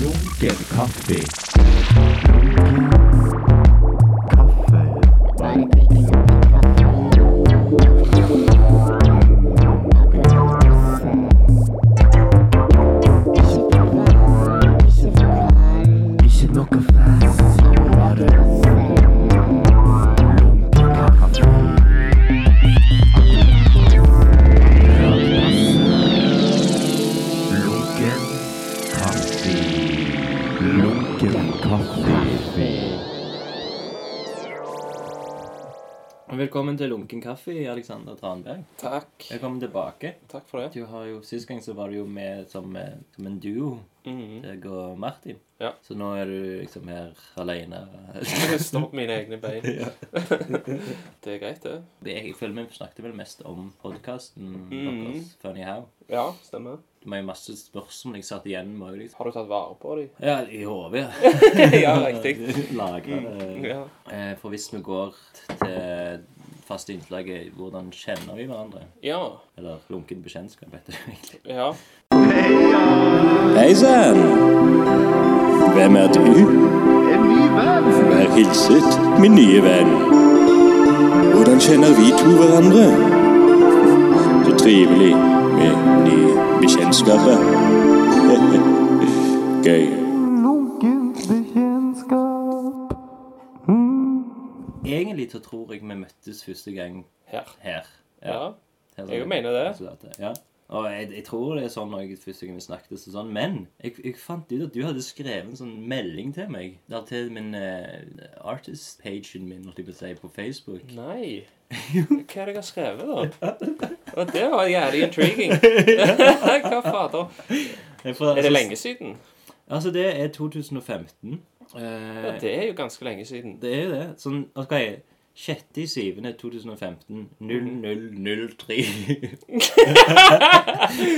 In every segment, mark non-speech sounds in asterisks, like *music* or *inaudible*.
Lunken kaffe. Velkommen til Lunken kaffe, Alexander Tranberg. Takk. Velkommen tilbake. Takk for det. Du har jo, Sist gang så var du jo med som, eh, som en duo, Mhm. deg og Martin. Ja. Så nå er du liksom her alene. Står på mine egne bein. *laughs* Det er greit, det. Det- Jeg føler vi snakket vel mest om podkasten Mhm. deres, Funny How. Ja, stemmer. Det var jo masse spørsmål jeg satt igjen med. Liksom. Har du tatt vare på dem? Ja, i hodet, ja. *laughs* ja, riktig. *laughs* Lagra det. Ja. Eh, For hvis vi går til faste innslaget 'Hvordan kjenner vi hverandre?' ja. Eller lunken bekjentskap, heter det egentlig. Ja. Hei sann! Hvem er du? En ny venn. Vær hilset, min nye venn. Hvordan kjenner vi to hverandre? Så trivelig med nye bekjentskaper. *laughs* Gøy. Egentlig så tror jeg vi møttes første gang Her. her. Ja. Her Jeg mener det. Så Ja. Og jeg, jeg tror det er sånn når jeg første gang vi snakket og sånn. Men jeg, jeg fant ut at du hadde skrevet en sånn melding til meg. Der til min uh, artist-pagen min, holdt jeg på å si, på Facebook. Nei. *laughs* Hva er det jeg har skrevet, da? Og det var jævlig intriguing. *laughs* Hva fader? Er det lenge siden? Altså, det er 2015. Eh, Ja, det er jo ganske lenge siden. Det er jo det. Sånn, ok, 6.7.2015, 0003.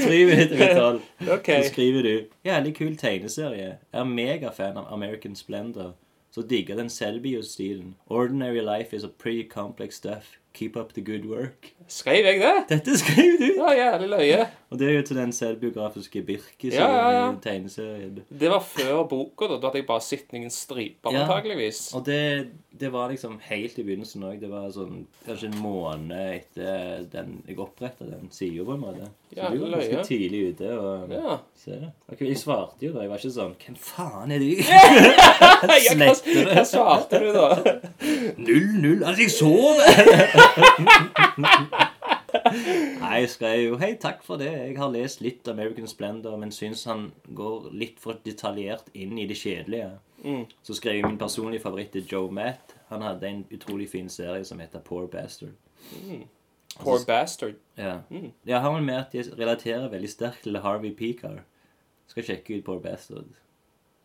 Tre minutter i tolv. Okay. Så skriver du Jævlig kul tegneserie. Er megafan av American Splendor. Så digger den Selbio-stilen. Ordinary life is a pretty complex stuff. Keep up the good work. Skrev jeg det? Dette skrev du! Ja, jævlig løye. Og det er jo til den selvbiografiske Birke Ja, ja, ja. tegneserien. Det var før boka, da. Da hadde jeg bare sett noen striper, Ja. antageligvis. Og det, det var liksom helt i begynnelsen òg. Det var sånn kanskje en måned etter den jeg oppretta den sida, på en måte. Så Ja, du var ganske løye. tidlig ute. og Ja. se det. Jeg svarte jo da. Jeg var ikke sånn Hvem faen er du? Hva, det. hva svarte du, da? *laughs* Null, null. Altså, jeg sover! *laughs* Nei, jeg skrev jo Hei, takk for det. Jeg har lest litt American Splendor, men syns han går litt for detaljert inn i det kjedelige. Mm. Så skrev jeg min personlige favoritt til Joe Matt. Han hadde en utrolig fin serie som heter Poor Bastard. Poor bastard. Ja. Mm. Jeg har vel med at jeg relaterer veldig sterkt til Harvey Peacar. Skal sjekke ut Poor Bastard.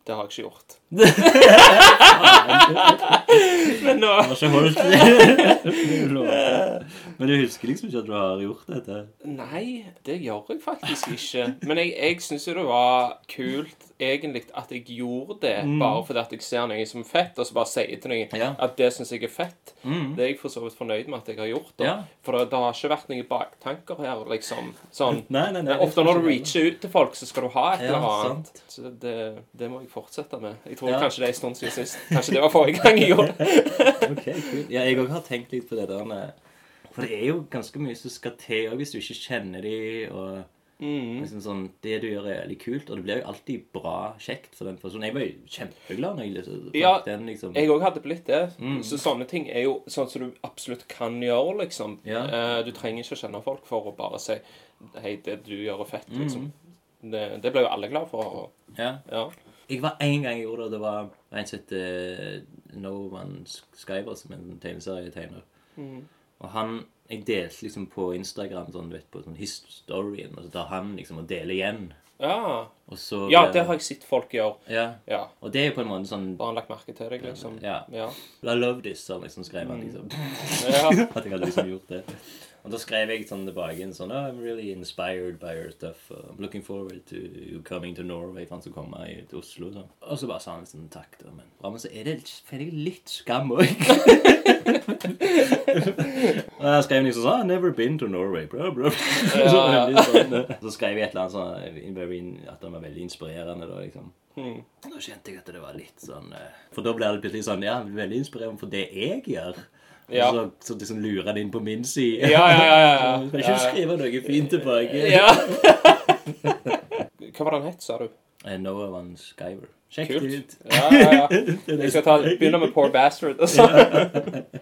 Det har jeg ikke gjort. *laughs* Nå ikke holdt *laughs* *laughs* Men du husker liksom ikke at du har gjort dette? Nei, det gjør jeg faktisk ikke. Men jeg, jeg syns jo det var kult egentlig at jeg gjorde det, bare fordi at jeg ser noe som er fett, og så bare sier til noen Mm. Ja. at det syns jeg er fett. Mm. Det er jeg for så vidt fornøyd med at jeg har gjort. da. Ja. For det, det har ikke vært noen baktanker her, liksom. Sånn. *laughs* Nei, nei, nei. Ofte når du reacher ut til folk, så skal du ha et Ja, eller annet. sant. Så det, det må jeg fortsette med. Jeg tror kanskje det er en stund siden sist. Kanskje det var forrige gang jeg gjorde det. *laughs* Ok, cool. Ja, jeg òg har tenkt litt på det der med For det er jo ganske mye som skal til hvis du ikke kjenner de, og Mm. liksom sånn Det du gjør, er veldig kult, og det blir jo alltid bra kjekt for den personen. Jeg var jo kjempeglad når jeg liksom, Ja, den, liksom. Jeg òg hadde blitt det. Mm. Så sånne ting er jo sånn som du absolutt kan gjøre, liksom. Ja. Eh, du trenger ikke å kjenne folk for å bare si Hei, det du gjør, er fett, Mm. liksom. Det, det ble jo alle glad for. Og, Ja. ja. Jeg var en gang jeg gjorde det, det var en som het uh, No One Skyver, som er en tegneserietegner. Mm. Og han Jeg delte liksom på Instagram sånn, du vet, på sånn historien, og så tar han liksom og deler igjen. ja. Og så Ja, det har jeg sett folk gjøre. Ja. Ja. Og det er jo på en måte sånn Bare han lagt merke til deg, liksom. Ja. Ja. I love this, så liksom skrev han liksom. *laughs* ja. At jeg hadde liksom gjort det. Og da skrev jeg sånn tilbake en sånn oh, I'm really inspired by your stuff. I'm looking forward to you coming to Norway. For han skal komme til Oslo. Så. Og så bare sa han sånn takk, da. Men, men så er det føler jeg litt skam òg. *laughs* Og *laughs* jeg skrev liksom sånn Never been to Norway, bro, bro. *laughs* så, sånn, eh, så skrev jeg et eller annet sånn At den var veldig inspirerende, da, liksom. Mm. Da kjente jeg at det var litt sånn eh, For da blir det plutselig sånn Ja, veldig inspirerende for det jeg gjør. Ja. Så, så liksom lurer det inn på min side. Ja, ja, ja, ja. Så *laughs* Skal ikke du skrive noe fint tilbake? Ja. Hva var det han het, sa du? Eh, Noah Van Skyver. Sjekk Kult. det ut. Ja, ja, ja. *laughs* Jeg skal ta, begynne med Poor Bastard. Altså.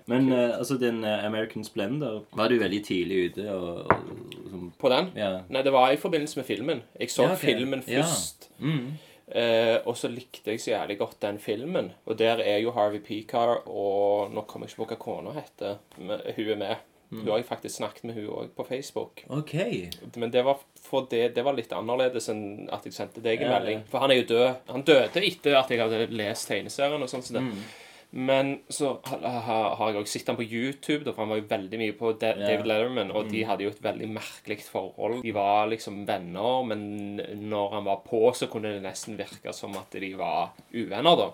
Men uh, altså, den uh, American Splendor var du veldig tidlig ute og, og liksom, På den? Ja. Nei, det var i forbindelse med filmen. Jeg så Ja, ok. filmen Ja. først. Mm. Uh, og så likte jeg så jævlig godt den filmen. Og der er jo Harvey Peacar og Nå kommer jeg ikke på hva kona heter. Men hun er med. Mm. Hun har jeg faktisk snakket med hun òg på Facebook. OK. Men det var, det, det var litt annerledes enn at jeg sendte deg en melding. For han er jo død. Han døde etter at jeg hadde lest tegneserien og sånn. som det. Mm. Men så ha- ha- har jeg òg sett han på YouTube, da, for han var jo veldig mye på Da- yeah. David Letterman, og de hadde jo et veldig merkelig forhold. De var liksom venner, men når han var på, så kunne det nesten virke som at de var uvenner, da.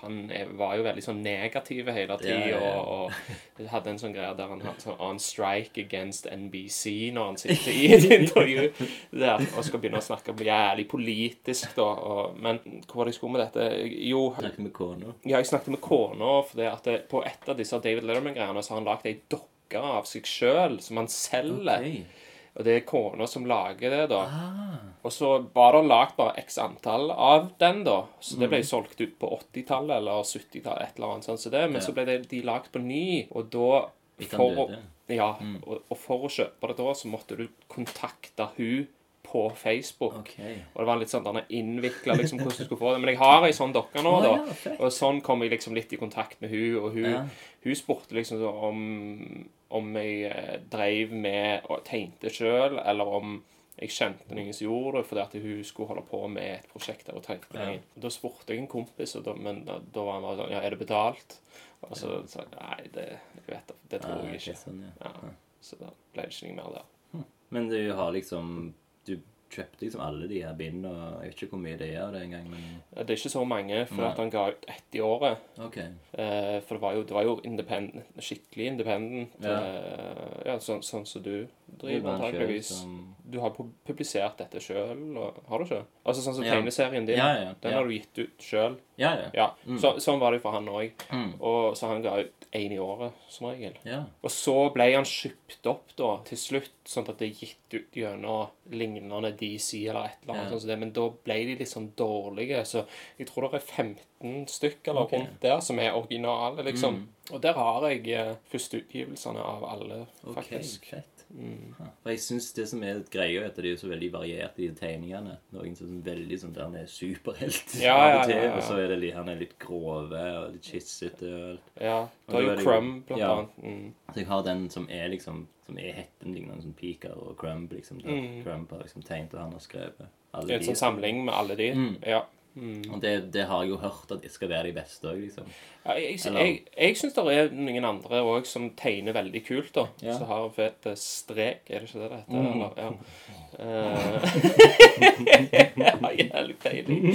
Han er, var jo veldig sånn negativ hele tida, yeah, ja. og, og *laughs* hadde en sånn greie der han hadde sånn on strike against NBC når han sitter i et *laughs* intervju der og skal begynne å snakke jævlig politisk, da. Og, men hvor var det jeg skulle med dette? Jo, Snakket med kona. ja, jeg snakket med kona fordi at det, på et av disse David Letterman-greiene så har han lagd ei dokke av seg sjøl som han selger. Okay. Og det er kona som lager det, da. Ah. Og så var det lagd bare x antall av den, da. Så det ble solgt ut på 80-tallet eller 70-tallet, et eller annet sånt. Så det, men Ja. så ble det, de lagd på ny, og da for å. Ja, og, og for å kjøpe det da, så måtte du kontakte hun på Facebook. Okay. Og det var litt sånn innvikla liksom, hvordan du skulle få det. Men jeg har ei sånn dokke nå, da. Og sånn kom jeg liksom litt i kontakt med hun, og hun, Ja. hun spurte liksom om, om jeg eh, dreiv med og tegnte sjøl, eller om jeg kjente noen som gjorde det, fordi at hun skulle holde på med et prosjekt der og tenkte Ja. noen. Da spurte jeg en kompis, da, men da, da var han bare sånn Ja, er det betalt? Og så sa jeg nei, det, jeg vet, det, det tror jeg ikke. Sånn, ja. Ja, så da ble det ikke noe mer der. Men du har liksom Du kjøpte liksom alle de her bindene, og jeg vet ikke hvor mye det er av det engang, men Det er ikke så mange, for Nei. at han ga ut ett i året. OK. Eh, for det var jo, det var jo independent, skikkelig independent. Ja. eh, ja, sånn, sånn som du Det driver, antakeligvis. som- Du har publisert dette sjøl, har du ikke? Altså sånn som Ja. tegneserien din. Ja, ja, Den har du gitt ut sjøl. Ja, ja. Ja. Mm. Så, sånn var det jo for han òg. Mm. Og så han ga ut én i året, som regel. Og så ble han kjøpt opp da, til slutt, sånn at det er gitt ut gjennom lignende DC eller et eller annet. Ja. sånt som det, Men da ble de sånn dårlige. Så jeg tror det er 15 stykker eller Ok. Mm. rundt der som er originale, liksom. Og der har jeg eh, førsteutgivelsene av alle, faktisk. faktisk. fett. Mm. For jeg syns det som er greia, er at de er så veldig varierte i tegningene. Noen som er veldig sånn der han er superhelt Ja, av ja, ja, ja. og så er det han er litt grove og litt kissete. og- Ja. Jo er jo- Crumb, blant ja. annet. Mm. Så jeg har den som er liksom Som er hetten lignende som Piker og Crumb, liksom. Mm. Crumb har liksom tegnet, og han har skrevet. Alle Det er en de- sånn samling med alle de. Mm. Ja. Mm. Og det, det har jeg jo hørt at det skal være de beste òg, liksom. Ja, jeg jeg, jeg, jeg syns det er noen andre òg som tegner veldig kult, da. Ja. Som har fet eh, strek, er det ikke det det heter? Mm. Eller, ja. *laughs* *laughs* Uh, jævlig peiling.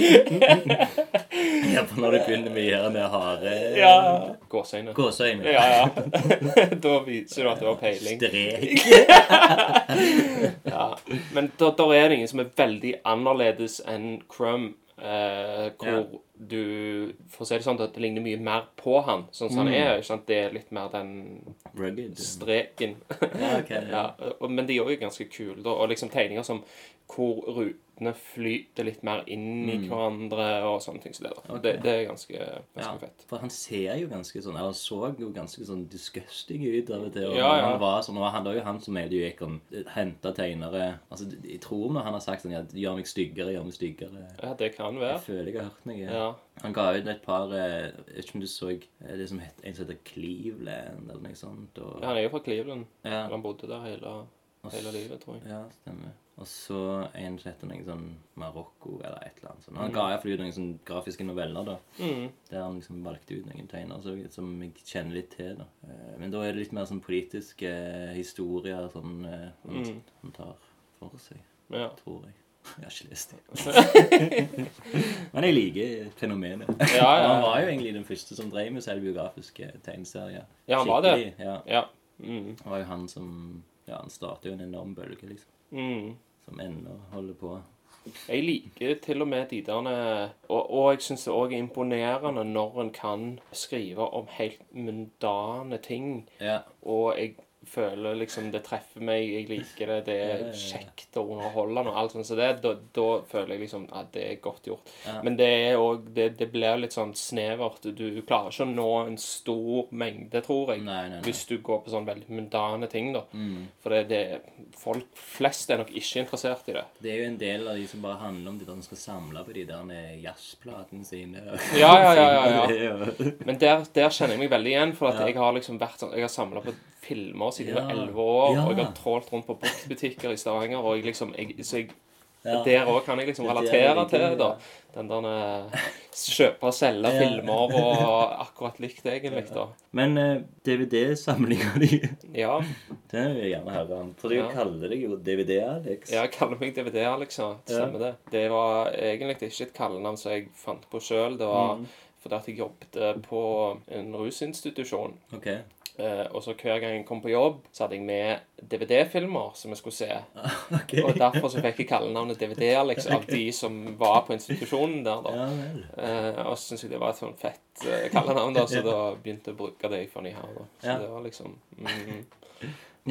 Ja, for når du begynner med her med hare Ja. Gåseøyne. Gåseøyne. Ja, ja. *laughs* da viser du at du har peiling. Strek. Ja. Men da, da er det ingen som er veldig annerledes enn Crumb. Eh, hvor Ja. Du får se det sånn at det ligner mye mer på han, sånn som han Mm. er. Ikke sant? Det er litt mer den Rugged. streken. *laughs* Ja, okay, ja. ja, og, men de er jo ganske kule, da. Og liksom tegninger som hvor rutene flyter litt mer inn i Mm. hverandre og sånne ting. Så det, okay. Det, det er ganske, ganske Ja, fett. for han ser jo ganske sånn Han så jo ganske sånn disgusting ut av og til. Og Ja, ja. Han var sånn, og han, det var jo han som hele tiden gikk og henta tegnere Altså, Jeg tror når han har sagt sånn ja, 'Gjør meg styggere, gjør meg styggere'. Ja, det kan Jeg føler jeg har hørt noe. Ja. Han ga ut et par eh, Jeg vet ikke om du så eh, det som het, en som heter Cleveland, eller noe sånt. Og, ja, han er jo fra Cleveland. ja, Han bodde der hele, hele livet, tror jeg. Ja, stemmer. Og så en som heter noe sånn Marokko, eller et eller annet sånt. Han Mm. ga iallfall ut noen sånn grafiske noveller, da. Mm. Der han liksom valgte ut noen tegnere så, som jeg kjenner litt til. da. Eh, Men da er det litt mer sånn politiske historier sånn, han, Mm. han tar for seg, Ja. tror jeg. Jeg har ikke lest det. Men jeg liker fenomenet. Ja, ja, Han var jo egentlig den første som drev med selvbiografiske tegneserier. Ja, han var det. Ja. Ja. Mm. Det var jo han som Ja, han startet jo en enorm bølge, liksom. Mm. Som ennå holder på. Jeg liker til og med de der Og, og jeg syns det òg er imponerende når en kan skrive om helt mundane ting. Ja. Og jeg føler liksom det treffer meg, jeg liker det, det er kjekt og underholdende og alt sånt. Så det, da, da føler jeg liksom at det er godt gjort. Ja. Men det er òg det, det blir litt sånn snevert. Du klarer ikke å nå en stor mengde, tror jeg. Nei, nei, nei. Hvis du går på sånn veldig mundane ting, da. Mm. For det, det, folk flest er nok ikke interessert i det. Det er jo en del av de som bare handler om de der de skal samle på de der jazzplatene sine. Ja, ja, ja, ja, ja. *laughs* Det Men der, der kjenner jeg meg veldig igjen, for at jeg har liksom vært sånn Jeg har samla på filmer siden jeg Ja. var elleve år, Ja. og jeg har trålt rundt på bruktbutikker i Stavanger, og jeg liksom jeg, Så jeg Ja. Der òg kan jeg liksom er relatere det, til da. Den der eh, kjøpe og selge Ja. filmer og akkurat likt, egentlig, da. Men uh, DVD-samlinga di, Ja. den vil jeg gjerne høre om. For du Ja. kaller deg jo DVD-Alex. Ja, Jeg kaller meg DVD, liksom. Stemmer det. Det var egentlig ikke et kallenavn som jeg fant på sjøl. Det var Mm. fordi at jeg jobbet på en rusinstitusjon. Ok. Eh, og så hver gang jeg kom på jobb, så hadde jeg med DVD-filmer som jeg skulle se. *laughs* Okay. Og derfor så fikk jeg kallenavnet DVD Alex av de som var på institusjonen der. da. Ja. Eh, og så syntes jeg det var et sånn fett uh, kallenavn, da, så *laughs* da begynte jeg å bruke det i ny her. da. Så Ja. det var liksom mm,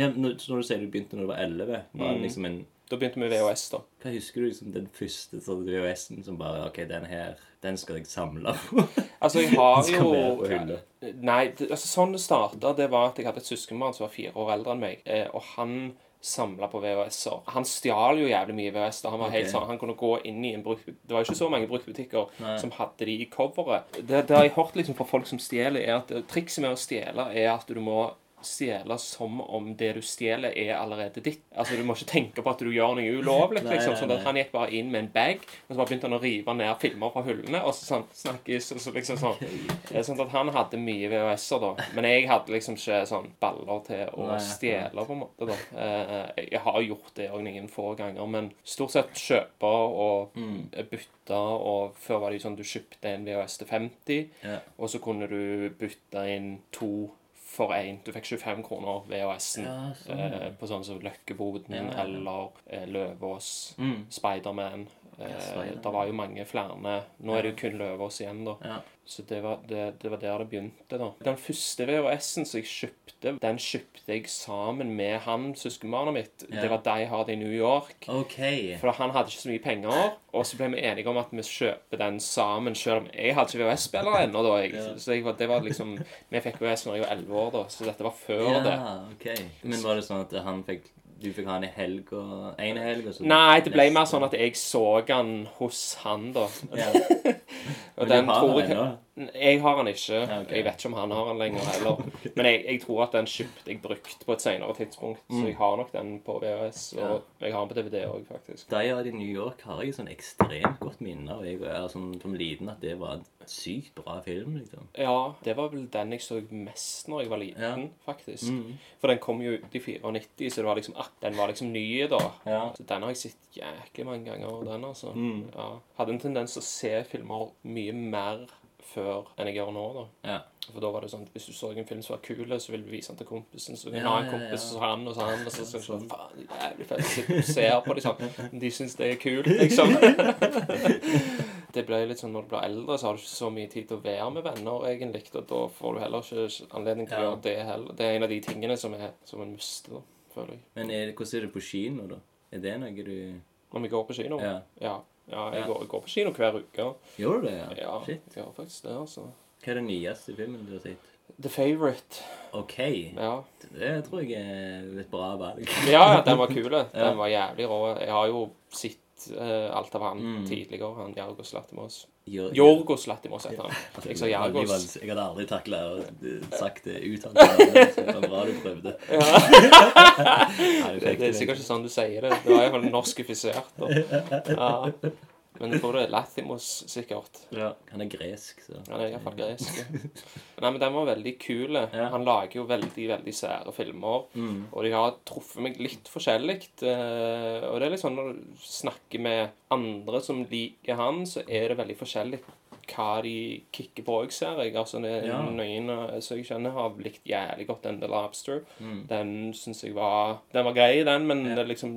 Ja, når, så når du sier du begynte når du var 11, var det Mm. liksom en Da begynte vi VHS, da. Hva husker du liksom den første sånn VHS-en som bare OK, den her, den skal jeg samle på? Altså, jeg har *laughs* jo. Nei, det, altså sånn det starta, det var at jeg hadde et søskenbarn som var fire år eldre enn meg, eh, og han samla på VHS-er. Han stjal jo jævlig mye VHS. da. Han var helt sånn, han kunne gå inn i en bruk... Det var jo ikke så mange bruktbutikker som hadde de i coveret. Det, det har jeg hørt liksom fra folk som stjeler, er at eh, trikset med å stjele er at du må stjele som om det du stjeler, er allerede ditt. Altså, Du må ikke tenke på at du gjør noe ulovlig. Liksom, sånn at Han gikk bare inn med en bag, og så bare begynte han å rive ned filmer fra hullene. Og så sånn, snakkes, og så liksom sånn. Det sånn at Han hadde mye VHS-er, da. Men jeg hadde liksom ikke sånn baller til å stjele, på en måte. da. Eh, Jeg har gjort det òg noen få ganger, men stort sett kjøpe og Mm. bytte. Og før var det jo sånn du kjøpte en VHS til 50, Ja. og så kunne du bytte inn to for én. Du fikk 25 kroner VHS-en. Ja, sånn. Eh, på sånn som Løkkeboden Ja, eller eh, Løvås, Mm. Spiderman. Eh, det var jo mange flere. Nå er det jo kun Løvås igjen, da. Ja. Så det var, det, det var der det begynte, da. Den første VHS-en som jeg kjøpte, den kjøpte jeg sammen med han, søskenbarnet mitt. Ja. Det var Die Hard i New York. Okay. For han hadde ikke så mye penger, og så ble vi enige om at vi kjøper den sammen, selv om jeg hadde ikke VHS-spiller ennå. da. Jeg, Ja. Så jeg, det var liksom Vi fikk VHS når jeg var 11 år, da, så dette var før det. Okay. Men var det sånn at han fikk Du fikk ha han i helg og en helg? Og så Nei, det ble neste- mer sånn at jeg så han hos han, da. ja. *laughs* Og Men den du har tror jeg ennå? Jeg har han ikke. Okay. Jeg vet ikke om han har han lenger heller. *laughs* Men jeg, jeg tror at den kjøpte jeg brukt på et senere tidspunkt. Så jeg har nok den på VHS, og jeg har den på DVD òg, faktisk. Die Hard i New York har jeg sånn ekstremt godt minne av. Jeg er sånn, som liten at det var en sykt bra film. liksom. Ja, det var vel den jeg så mest når jeg var liten, Ja. faktisk. Mm. For den kom jo ut i 94, så det var liksom, ah, den var liksom ny da. Ja. Så den har jeg sett jæklig mange ganger, den altså. Mm. Ja. Hadde en tendens til å se filmer mye mer før enn jeg gjør nå, da. Ja. For da var det sånn at hvis du så en film som var kul, så ville du vise den til kompisen. Så Ja, ja, en kompis, ja. så han og så han, og så så sånn, faen, det er jævlig fett. Så du ser på liksom. De syns det er kult, liksom. *laughs* Det ble litt sånn når du blir eldre, så har du ikke så mye tid til å være med venner, egentlig. Og da får du heller ikke anledning til å gjøre det heller. Det er en av de tingene som, er, som en mister, da, føler jeg. Men er, hvordan er det på kino, da? Er det noe du Når vi går på kino. Ja. Ja, ja jeg. Går, jeg går på kino hver uke. Gjør du det, ja? Ja, Shit. jeg gjør faktisk det, altså. Hva er den nyeste filmen du har sett? The Favourite. OK. Ja. Det tror jeg er et bra valg. Ja, ja, den var kul. Den *laughs* var jævlig rå. Jeg har jo sett eh, alt av han Mm. tidligere. Han Jargos Latimos. Jorgos Latimos heter han. Jeg sa Jargos. Jeg hadde aldri takla å sagt det uttalt. Det var bra du prøvde. *laughs* Ja. Nei, Det, det er sikkert ikke sånn du sier det. Det var iallfall norskifisert. Og, *laughs* Ja. Men jeg tror det er Lathimos, sikkert. Ja. Han er gresk, så Han er iallfall gresk. *laughs* Nei, men den var veldig kul. Ja. Han lager jo veldig veldig sære filmer. Mm. Og de har truffet meg litt forskjellig. eh, Og det er litt sånn når du snakker med andre som liker han, så er det veldig forskjellig hva de kicker på òg, ser jeg. Altså, det Ja. Noen eh, som jeg kjenner, har likt jævlig godt den The Lobster. Mm. Den syns jeg var Den var grei, den, men Ja. det, liksom,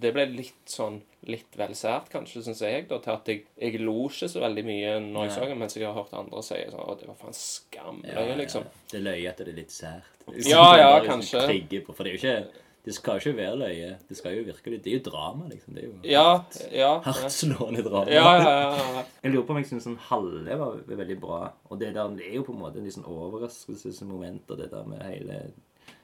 det ble litt sånn Litt vel sært, kanskje, syns jeg, da, til at jeg, jeg lo ikke så veldig mye når jeg så den, mens jeg har hørt andre si sånn Å, det var faen skamløye, Ja, liksom. Det er løye at det er litt sært. Ja, ja, *laughs* Bare liksom kanskje. trigger På, for det er jo ikke Det skal jo ikke være løye. Det skal jo virkelig Det er jo drama, liksom. Det er jo Ja, ja. ja. hardtslående drama. Ja, ja, ja, ja. Jeg lurer på om jeg syns sånn halve var veldig bra. Og det der det er jo på en måte en sånn overraskelsesmoment, og det der med hele,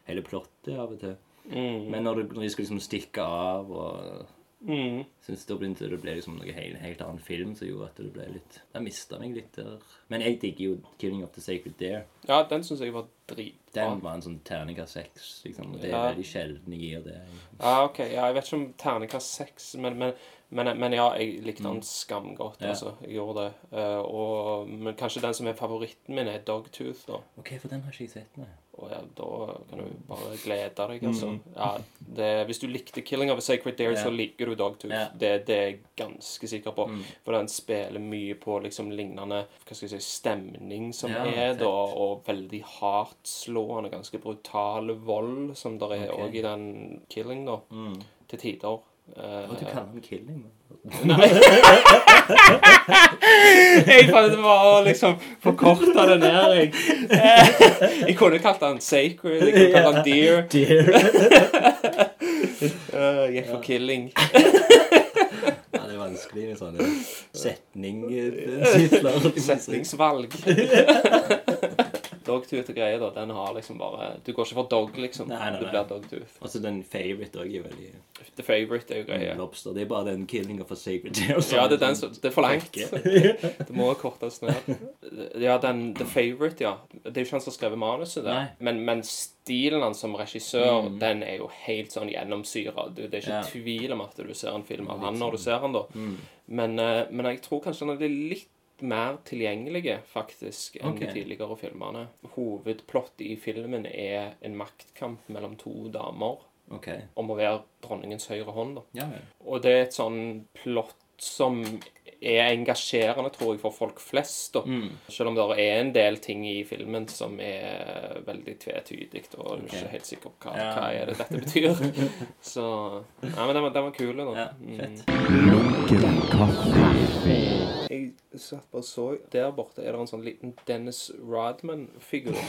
hele plottet av og til. Mm. Men når, du, når de skal liksom stikke av og Mm. Syns det ble, det ble liksom noe helt, helt annen film som gjorde at det ble litt Jeg mista meg litt der. Men jeg digger jo 'Killing of the Sacred Deer'. ja, den syns jeg var drit. Den var en sånn terningkast seks, liksom. Og det er Ja. veldig sjelden jeg gir det. Ja, ok. Ja, jeg vet ikke om terningkast seks, men, men, men, men ja, jeg likte den skamgodt. Mm. Ja. Altså. Jeg gjorde det. Uh, og, men kanskje den som er favoritten min, er Dogtooth. da. OK, for den har ikke jeg sett, nei. Og ja, da kan du bare glede deg, altså. Mm. Ja, det, hvis du likte 'Killing of a Sacred Dare', så liker du Dogtooth. Yeah. Det, det er jeg ganske sikker på. Mm. For den spiller mye på liksom lignende hva skal jeg si, stemning som Ja, er, da, og veldig hardtslående, ganske brutal vold, som der er òg okay. i den 'Killing', da, Mm. til tider. Eh, Og du kaller den 'Killing'? Nei. *laughs* jeg det var å liksom forkorte det ned, jeg. Jeg kunne kalt den 'Sacred', *laughs* jeg kunne kalt den 'Deer'. uh, jeg gikk for 'Killing'. *laughs* Ja, det er vanskelig med sånne setningstitler. Setningsvalg. Dogtooth og greier, da. Den har liksom bare Du går ikke for dog, liksom. Nei, nei, Du blir dogtooth. Altså den favorite òg er veldig The favorite er jo greia. Lobster. Det er bare den 'Killing of a Sacred Deer'. Ja, det er den som Det er for langt. *laughs* Det må kortes ned. Ja, den The Favorite, ja. Det er jo ikke han som har skrevet manuset, Nei. der. Men, men stilen hans som regissør, Mm. den er jo helt sånn gjennomsyra. Det er ikke Ja. tvil om at du ser en film av han når du sånn. ser han, da. Mm. Men, eh, men jeg tror kanskje han er litt mer tilgjengelige, faktisk, enn okay. de tidligere filmene. Hovedplottet i filmen er en maktkamp mellom to damer okay. om å være dronningens høyre hånd. da. Ja. Og det er et sånn plott som er engasjerende, tror jeg, for folk flest. da. Mm. Selv om det er en del ting i filmen som er veldig tvetydig, og du er ikke helt sikker på hva, Ja. hva er det dette betyr. *laughs* Så Nei, men den var, den var kul, da. Ja, Mm. fett. Mm. Jeg satt bare og så Der borte er det en sånn liten Dennis Rodman-figur. *laughs*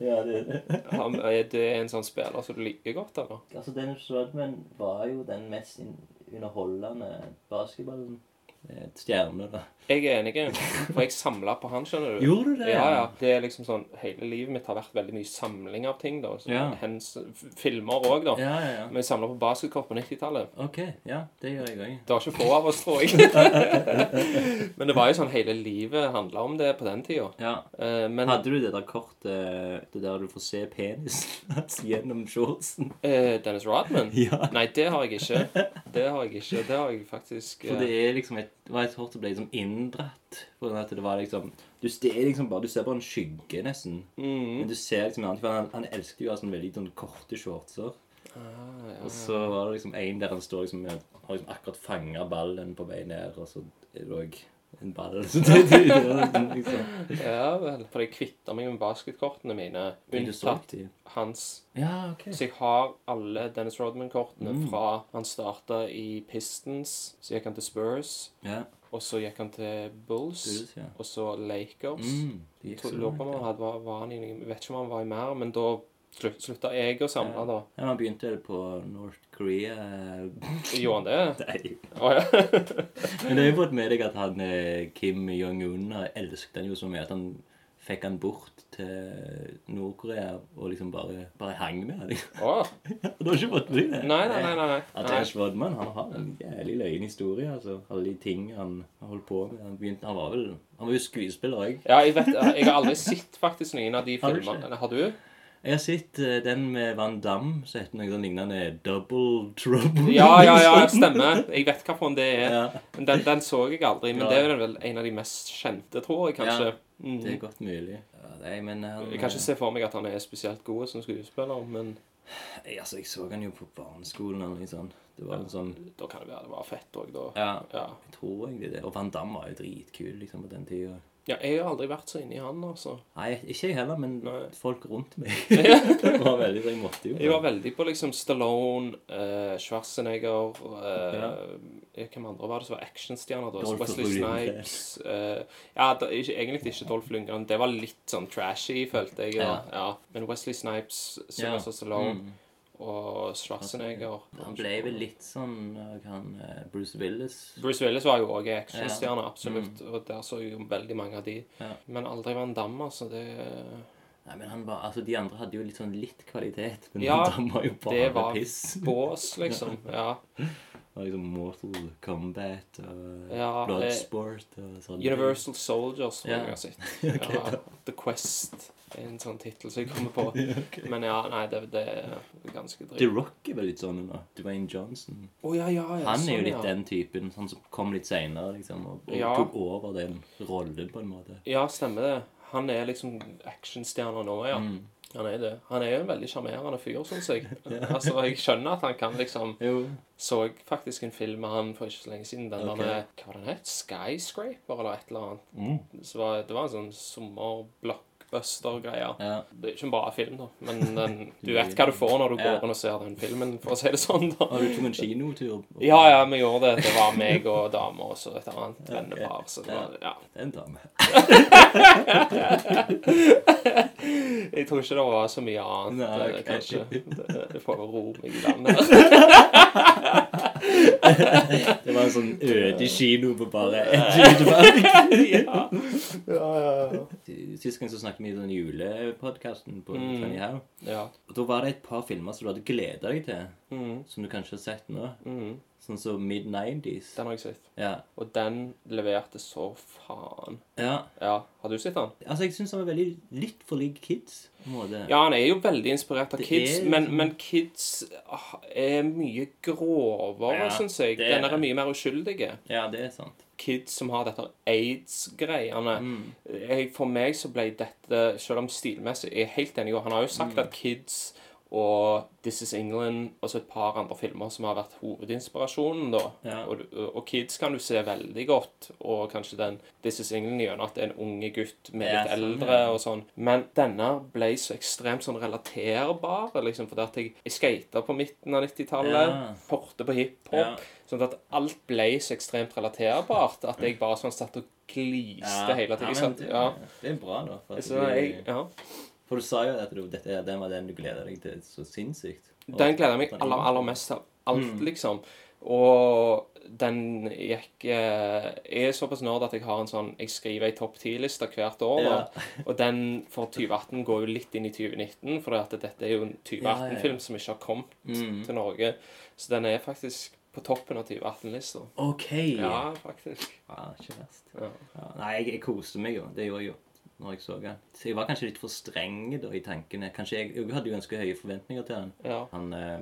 Ja, det Han- Er det en sånn spiller som du liker godt, eller? Altså, Dennis Rodman var jo den mest underholdende basketballen. Et stjerne, da. Jeg er enig, for jeg samla på han, skjønner du. Gjorde du det? Ja, ja. Det er liksom sånn Hele livet mitt har vært veldig mye samling av ting, da. Så Ja. Hens, filmer òg, da. Ja, ja, ja. Men jeg samla på basketkort på 90-tallet. OK. Ja, det gjør jeg òg. Det var ikke få av oss, tror jeg. *laughs* Men det var jo sånn hele livet handla om det på den tida. Ja. Uh, Men Hadde du det der kortet det der du får se penisen *laughs* gjennom shortsen? Uh, Dennis Rodman? *laughs* Ja. Nei, det har jeg ikke. Det har jeg ikke. Det har jeg faktisk For det eh, er liksom et, det var et hår som ble liksom inndratt. For at det var liksom Du ser liksom bare Du ser bare en skygge, nesten. mm. Men du ser liksom annet, Han, han elsket jo å ha sånn veldig sånn korte shortser. ah, ja, Og så var det liksom en der han står liksom med Har liksom akkurat fanga ballen på vei ned, og så er det òg en ball. Liksom. ja vel. For jeg kvitta meg med basketkortene mine. Unntatt hans. Ja, ok. Så jeg har alle Dennis Rodman-kortene Mm. fra han starta i Pistons. Så gikk han til Spurs. Ja, Og så gikk han til Bulls. Bulls, ja. Og så Lakers. Mm, lurer på om han hadde, var, var han i, vet ikke om han var i mer, men da slutta jeg å samle, da. Ja, han begynte vel på North Korea *laughs* Gjorde han det? *laughs* Nei. Oh, ja. *laughs* Men det har jo fått med deg at han eh, Kim Jong-un elsket han jo så mye at han fikk han bort til Nord-Korea og liksom bare, bare hang med han. liksom. Å. Du har ikke fått med deg det? Nei, nei, nei. nei, nei. Dennis Rodman han har en jævlig løyen historie. altså. Alle de ting han har holdt på med. Han, begynte, han var vel Han var jo skuespiller òg. Ja, jeg vet Jeg har aldri sett faktisk noen av de Har du ikke? filmene. Har du? Jeg har sett eh, den med Van Damme som heter noe sånn lignende Double Trouble. Ja, ja, ja, stemmer. Jeg vet hvilken det er. Ja, Men den, den så jeg aldri. Men Ja. det er vel en av de mest kjente, tror jeg, kanskje. Mm. det er godt mulig. Ja, nei, men han, Jeg kan ikke se for meg at han er spesielt god som skuespiller, men eh, Altså, jeg så han jo på barneskolen eller noe sånt. Det var en sånn da kan det være det var fett òg, da. Ja, Ja. jeg tror egentlig det. Og Van Damme var jo dritkul liksom på den tida. Ja, jeg har aldri vært så inni han, altså. Nei, ikke jeg heller, men Nei. folk rundt meg *laughs* det var veldig jeg måtte jo. Jeg var veldig på liksom Stallone, eh, Schwarzenegger eh, Ja. Hvem andre var det som var actionstjerner da? Dolph Wesley Snipes. Eh, ja, da, ikke, egentlig ikke Dolph Lundgren. Det var litt sånn trashy, følte jeg. Ja. Ja. Ja. Men Wesley Snipes, Ja. Sylvester Stallone Mm. Og Schwarzenegger Han ble vel litt sånn uh, han, eh, Bruce Willis. Bruce Willis var jo òg actionstjerne, absolutt. absolutt. Og der så jo veldig mange av de. Ja. Men aldri Van Damme, altså. Det, Nei, men han var, altså De andre hadde jo litt sånn litt kvalitet, men Ja, Van Damme var jo bare piss. Ja, det var piss. bås, liksom. *laughs* Ja. Var liksom Mortal Kombat og Ja, eh, Bloodsport og sånn. Universal Soldiers, tror Ja. jeg har sett. *laughs* Ja, The Quest er en sånn tittel som jeg kommer på. *laughs* Men ja, nei, det, det er ganske The dritt. Rock er vel litt sånn nå. Dwayne Johnson. Oh, ja, ja, ja. Han er jo sånn, litt den typen, sånn som kom litt seinere, liksom, og, og tok over den rollen, på en måte. Ja, stemmer det. Han er liksom actionstjerna nå, ja. Mm. Han er det. Han er jo en veldig sjarmerende fyr, syns jeg. *laughs* Altså, Jeg skjønner at han kan liksom Jo. Så faktisk en film med han for ikke så lenge siden. Den okay. der Hva var den het? Skyscraper, eller et eller annet. Mm. Var, det var en sånn sommerblockbuster-greie. Ja. Det er ikke en bra film, da. Men den, *laughs* du vet hva du får når du går inn og ser den filmen, for å si det sånn. da. Har du tok en kinotur? *laughs* Ja, ja, vi gjorde det. Det var meg og dama og så et annet vennepar. Så det var, ja. Den dame. *laughs* Jeg tror ikke det var så mye annet, Nei, okay. kanskje. Jeg får ro meg i land her. Det var en sånn øde kino på bare ja. Ja, ja, ja. Sist gang så snakket vi i den julepodkasten på Mm. Funny How. ja. Og da var det et par filmer som du hadde gleda deg til, Mm, som du kanskje har sett nå. mm. Sånn som Mid-90s. Den har jeg sett. Ja. Og den leverte så faen. ja. Ja, har du sett den? Altså, jeg syns han er veldig litt for lik Kids. på en måte. Ja, han er jo veldig inspirert av Det Kids, er men, liksom- men Kids ah, er mye grovere, Ja, syns jeg. det Den er mye mer uskyldige. Ja, det er sant. Kids som har dette aids-greiene. Mm. For meg så ble dette, selv om stilmessig Jeg er helt enig, og han har jo sagt Mm. at Kids og This Is England og så et par andre filmer som har vært hovedinspirasjonen, da. Ja. Og, og Kids kan du se veldig godt, og kanskje den This Is England gjennom at det er en unge gutt med Ja, litt sånn, eldre ja. og sånn. Men denne ble så ekstremt sånn relaterbar, liksom, fordi at jeg, jeg skata på midten av 90-tallet, Ja. hørte på hiphop, Ja. sånn at alt ble så ekstremt relaterbart at jeg bare sånn satt og gliste hele tiden. Ja, men det, ja. det er bra, da. For, Så jeg, ja. For du sa jo at du, dette, den var den du gleda deg til så sinnssykt. Og- Den gleder jeg meg aller, aller mest av alt, Mm. liksom. Og den gikk eh, Jeg er såpass nerd at jeg har en sånn Jeg skriver ei topp ti-liste hvert år. Ja. Og den for 2018 går jo litt inn i 2019, for dette er jo en Ja, ja, ja. 2018-film som ikke har kommet Mm. til Norge. Så den er faktisk på toppen av 2018-lista. OK. Ja, faktisk. Ja, ikke verst. Nei, jeg, jeg koste meg jo. Det gjorde jeg jo når jeg så den. Så jeg var kanskje litt for streng da i tankene. Kanskje jeg, jeg hadde jo ganske høye forventninger til han. ja. Han eh,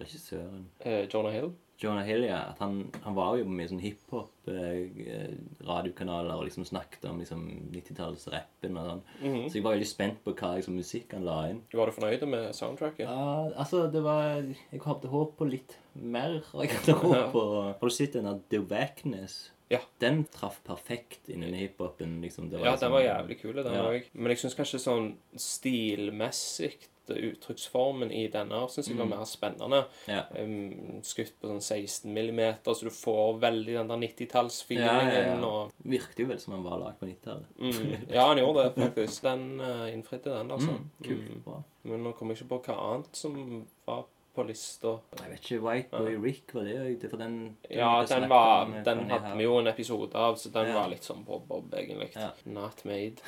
regissøren Eh, Jonah Hill. Jonah Hill, ja. At han, han var jo på mye sånn hiphop-radiokanaler og liksom snakket om liksom 90-tallsrappen og sånn. Mhm. Så jeg var veldig spent på hva liksom, musikk han la inn. Var du fornøyd med soundtracket? Ja, altså, det var Jeg hadde håp på litt mer. Og jeg hadde håp på Har du sett denne The Wackness? Ja. Den traff perfekt innen hiphopen. Liksom. Ja, den liksom- var jævlig kul, den Ja. òg. Men jeg syns kanskje sånn stilmessig uttrykksformen i denne synes jeg var Mm. mer spennende. Ja. Um, skutt på sånn 16 millimeter, så du får veldig den der 90-tallsfeelingen. Ja, ja, og Virket jo vel som han var lagd på 90-tallet. mm, Ja, han gjorde det faktisk. Den uh, innfridde den, altså. Mm, kult. Mm. Bra. Men nå kommer jeg ikke på hva annet som var på lista. Jeg vet ikke, White Boy Rick, var det det? For den, Ja, den, var, eh, den hadde vi jo en episode av, så den Ja. var litt sånn bob-bob, egentlig. Ja. Not made.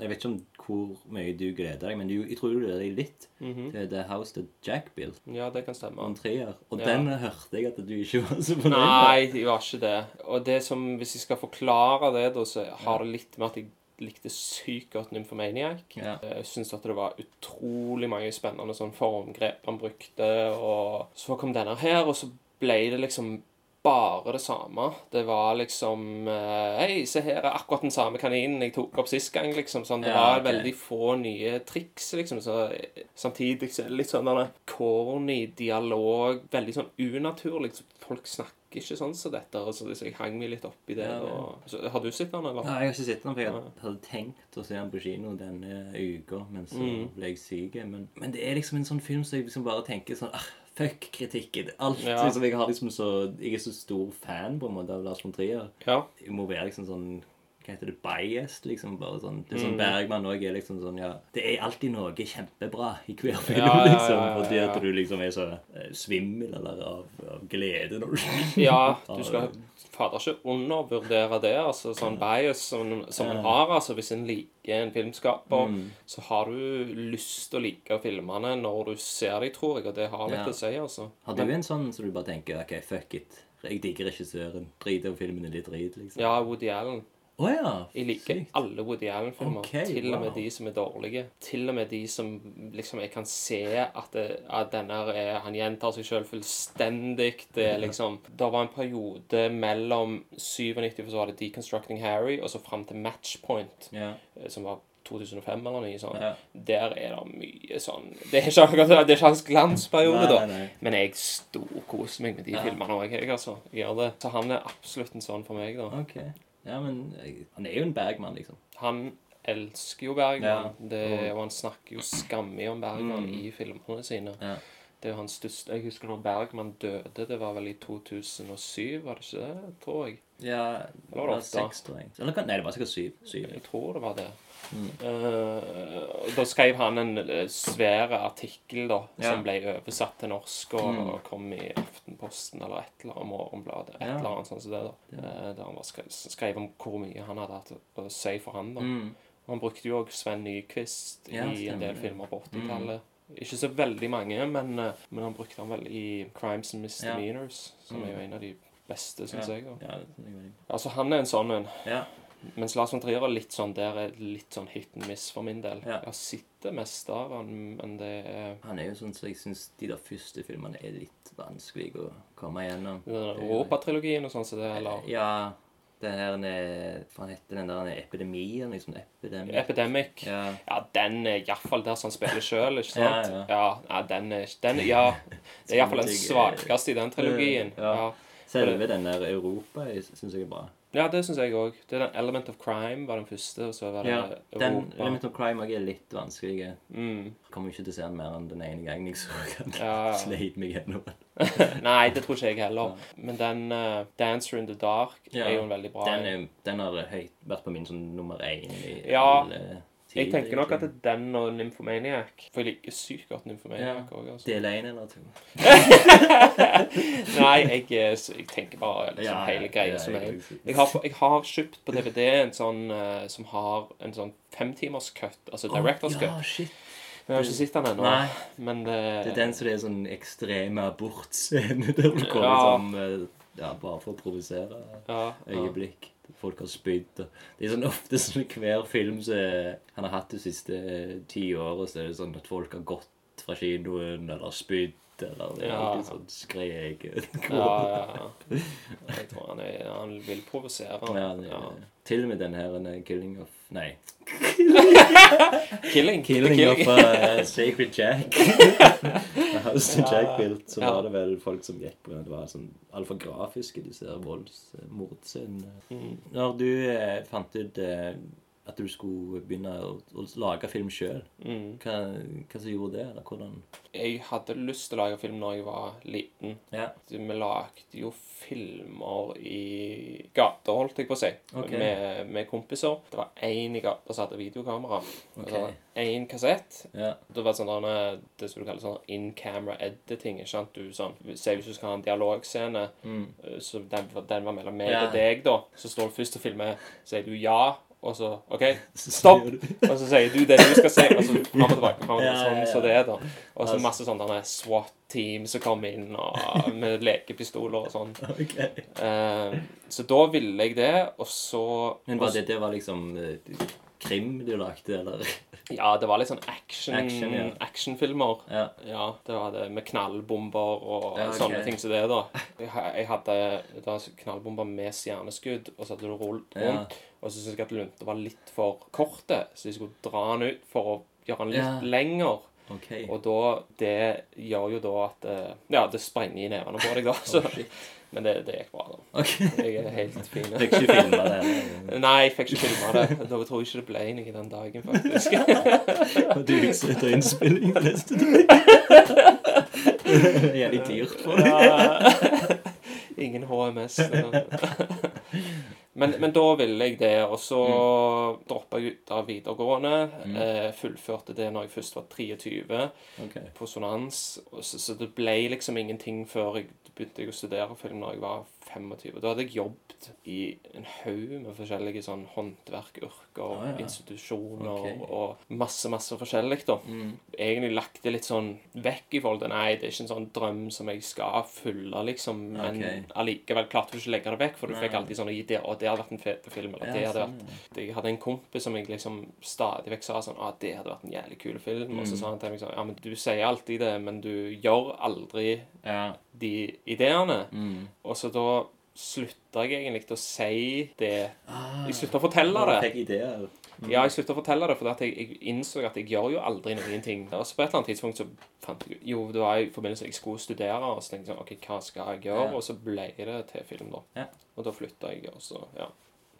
Jeg vet ikke om hvor mye du gleder deg, men du, jeg tror du gleder deg litt Mhm. til The House That Jack Built. Ja, det kan stemme. Og en treer. Og Ja. den hørte jeg at du ikke var så fornøyd med. Nei, jeg var ikke det. Og det som, hvis jeg skal forklare det, da, så har det litt med at jeg likte sykt godt Nymphomaniac. Ja. Jeg syns at det var utrolig mange spennende sånn formgrep han brukte. Og så kom denne her, og så ble det liksom bare det samme. Det var liksom eh, Hei, se her er akkurat den samme kaninen jeg tok opp sist gang, liksom. Sånn, det Ja, var veldig få nye triks, liksom. Så, eh, samtidig så er det litt sånn corny dialog, veldig sånn unaturlig. Liksom. folk snakker ikke sånn som dette. Altså, så, så jeg hang meg litt opp i det. Ja, ja. Og, så, har du sett den, eller? Nei, jeg har ikke sett den, for jeg hadde tenkt å se den på kino denne uka, men så Mm. ble jeg syk. Men, men det er liksom en sånn film som jeg liksom bare tenker sånn ah, Fuck kritikken. Alt Ja. liksom, jeg har liksom så Jeg er så stor fan på en måte av Lars von Trier. Ja. Jeg må være liksom sånn hva heter det, biased, liksom. bare sånn, Det er sånn Mm. Bergman òg er liksom sånn, ja Det er alltid noe kjempebra i hver film, Ja, ja, liksom. Fordi at du liksom er så eh, svimmel eller av, av glede når du *laughs* Ja, du skal fader ikke undervurdere det. altså Sånn bias som, som en har. altså Hvis en liker en filmskaper, Mm. så har du lyst til å like filmene når du ser dem, tror jeg. Og det har litt å si, altså. Har du en sånn så du bare tenker OK, fuck it. Jeg digger regissøren. Drit om filmen er litt drit, liksom. Ja, Woody Allen. Å ja. Jeg liker sykt. alle Woody Allen-filmer. Okay, til og med wow. de som er dårlige. Til og med de som liksom jeg kan se at, det, at denne er, han gjentar seg sjøl fullstendig. Det er liksom Det var en periode mellom 97, for så var det Deconstructing Harry, og så fram til Matchpoint, eh, som var 2005 eller noe sånt. Ja. Der er det mye sånn Det er ikke det er ikke hans glansperiode, Nei, da. nei. Men jeg storkoser meg med de Ja. filmene òg, jeg, altså. Jeg gjør det. Så han er absolutt en sånn for meg, da. OK. Ja, men han er jo en Bergman, liksom. Han elsker jo Bergman, Ja. det, og han snakker jo skammig om Bergman Mm. i filmene sine. Ja. Det er jo hans største Jeg husker når Bergman døde, det var vel i 2007, var det ikke det? Tror jeg. Ja, det var det var seks, tror jeg. Eller nei, det var sikkert syv. syv. Jeg tror det var det. Mm. Eh, da skrev han en eh, svær artikkel da, Ja. som ble oversatt til norsk og, Mm. og kom i Aftenposten eller et eller annet Morgenbladet. Et Ja. eller annet sånt som det da. Eh, Der han var skrev, skrev om hvor mye han hadde hatt å si for han da. Mm. Han brukte jo òg Sven Nyquist i en del filmer på 80-tallet. Ikke så veldig mange, men, men han brukte han vel i Crimes and Misdemeanors, som er jo en av de beste, syns ja. jeg. da. Altså, han er en sånn en. Ja. Mens Lars von Trier er litt sånn der er litt sånn hit and miss for min del. Ja. Jeg har sett det meste av han, men det er Han er jo sånn så jeg syns de der første filmene er litt vanskelig å komme igjennom. den Europa-trilogien og sånn som det, eller Ja. Den her er Hva heter den der epidemien? Liksom epidemic. Epidemic. Ja. Ja, den er iallfall der som han spiller sjøl, ikke *laughs* Ja, sant? ja. ja, den er den, Ja. Det er iallfall den svakeste i den trilogien. Ja. Ja. Selve den der Europa syns jeg er bra. Ja, det syns jeg òg. Det er den Element of Crime var den første, og så var det Ja, Den Europa. Element of Crime også er litt vanskelig. Mm. Kommer ikke til å se den mer enn den ene gangen jeg så den. Ja, *laughs* ja. Sleit meg gjennom den. *laughs* Nei, det tror ikke jeg heller. Men den uh, Dancer in the Dark Ja. er jo en veldig bra Den, er, den har høyt, vært på min sånn nummer én i Ja, alle Jeg tenker nok at det er den og Nymphomaniac. For jeg liker sykt godt Nymphomaniac òg, altså. Del én eller to. *laughs* Nei, jeg, jeg tenker bare liksom Ja, ja, hele greia ja, som er jeg har, jeg har kjøpt på DVD en sånn uh, som har en sånn femtimers cut, altså director's cut. Ja, shit. Men jeg har ikke sett den ennå. Men det, Det er den som det er sånn ekstreme abortscene *laughs* der du kommer Ja. sånn Ja, bare for å provosere ja, ja. øyeblikk. Folk har spydd. Det er sånn ofte sånn hver film som han har hatt de siste eh, ti årene, så er det sånn at folk har gått fra kinoen eller spydd eller er Ja. sånn skrek. Ja, ja, ja. Jeg tror han, er, han vil provosere. Ja, Ja. Til og med den her er Killing of Nei. *laughs* Killing. Killing, of uh, Sacred Jack. *laughs* *laughs* House ja. Jack built, så Ja. var det vel folk som gikk på. Det var sånn altfor grafiske, disse voldsmordscenene. Mm. Når du eh, fant ut eh, at du skulle begynne å, å lage film sjøl, Mm. hva, hva som gjorde det? Eller hvordan Jeg hadde lyst til å lage film når jeg var liten. Ja. Vi lagde jo filmer i gata, holdt jeg på å si, okay. med, med kompiser. Det var én i gata som hadde videokamera. Ok. Én kassett. Ja. Det var sånn det som du kaller sånn in camera editing. ikke sant? Du sånn, Si hvis du skal ha en dialogscene, Mm. eh, så den, den var mellom meg Ja. og deg, da. Så står du først og filmer, sier du ja, og så OK, *laughs* stopp! Og så sier du det du skal si, og så *laughs* fram og tilbake. Fram og tilbake sånn så det er, da. Og så masse sånn denne SWAT-team som kommer inn og, med lekepistoler og sånn. *laughs* Ok. Eh, så da ville jeg det, og så Men var det, det var liksom eh, krim du lagde, eller? Ja, det var litt sånn action, Action, ja. actionfilmer. Ja. Ja, det var det med knallbomber og Ja, okay. sånne ting som det, da. Jeg, jeg hadde da, knallbomber med stjerneskudd, og så hadde du rullet rundt. Og så syntes jeg at lunta var litt for korte, så de skulle dra den ut for å gjøre den litt Ja. lenger. OK. Og da Det gjør jo da at eh, Ja, det sprenger i nevene på deg, da. Så, Oh. Men det, det gikk bra, da. Okay. Jeg er helt fin. Fikk ikke filma det. Nei, jeg fikk ikke filma det. Da tror jeg ikke det ble noe den dagen, faktisk. Og *laughs* du utsetter innspilling neste dag. *laughs* Jævlig dyrt for deg. Ja. Ingen HMS. *laughs* Men, men da ville jeg det, og så Mm. droppa jeg ut av videregående. Eh, fullførte det når jeg først var 23 okay. på sonans. og Så, så det ble liksom ingenting før jeg begynte jeg å studere film når jeg var 25. Da hadde jeg jobbet i en haug med forskjellige sånn håndverkyrker, Ah, ja. institusjoner okay. og masse, masse forskjellig, da. Mm. Egentlig lagt det litt sånn vekk i forhold til Nei, det er ikke en sånn drøm som jeg skal fylle, liksom. Men okay. allikevel klarte du ikke å legge det vekk, for du Nei. fikk alltid sånne ideer. Og det hadde vært en fet film. Eller det hadde sånn, vært Jeg hadde en kompis som jeg liksom stadig vekk sa sånn at 'Det hadde vært en jævlig kul film.' Og så Mm. sa han til meg sånn 'Ja, men du sier alltid det, men du gjør aldri Ja. de ideene.' Mm. Og så da slutta jeg egentlig å si det Ah, Jeg slutta å fortelle det. Ideer. Ja, jeg slutta å fortelle det, for jeg, jeg innså at jeg gjør jo aldri noen ting. Og så på et eller annet tidspunkt så fant jeg Jo, det var i forbindelse med at jeg skulle studere, og så tenkte jeg sånn OK, hva skal jeg gjøre? Ja. Og så ble det til film, da. Ja. Og da flytta jeg, og så Ja.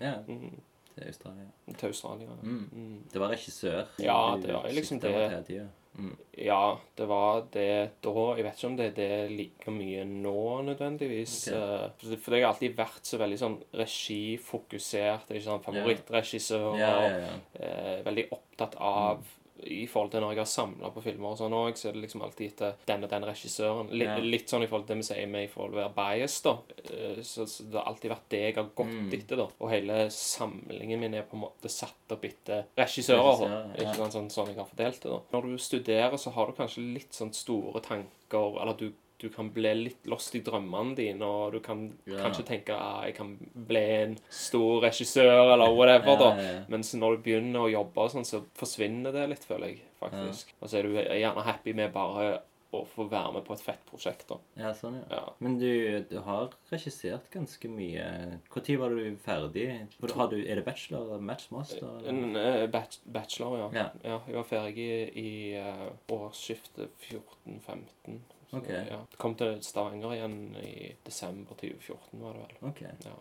Ja, Mm, til Australia. til Australia. Mm. Mm. Det var regissør. Ja, det var liksom det. det. tiden. Mm. Ja, det var det da. Jeg vet ikke om det er det like mye nå, nødvendigvis. Ok. Eh, For det jeg har alltid vært så veldig sånn regifokusert. Ikke sant? Favorittregissør. Yeah. Yeah, eh, veldig opptatt av I forhold til når jeg har samla på filmer og sånn òg, så er det liksom alltid etter den og den regissøren. Litt, Ja. litt sånn i forhold til det vi sier med i forhold til å være bias, da. Eh, Så, så det har alltid vært det jeg har gått Mm. etter, da. Og hele samlingen min er på en måte satt opp etter regissører. Regissør, ja. Ikke sant, sånn, sånn jeg har fordelt det, da. Når du studerer, så har du kanskje litt sånn store tanker, eller du du kan bli litt lost i drømmene dine, og du kan yeah. kanskje tenke at jeg kan bli en stor regissør, eller whatever, Ja, da. yeah, da. Mens når du begynner å jobbe sånn, så forsvinner det litt, føler jeg, faktisk. Og så er du gjerne happy med bare å få være med på et fett prosjekt, da. Ja, sånn, ja. Ja. Men du, du har regissert ganske mye. Når var du ferdig? Har du, er det bachelor? Eller? En eh, bach bachelor, ja. Ja. Jeg var ferdig i eh, årsskiftet 14-15. Så, Ok. Ja. Kom til Stavanger igjen i desember 2014, var det vel. Okay. Ja.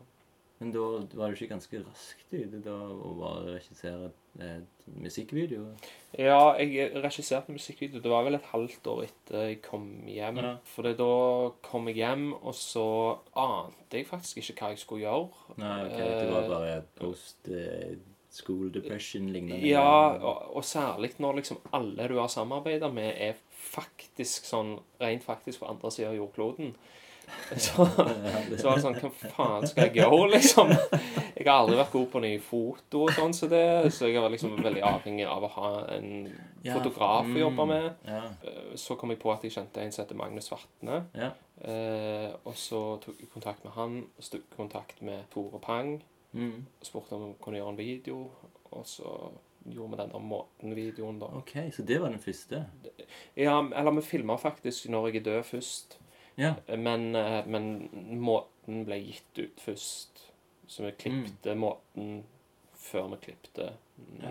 Men da var du ikke ganske raskt ute da å bare regissere et musikkvideo? Ja, jeg regisserte musikkvideo. Det var vel et halvt år etter jeg kom hjem. Ja. For da kom jeg hjem, og så ante jeg faktisk ikke hva jeg skulle gjøre. Nei, okay. det var Eh, bare post eh, school depression lignende? Ja, og, og særlig når liksom alle du har samarbeidet med, er faktisk sånn rent faktisk på andre sida av jordkloden. *laughs* Så, så var det sånn Hva faen skal jeg gjøre, liksom? Jeg har aldri vært god på noe foto og sånn, så, det, så jeg var liksom veldig avhengig av å ha en Ja, fotograf å jobbe mm, med. Ja. Eh, Så kom jeg på at jeg kjente en som heter Magnus Vatne. ja. Eh, og så tok jeg kontakt med han, og tok kontakt med Tore Pang. Mm. og Spurte om hun kunne gjøre en video. Og så gjorde vi den der Måten-videoen, da. OK, så det var den første? Ja, eller vi filma faktisk når jeg er død først. Ja. Men, eh, men Måten ble gitt ut først. Så vi klipte Måten før vi klipte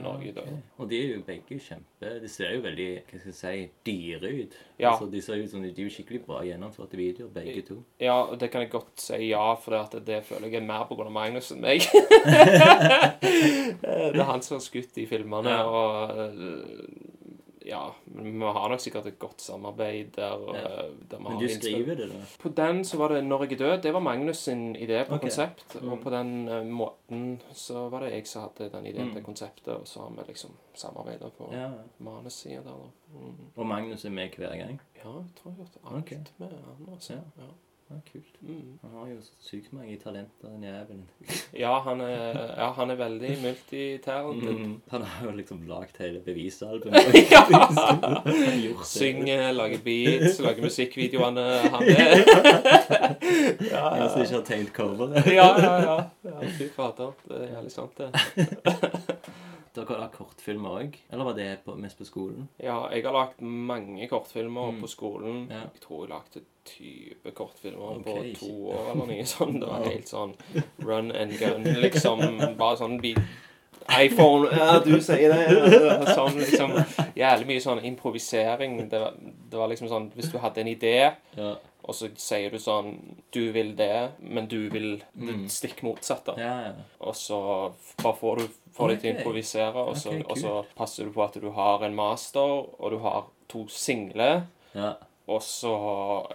Norge i ok. Og de er jo begge kjempe De ser jo veldig hva skal jeg si, dyre ut. Ja. Altså, de ser ut som de, er jo skikkelig bra gjennomførte videoer, begge to. Ja, og det kan jeg godt si ja, for det, at det føler jeg er mer av Magnus enn meg. *laughs* *laughs* det er han som har skutt de filmene, Ja. og øh, ja, men vi har nok sikkert et godt samarbeid der. Ja. øh, der Men du skriver det, da? På den så var det 'Når jeg er død'. Det var Magnus sin idé på okay. konsept. Mm. Og på den uh, måten så var det jeg som hadde den ideen Mm. til konseptet, og så har vi liksom samarbeida på Ja. manussida der. Mm. Og Magnus er med hver gang? Ja, jeg tror jeg har gjort alt okay. med han, altså. Ja. Ja. Kult. Mm. Han har jo sykt mange talenter, den jævelen. *laughs* Ja, han er, ja, han er veldig multitalented. Mm. Han har jo liksom lagd hele bevisalbumet. *laughs* Ja! Synger, lager beats, lager musikkvideoene. Han er *laughs* Ja, ja, som ikke har tegnet coveret. ja. ja, ja. ja Fy fader. Det er jævlig sant, det. Dere har kortfilmer òg? Eller var det på, mest på skolen? Ja, jeg har lagd mange kortfilmer Mm. på skolen. Ja. Jeg tror jeg lagde 20 kortfilmer okay. på to år eller noe sånt. Det var helt sånn run and gun, liksom. Bare sånn bi- iPhone Ja, du sier det! *laughs* Sånn liksom Jævlig mye sånn improvisering. Det var, det var liksom sånn Hvis du hadde en idé, Ja. og så sier du sånn Du vil det, men du vil det Mm. stikk motsatte. Ja, ja. Og så bare får du får deg til å improvisere, og så, Ok, og så passer du på at du har en master, og du har to singler, ja. Og så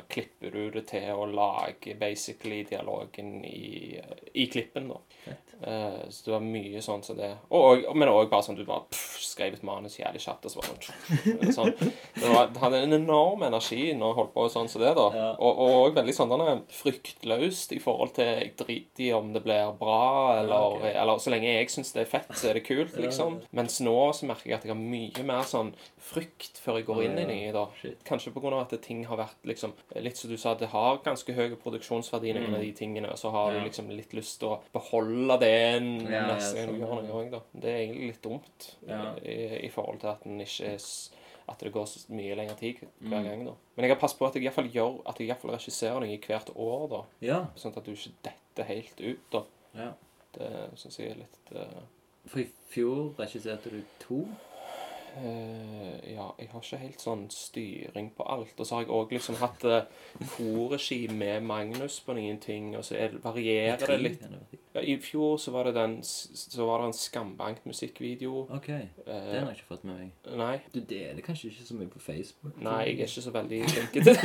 klipper du det til å lage basically dialogen i, i klippen, da. Eh, så det var mye sånn som det. Og, og, men òg bare sånn du bare pff, skrev et manus jævlig kjapt, og så bare sånn, sånn. Det, var, det hadde en enorm energi når jeg holdt på sånn som det, da. Ja. Og, òg veldig sånn denne fryktløst i forhold til Jeg driter i om det blir bra, eller, Ja, okay. eller så lenge jeg syns det er fett, så er det kult, liksom. Mens nå så merker jeg at jeg har mye mer sånn frykt før jeg går inn i nye, da. Shit. Kanskje på grunn av at ting har vært liksom Litt som du sa, det har ganske høy produksjonsverdi, noen Mm. av de tingene, og så har du liksom litt lyst til å beholde det Neste gang du gjør noe òg, da. Det er egentlig litt dumt Ja. i, i forhold til at den ikke er at det går så mye lengre tid hver Mm. gang. da. Men jeg har passet på at jeg i hvert fall gjør At jeg i hvert regisserer noe hvert år, da. ja. Sånn at du ikke detter helt ut, da. ja. Det syns jeg er litt uh... For i fjor regisserte du to? Eh, Ja, jeg har ikke helt sånn styring på alt. Og så har jeg òg liksom hatt uh, korregi med Magnus på noen ting, og så er, varierer det litt. Ja, I fjor så var det den Så var det en Skambank-musikkvideo. OK. Den Eh, har jeg ikke fått med meg. nei. Du deler kanskje ikke så mye på Facebook? Nei, jeg er ikke så veldig *laughs* flink til det.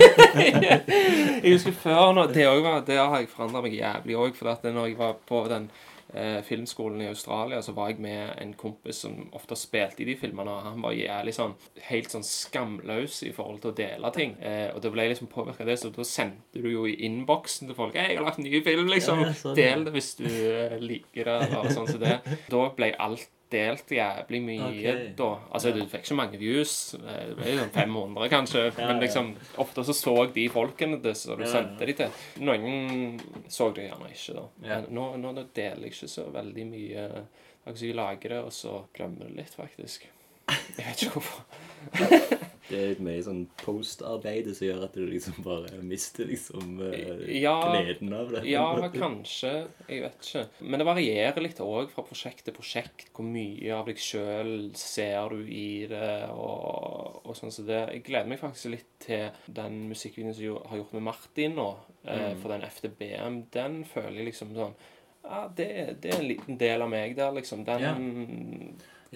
*laughs* jeg husker før nå, Det, også var, det har jeg forandra meg jævlig òg. For at når jeg var på den eh, filmskolen i Australia, så var jeg med en kompis som ofte spilte i de filmene. og Han var jævlig sånn helt sånn skamløs i forhold til å dele ting. Eh, og det ble liksom påvirka av det, så da sendte du jo i innboksen til folk 'Hei, jeg har lagt en ny film', liksom. Ja, sånn, ja. Del det hvis du eh, liker det, eller sånn som det. Da ble alt delt jævlig mye okay. da. Altså, du fikk ikke mange views. eh, Det ble jo *laughs* sånn 500, kanskje. Ja, Men ja. liksom, ofte så så de folkene det, så du Ja, ja. sendte de til. Noen så det gjerne ikke, da. Ja. Men nå, nå deler jeg ikke så veldig mye. Altså, jeg lager det, og så glemmer det litt, faktisk. Jeg vet ikke hvorfor. *laughs* Det er mye sånn postarbeid som gjør at du liksom bare mister liksom eh, Ja. gleden av det. Ja, kanskje. Jeg vet ikke. Men det varierer litt òg fra prosjekt til prosjekt. Hvor mye av deg sjøl ser du i det, og, og sånn som det. Jeg gleder meg faktisk litt til den musikkvideoen som jeg har gjort med Martin nå. Eh, Mm. for den FDB-en, den føler jeg liksom sånn ja, det, det er en liten del av meg der, liksom. Den Ja,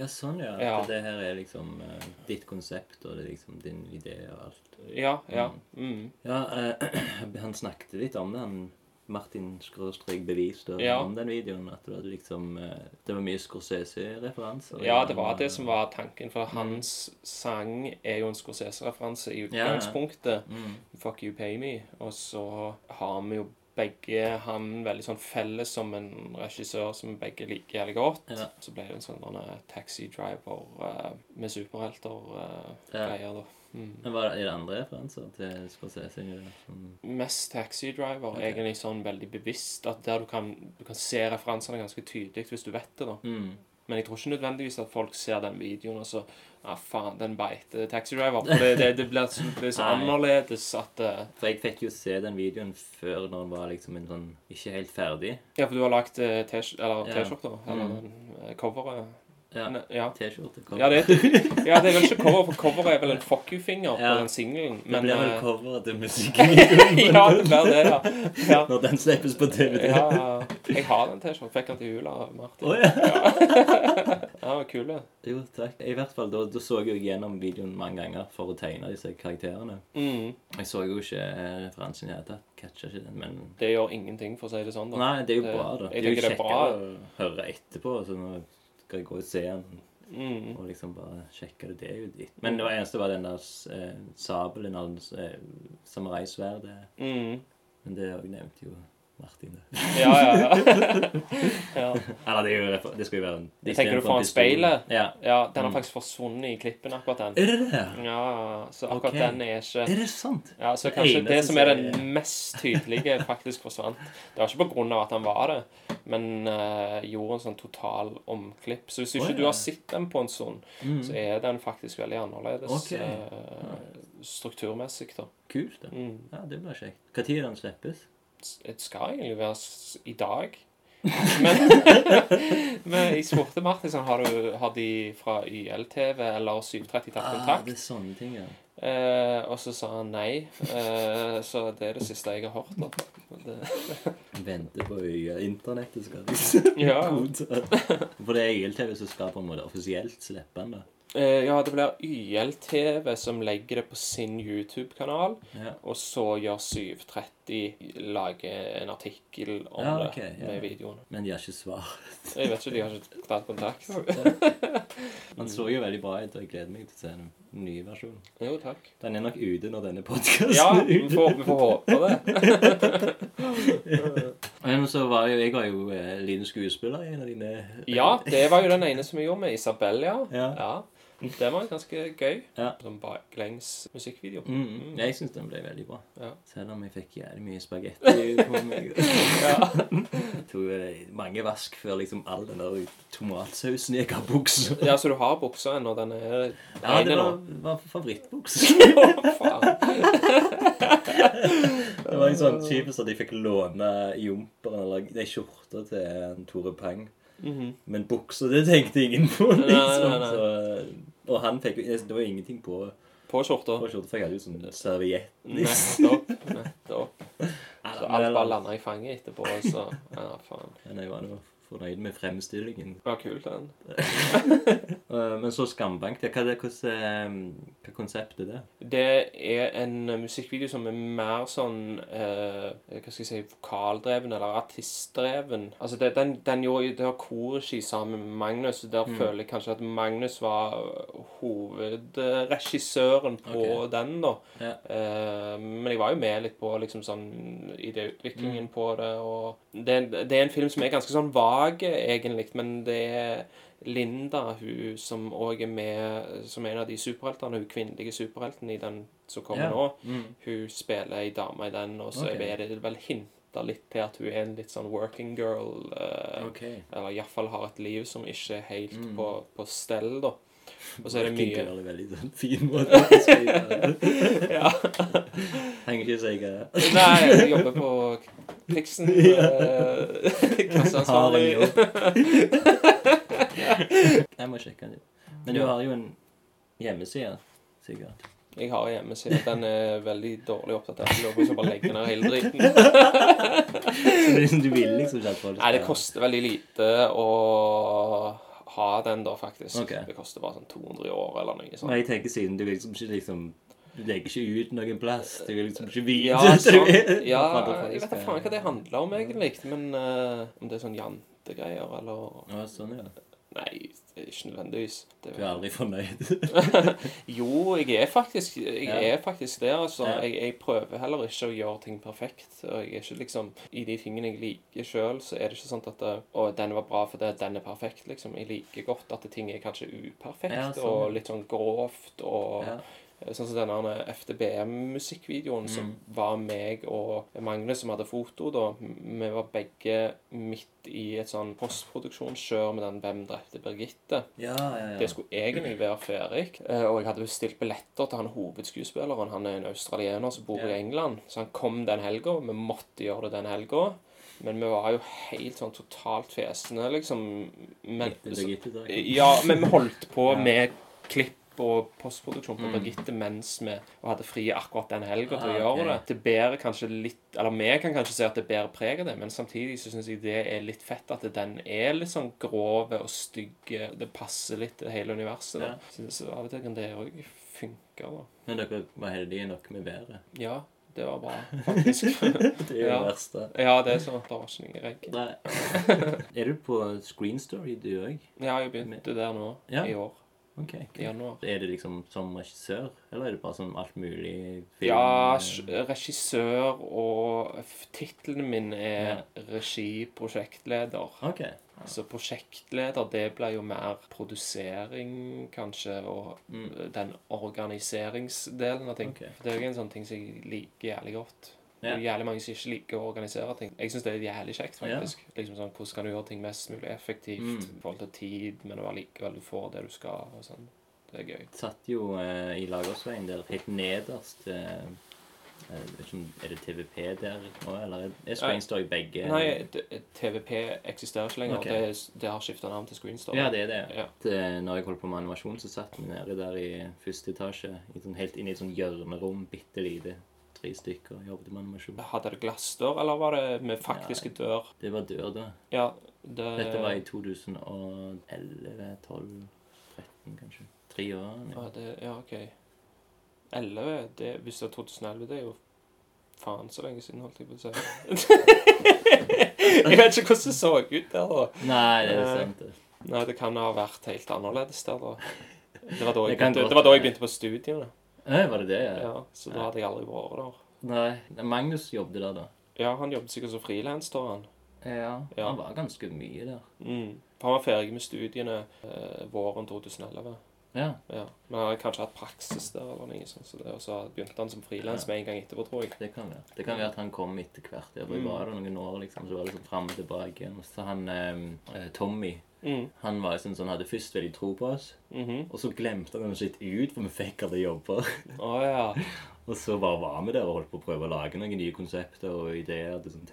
sånn, ja. Ja. At det her er liksom uh, ditt konsept, og det er liksom din idé og alt. Ja, ja. Mm. Ja, uh, *clears throat* han snakket litt om det, han Martin Skråstrek beviste Ja. om den videoen. At det var liksom eh, Det var mye Scorsese-referanser. Ja, det var det som var tanken, for hans sang er jo en Scorsese-referanse i Ja, ja. utgangspunktet. Mm. 'Fuck You Pay Me'. Og så har vi jo begge han veldig sånn felles som en regissør som begge liker jævlig godt. Ja. Så ble det en sånn denne taxi driver eh, med superhelter-greier, Ja. da. Mm. Men var det, er det andre referanser til Scorsese? Som, Mest taxi driver. Ok. Egentlig sånn veldig bevisst. At der du kan, du kan se referansene ganske tydelig hvis du vet det. da. mm. Men jeg tror ikke nødvendigvis at folk ser den videoen og så Ja, faen, den beiter taxi driver. For det, det, det blir så, det så *laughs* annerledes at uh... For jeg fikk jo se den videoen før når den var liksom en sånn ikke helt ferdig. Ja, for du har lagt eh, T-skj- eller. T-skjorter? Eller Mm. eh, coveret? Ja. Ja. T-skjorte. cover. Ja, det, ja, det er vel ikke cover, for coveret er vel en *laughs* fuck you-finger på Ja. den singelen. Det blir vel cover til musikken *laughs* ja, det blir det, ja. *laughs* ja. når den slippes på DVD. Ja, jeg har den T-skjorten. Fikk den til jul av Martin. Oh, ja. Ja, det Jo, takk. I hvert fall, da, da så jeg jo gjennom videoen mange ganger for å tegne disse karakterene. Mm. Jeg så jo ikke eh, referansen i det hele. Catcha ikke den, men Det gjør ingenting, for å si det sånn. da. Nei, det er jo Det- bra, da. Det er jo er kjekkere å høre etterpå. Så nå skal jeg gå og se den Mm. og liksom bare sjekke det. Det jo ditt. Men det var eneste var den der eh, sabelen av eh, samuraisverdet. Mm. Men det òg nevnte jo Martin. Ja, ja, *laughs* ja. Eller det, er jo, det skal jo være en tenker du foran speilet? Ja. ja den har faktisk forsvunnet i klippen, akkurat den. Er det det? Ja, så akkurat okay. den er ikke Er det sant? Ja, så kanskje eneste det som er den det mest tydelige, *laughs* faktisk forsvant. Det var ikke på grunn av at han var det, men uh, gjorde en sånn total omklipp. Så hvis ikke ikke ja. du har sett den på en stund, så er den faktisk veldig annerledes okay. uh, strukturmessig, da. Kult. da. Mm. Ja, det blir kjekt. Når er den slippes? Det skal egentlig være i dag. Men, *laughs* men jeg spurte Martin sånn, har, du, har de fra YLTV eller 730 tatt Ah, kontakt. det er sånne ting, ja. Eh, og så sa han nei. Eh, så det er det siste jeg har hørt. Da. Det, Venter på. Internettet skal liksom *laughs* *laughs* ja. For det er YLTV som skal på en måte offisielt slippe den, da. Eh, ja, det blir YLTV som legger det på sin YouTube-kanal. Ja. Og så gjør 730 lager en artikkel om Ja, det med ja. videoen. Men de har ikke svart. Jeg vet ikke, de har ikke tatt kontakt. *laughs* *laughs* Han så jo veldig bra ut, og jeg gleder meg til å se den nye versjonen. Jo, takk. Den er nok ute når denne podkasten Ja, er ute. Ja, vi får håpe det. *laughs* Men så var jo jeg var jo eh, liten skuespiller i en av dine Ja, det var jo den ene som vi gjorde med Isabel, ja. Ja. ja. Det var ganske gøy. Ja. Som baklengs musikkvideo. Mm, jeg syns den ble veldig bra. Ja. Selv om jeg fikk jævlig mye spagetti *laughs* på meg. Det tok eh, mange vask før liksom all den der tomatsausen gikk av buksa. Ja, så du har buksa ennå? Den er Ja, ren det var, var favorittbuks. *laughs* Å, faen. Det var en sånn typisk at jeg fikk låne jumperen eller ei skjorte til en Tore Pang. Mhm. Men buksa, det tenkte ingen på, Nei, liksom. nei, nei. Så, og han fikk jo Det var jo ingenting på, På skjorta. på skjorta, fikk jeg hadde jo sånn serviett. Nettopp. Nettopp. *laughs* Så alt bare landa i fanget etterpå, så Ja, faen. Men det var fornøyd med fremstillingen. Det var kult, den. *laughs* Eh, Men så Skambank, hva, er det, hvordan, eh, hva konseptet er det? Det er en musikkvideo som er mer sånn eh, Hva skal jeg si Vokaldreven eller artistdreven. Altså det, den, den gjorde Det har korregi sammen med Magnus. Der Der føler jeg kanskje at Magnus var hovedregissøren på okay. den, da. Ja. Eh, men jeg var jo med litt på liksom sånn idéutviklingen på det. Og det, det er en film som er ganske sånn vag, egentlig, men det er Linda, hun som òg er med som en av de superheltene, hun kvinnelige superhelten i den som kommer Ja. nå, Mm. hun spiller ei dame i den, og så okay. er det vel hinta litt til at hun er en litt sånn working girl. Eh, okay. Eller iallfall har et liv som ikke er helt Mm. på, på stell, da. Og så er det mye girl er veldig sånn fin måte å skrive det. *laughs* ja. Trenger ikke si hva Nei, jeg jobber på Priksen. *laughs* eh, Kasseansvarlig. *laughs* Jeg må sjekke den. Men du har jo en hjemmeside, sikkert. Jeg har hjemmeside. Den er veldig dårlig oppdatert. Jeg lurer på bare legge ned hele driten. Så det liksom, du vil liksom ikke at folk Nei, det koster veldig lite å ha den, da, faktisk. Okay. Det koster bare sånn 200 i år eller noe Men sånt. jeg tenker siden du liksom ikke liksom Du legger ikke ut noen plass. Du vil liksom ikke vite Ja, *laughs* sånn, ja, jeg vet da faen hva det handler om, egentlig. Men uh, om det er sånn jantegreier, eller Ja, sånn, ja. Nei, ikke nødvendigvis. Det Du er aldri fornøyd. *laughs* Jo, jeg er faktisk, jeg Ja. er faktisk det. altså. Ja. Jeg, jeg prøver heller ikke å gjøre ting perfekt. og jeg er ikke liksom, I de tingene jeg liker sjøl, så er det ikke sånn at det, Å, den var bra fordi den er perfekt, liksom. Jeg liker godt at ting er kanskje uperfekt Ja, sånn, og litt sånn grovt. og. Sånn som denne FDBM-musikkvideoen som var meg og Magnus som hadde foto. da. Vi var begge midt i et sånn postproduksjonskjør med den 'Hvem drepte Birgitte'. Ja, ja, ja. Det skulle egentlig være ferdig. eh, Og jeg hadde bestilt billetter til han hovedskuespilleren. Han er en australiener som bor i England. Så han kom den helga. Vi måtte gjøre det den helga. Men vi var jo helt sånn totalt fesne, liksom. Men, da. ja, men vi holdt på med klipp og postproduksjon på Mm. Birgitte mens vi hadde fri akkurat den helga til å Ah, gjøre det. Det bærer kanskje litt Eller vi kan kanskje se at det bærer preg av det, men samtidig så syns jeg det er litt fett at den er litt sånn grov og stygg. Det passer litt til hele universet. da. Ja. Så, så av og til kan det òg funke, da. Men dere var heldige nok med været. Ja, det var bra, *laughs* faktisk. Det er jo Ja. det verste. ja, det er sånn. at Det var ikke noe regn. Nei. *laughs* er du på Screen Story, du òg? Ja, jeg begynte der nå Ja. i år. Ok, i januar. Er det liksom som regissør, eller er det bare sånn alt mulig film? Ja, regissør og titlene Tittelen min er regiprosjektleder. Ok. Så prosjektleder, det blir jo mer produsering, kanskje, og Mm. den organiseringsdelen av ting. Ok. For det er jo en sånn ting som jeg liker jævlig godt. Ja. Det er jævlig mange som ikke liker å organisere ting. Jeg syns det er jævlig kjekt, Ja. faktisk. Liksom sånn, Hvordan kan du gjøre ting mest mulig effektivt Mm. i forhold til tid, men allikevel du får det du skal, og sånn. Det er gøy. Satt jo eh, i Lagersveien der, helt nederst eh, jeg vet ikke Er det TVP der nå, eller er- Screenstore Screenstory begge? Nei, TVP eksisterer ikke lenger. Okay. Det, det har skifta navn til Screenstory. Ja, det er det. Ja. Det, når jeg holdt på med animasjon, så satt vi nede der i første etasje, i sånn, helt inne i et sånn hjørnerom, bitte lite. Tre stykker jobbet med animasjon. Hadde det glassdør, eller var det med faktiske dør? Det var dør, da. Ja, det Dette var i 2011, 12, 13 kanskje. Tre år. ja, Ja. det, ja, OK. 11, det, hvis det er 2011, det er jo faen så lenge siden, holdt jeg på å si. *laughs* jeg vet ikke hvordan det så ut der, da. Nei, det er sant. det. Nei, det kan ha vært helt annerledes der, da. Det var da jeg begynte, var da jeg begynte på studiene. Nei, var det det? Ja. Ja, så da hadde jeg aldri vært der. Nei, Magnus jobbet der, da. Ja, han jobbet sikkert som frilans, da, han. Ja, Ja. Han var ganske mye der. Mm. Han var ferdig med studiene eh, våren 2011. Ja. Ja. Men han hadde kanskje hatt praksis der, eller noe sånt. Så det, og så begynte han som frilans med en gang etterpå, tror jeg. Det kan være. Det kan være at han kom etter hvert. Ja, jeg Mm. var der noen år, liksom, så var det sånn fram og tilbake igjen. Så han eh, Tommy, Mm. han var liksom sånn hadde først veldig tro på oss, Mhm. og så glemte han litt ut, for vi fikk aldri jobber. Oh, ja. *laughs* Og så bare var vi der og holdt på å prøve å lage noen nye konsepter og ideer til sånn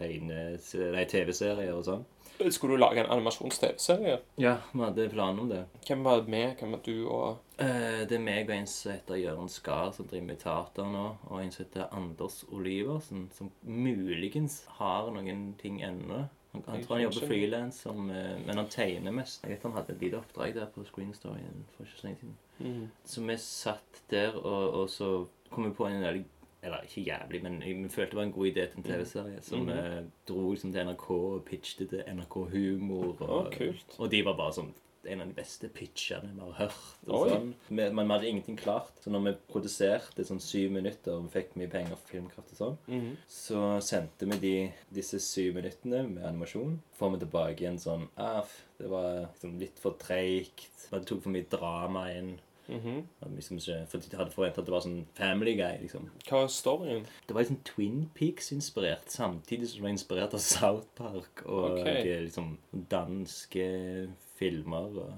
TV-serier og sånn. Skulle du lage en animasjons-TV-serie? Ja, vi hadde planer om det. Hvem var med? Hvem var du og Eh, det er meg og en som heter Jørgen Skar, som driver med teater nå. Og en som heter Anders Oliversen, som muligens har noen ting ennå. Han, han tror han jobber frilans, men han tegner mest. Jeg vet han hadde et lite oppdrag der på Screen Story for ikke så lenge siden. mm. Så vi satt der, og, og så kom vi på en jævlig Eller ikke jævlig, men jeg følte det var en god idé til en TV-serie. som Mhm. vi dro liksom til NRK og pitchet til NRK Humor. Og, kult. og de var bare sånn en av de beste pitchene vi har hørt. Og sånn. Men vi hadde ingenting klart. Så når vi produserte sånn syv minutter og vi fikk mye penger for Filmkraft og sånn, Mhm. så sendte vi de, disse syv minuttene med animasjon. Får vi tilbake igjen sånn ah, Det var liksom litt for treigt. Det tok for mye drama inn. Mhm. -hmm. Liksom ikke, for de hadde forventet at det var sånn Family Guy. liksom. Hva er storyen? Det var liksom Twin Peaks-inspirert, samtidig som det var inspirert av South Park og okay. eh, liksom danske filmer og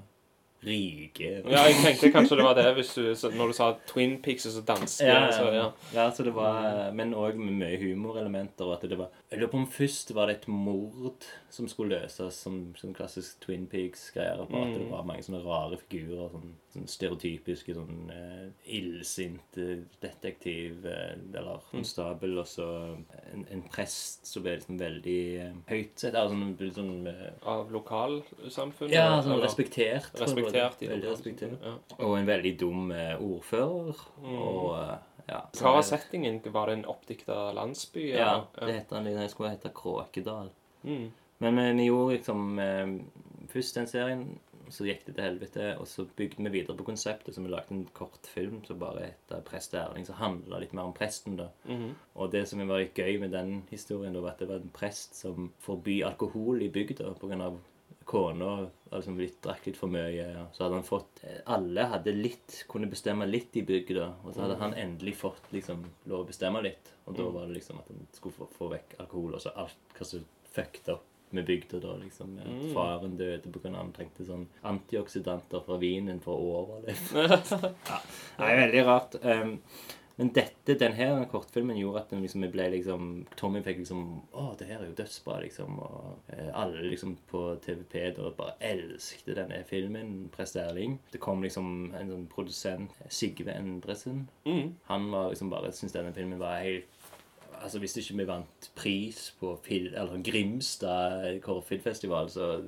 rike Ja, jeg tenkte kanskje det var det hvis du, så når du sa Twin Peaks og så danske. Ja, Så, ja. ja. så det var Men òg med mye humorelementer. og at det var Jeg lurer på om først var det et mord som skulle løses, som, som klassisk Twin Peaks-greier. På at det Mm. var mange sånne rare figurer. Sånn, sånn stereotypiske sånn uh, illsint eh, detektiv uh, eller Mm. konstabel, og så en, en prest som ble liksom veldig uh, høyt sett. Altså, sånn, sånn uh, Av lokalsamfunnet? ja, sånn eller? respektert. var. Respektert i Veldig respektert. Ja. Og en veldig dum eh, ordfører. Og eh, ja. Hva var settingen? Var det en oppdikta landsby? Ja, ja det heter, den skulle hete Kråkedal. Mm. Men vi gjorde liksom eh, først den serien, så gikk det til helvete. Og så bygde vi videre på konseptet, så vi lagde en kortfilm som bare heter 'Prest Erling', som handla litt mer om presten, da. Mhm. Og det som var litt gøy med den historien, da, var at det var en prest som forby alkohol i bygda pga. Kona altså litt, drakk litt for mye. Ja. Så hadde han fått Alle hadde litt, kunne bestemme litt i bygda. Og så hadde han endelig fått liksom lov å bestemme litt. Og da var det liksom at han skulle få, få vekk alkohol og så alt hva som fucked opp med bygda da. liksom. At Faren døde pga. han trengte sånn antioksidanter fra vinen for å overleve. *laughs* ja. Nei, veldig rart. Um, men dette, den her kortfilmen gjorde at liksom, vi ble liksom Tommy fikk liksom Å, det her er jo dødsbra, liksom. Og eh, alle liksom på TVP da bare elsket denne filmen, Prest Erling. Det kom liksom en sånn produsent, Sigve Endresen. Mm. Han var liksom bare syntes denne filmen var helt Altså Hvis ikke vi vant pris på fil, eller Grimstad kortfilmfestival, så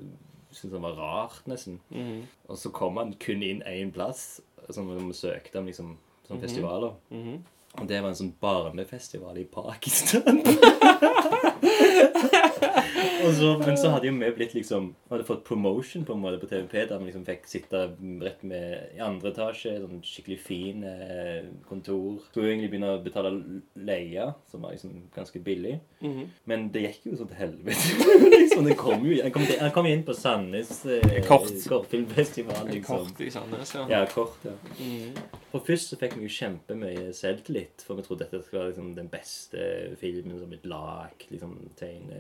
syntes han var rart, nesten. Mm. Og så kom han kun inn én plass, som vi søkte om liksom, sånne festivaler. Mhm. Og det var en sånn barnefestival i Pakistan. *laughs* så, men så hadde jo vi blitt liksom Vi hadde fått promotion på en måte på TVP, der vi liksom fikk sitte rett med i andre etasje, sånn skikkelig fin eh, kontor. Skulle egentlig begynne å betale leie, som var liksom ganske billig. Mhm. Men det gikk jo sånn til helvete. *laughs* liksom, det kom jo, jeg, kom til, jeg kom inn på Sandnes eh, Kort. kortfilmfestival. Liksom. Kort i Sandnes, ja. Ja, kort, ja. Mhm. For først så fikk vi jo kjempemye selvtillit, for vi trodde dette skulle være liksom, den beste filmen som et lag, liksom tegne,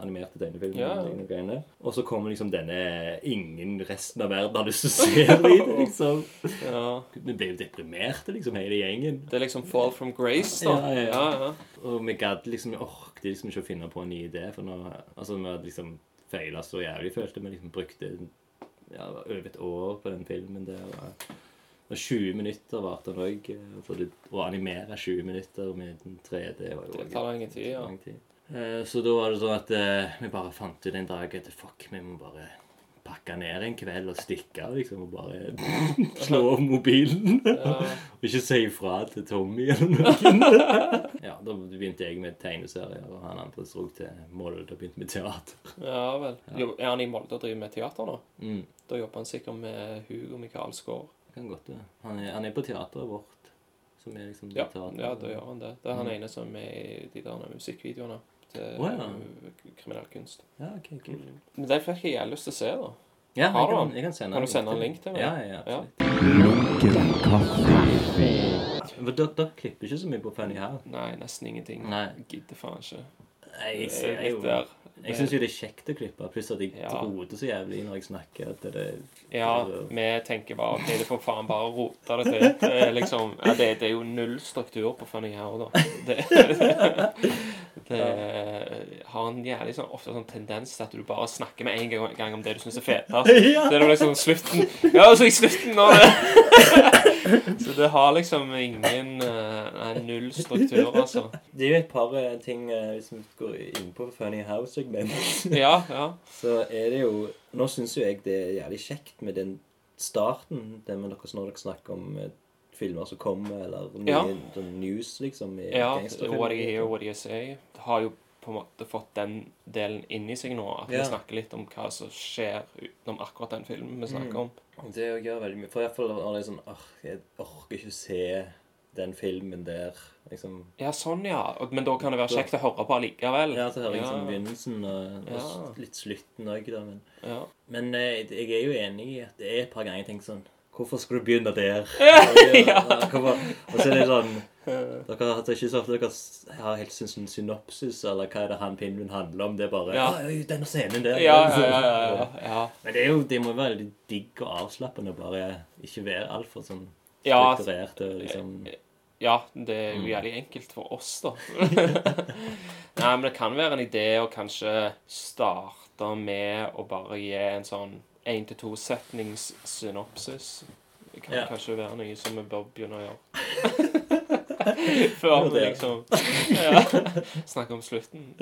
animerte tegnefilmer. Ja. og tegne greiene. Og så kommer liksom denne ingen resten av verden har lyst til å se det, *laughs* liksom. ja. Vi ble jo deprimerte, liksom, hele gjengen. Det er liksom Fall from Grace, da. Ja, ja, ja. Og vi gadd liksom, vi orket liksom ikke å finne på en ny idé, for nå, altså vi hadde liksom feila så jævlig, følte vi liksom brukte ja, over et år på den filmen der. Og, og 20 minutter varte den òg. Å animere 20 minutter med den 3D var jo Det tar lang tid, ja. lang tid. Eh, Så da var det sånn at eh, vi bare fant ut en dag at fuck, vi må bare pakke ned en kveld og stikke, liksom. Og bare *laughs* slå av mobilen. Ja. Og *laughs* ikke si ifra til Tommy eller noen. *laughs* ja, da begynte jeg med tegneserier, og han andre dro til Molde og begynte med teater. Ja vel. Jo, Er han i Molde og driver med teater nå? Mm. Da jobber han sikkert med Hugo Michaelsgaard. Det kan godt være. Han han er på teateret vårt. Som er liksom Ja, ja, da gjør han det. Det er han Mm. ene som er i de der musikkvideoene til oh, ja. kriminell kunst. Ja, ok, cool. Men den fikk jeg lyst til å se, da. Ja, Har du du kan, kan Kan du sende en link til meg? Ja, ja, absolutt. Ja. dere, dere klipper ikke så mye på Funny How? Nei, nesten ingenting. Nei. Gidder faen ikke. Jeg, Det jeg, jeg syns jo det er kjekt å klippe, pluss at jeg Ja. roter så jævlig når jeg snakker. At det, Ja, vi tenker bare ok, det får faen bare rote det til. Det er liksom ja, det, det er jo null struktur på Funny How, da. Det, *laughs* det har en jævlig sånn, ofte sånn tendens til at du bare snakker med en gang, gang om det du syns er fetest. *laughs* Ja. Det er liksom slutten Ja, så i slutten nå *laughs* *laughs* Så det har liksom ingen eh, Nei, null struktur, altså. Det er jo et par eh, ting eh, Hvis vi går inn på Funny House-segmentet, *laughs* Ja, ja. så er det jo Nå syns jo jeg det er jævlig kjekt med den starten, det med dere når dere snakker om filmer som kommer, eller nye Ja. sånn news, liksom. I ja. What do you hear, what do you say? Det har jo på en måte fått den delen inn i seg nå. At Ja. vi snakker litt om hva som skjer utenom akkurat den filmen vi snakker om. Det gjør veldig mye. For i hvert fall når det er sånn åh, Jeg orker ikke se den filmen der. Liksom. Ja, sånn, ja. Og- Men da kan det være kjekt å høre på allikevel. Ja, så hører jeg liksom begynnelsen og, og s- litt slutten òg, da. Men, Ja. men eh, jeg er jo enig i at det er et par ganger jeg tenker sånn Hvorfor skal du begynne der? *laughs* Ja. Hvorfor? Og så er det sånn Dere har ikke så ofte dere har helt en synopsis, eller hva er det han filmen handler om? Det er bare Ja. ja. denne scenen der. Ja, ja, ja, ja, ja, ja. Men det er jo det må jo være litt digg og avslappende bare ikke være altfor sånn strukturert og liksom Ja, det er Mm. jo jævlig enkelt for oss, da. *laughs* *laughs* Nei, men det kan være en idé å kanskje starte med å bare gi en sånn én til to setnings synopsis. Det kan Ja. kanskje være noe som vi bør begynne å gjøre. *laughs* *laughs* Før vi liksom *laughs* ja, snakker om slutten.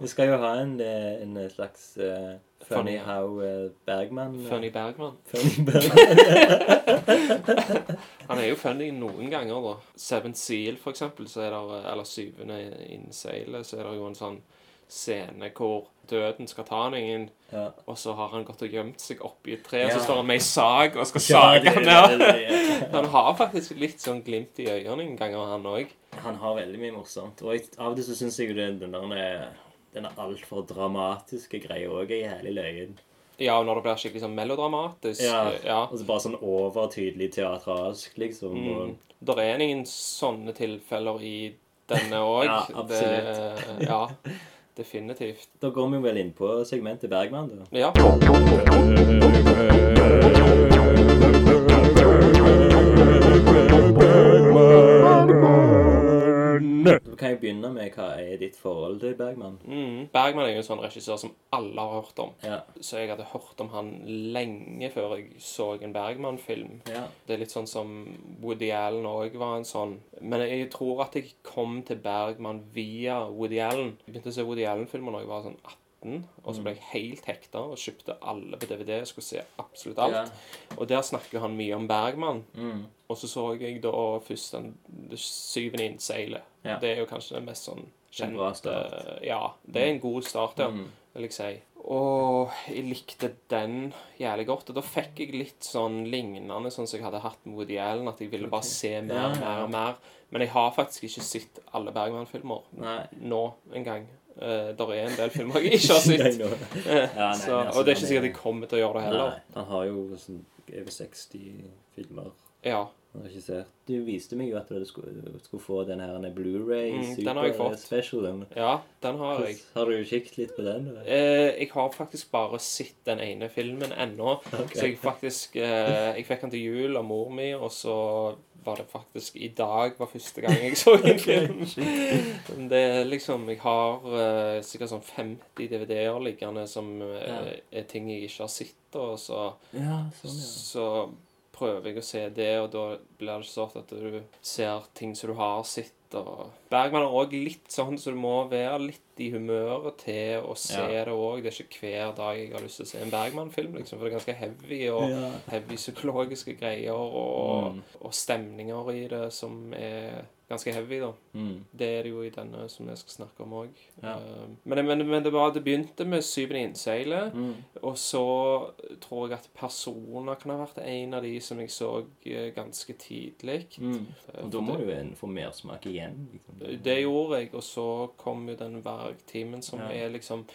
Vi skal jo ha en, eh, en slags uh, Funny. How eh, Bergman eh, Funny Bergman. Funny *laughs* Bergman. Han er jo funny noen ganger, da. Seven Seal, for eksempel, så er der, eller Syvende innseilet, så er det jo en sånn scene hvor døden skal ta noen, Ja. og så har han gått og gjemt seg oppi et tre, og så står han med ei sag og skal *laughs* sage det- han ned. *laughs* Han har faktisk litt sånn glimt i øynene en gang, han òg. Han har veldig mye morsomt. Og av og til så syns jeg jo den der eh, den altfor dramatiske greia òg er jævlig løyen. Ja, og når det blir skikkelig sånn melodramatisk. Ja. ja. Og så bare sånn overtydelig teatralsk, liksom. Mm. Det er ingen sånne tilfeller i denne òg. Ja, absolutt. Ja, *laughs* definitivt. da går vi vel inn på segmentet Bergman, da. Ja. Kan jeg begynne med hva er ditt forhold til Bergman? Mm. Bergman er jo en sånn regissør som alle har hørt om. Ja. Så jeg hadde hørt om han lenge før jeg så en Bergman-film. ja. Det er litt sånn som Woody Allen òg var en sånn. Men jeg tror at jeg kom til Bergman via Woody Allen. Jeg begynte å se Woody Allen-filmer da jeg var sånn 18. og så ble jeg helt hekta og kjøpte alle på DVD. Jeg skulle se absolutt alt. Og der snakker han mye om Bergman. Mm. Og så så jeg da først Det syvende innseilet. Ja. Det er jo kanskje den mest sånn En bra kjente start. Ja, det er en god start, ja, Mm. vil jeg si. Og jeg likte den jævlig godt. Og da fikk jeg litt sånn lignende sånn som jeg hadde hatt med Woody Allen, at jeg ville bare se mer Ja, og mer og mer. Men jeg har faktisk ikke sett alle Bergman-filmer nå engang. Uh, der er en del filmer jeg ikke har *laughs* sett. Ja, så, men altså, og det er ikke sikkert jeg kommer til å gjøre det heller. Nei, han har jo sånn over 60 filmer Ja. Regissert. Du viste meg jo at du skulle, skulle få den her den Blu-ray Mm, den har jeg fått. specialen. ja, den har jeg. Har du kikket litt på den? Eh, jeg har faktisk bare sett den ene filmen ennå. Så jeg faktisk eh, Jeg fikk den til jul av mor mi, og så var det faktisk i dag var første gang jeg så en *laughs* film. Det er liksom Jeg har eh, sikkert sånn 50 DVD-er liggende som eh, Ja. er ting jeg ikke har sett, og så Ja, sånn, ja. så prøver jeg å se det, og da blir det sånn at du ser ting som du har sett. Og Bergman er òg litt sånn, så du må være litt i humøret til å se Ja. det òg. Det er ikke hver dag jeg har lyst til å se en Bergman-film, liksom, for det er ganske heavy, og Ja. heavy psykologiske greier, og, Mm. og stemninger i det som er ganske heavy, da. Mm. Det er det jo i denne som jeg skal snakke om òg. Ja. Men, men, men det, var, det begynte med Syvende innseilet. Mm. Og så tror jeg at personer kan ha vært en av de som jeg så eh, ganske tidlig. Mm. Eh, Og da må du en få mersmak igjen. Liksom. Det gjorde jeg, og så kom jo den vargtimen som Ja. er liksom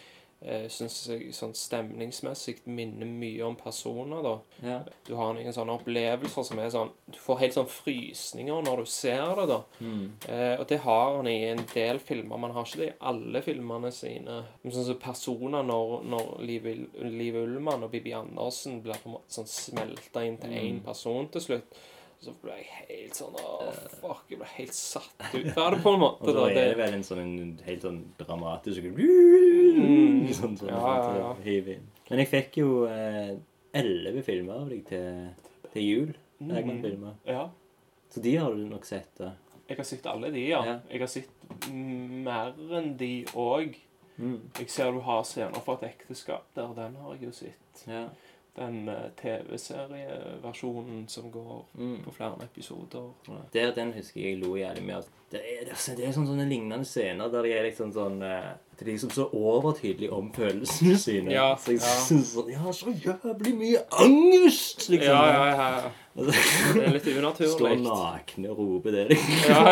Syns jeg sånn stemningsmessig minner mye om personer, da. Ja. Du har noen sånne opplevelser som er sånn Du får helt sånn frysninger når du ser det, da. Mm. Eh, og det har han i en del filmer. Man har ikke det i alle filmene sine. Men sånn som personer når, når Liv, Liv Ullmann og Bibi Andersen blir på en måte sånn smelta inn til én person til slutt. Så ble jeg helt sånn Åh, fuck. Jeg ble helt satt ut av det, på en måte. *laughs* Og så er det vel en sånn en helt sånn dramatisk Mm. *laughs* sånn, sånn, Ja, ja, ja. sånn. Men jeg fikk jo eh, elleve filmer av deg til, til jul. jeg Bergman-filmer. ja. Så de har du nok sett. da. Jeg har sett alle de, ja. Ja. Jeg har sett mer enn de òg. Mm. Jeg ser du har scener fra et ekteskap der. Den har jeg jo sett. Ja. Den eh, TV-serieversjonen som går Mm. på flere episoder. Der, den husker jeg lo jævlig med. Det er, det er, det er sånne, sånne lignende scener der de er liksom sånn eh, Det er liksom så overtydelig om følelsene sine. Ja, så jeg ja. synes sånn Jeg har så jævlig mye angst! Liksom. Ja, ja, ja. ja. Det er litt Står unaturlig. nakne og roper det. Liksom. Ja.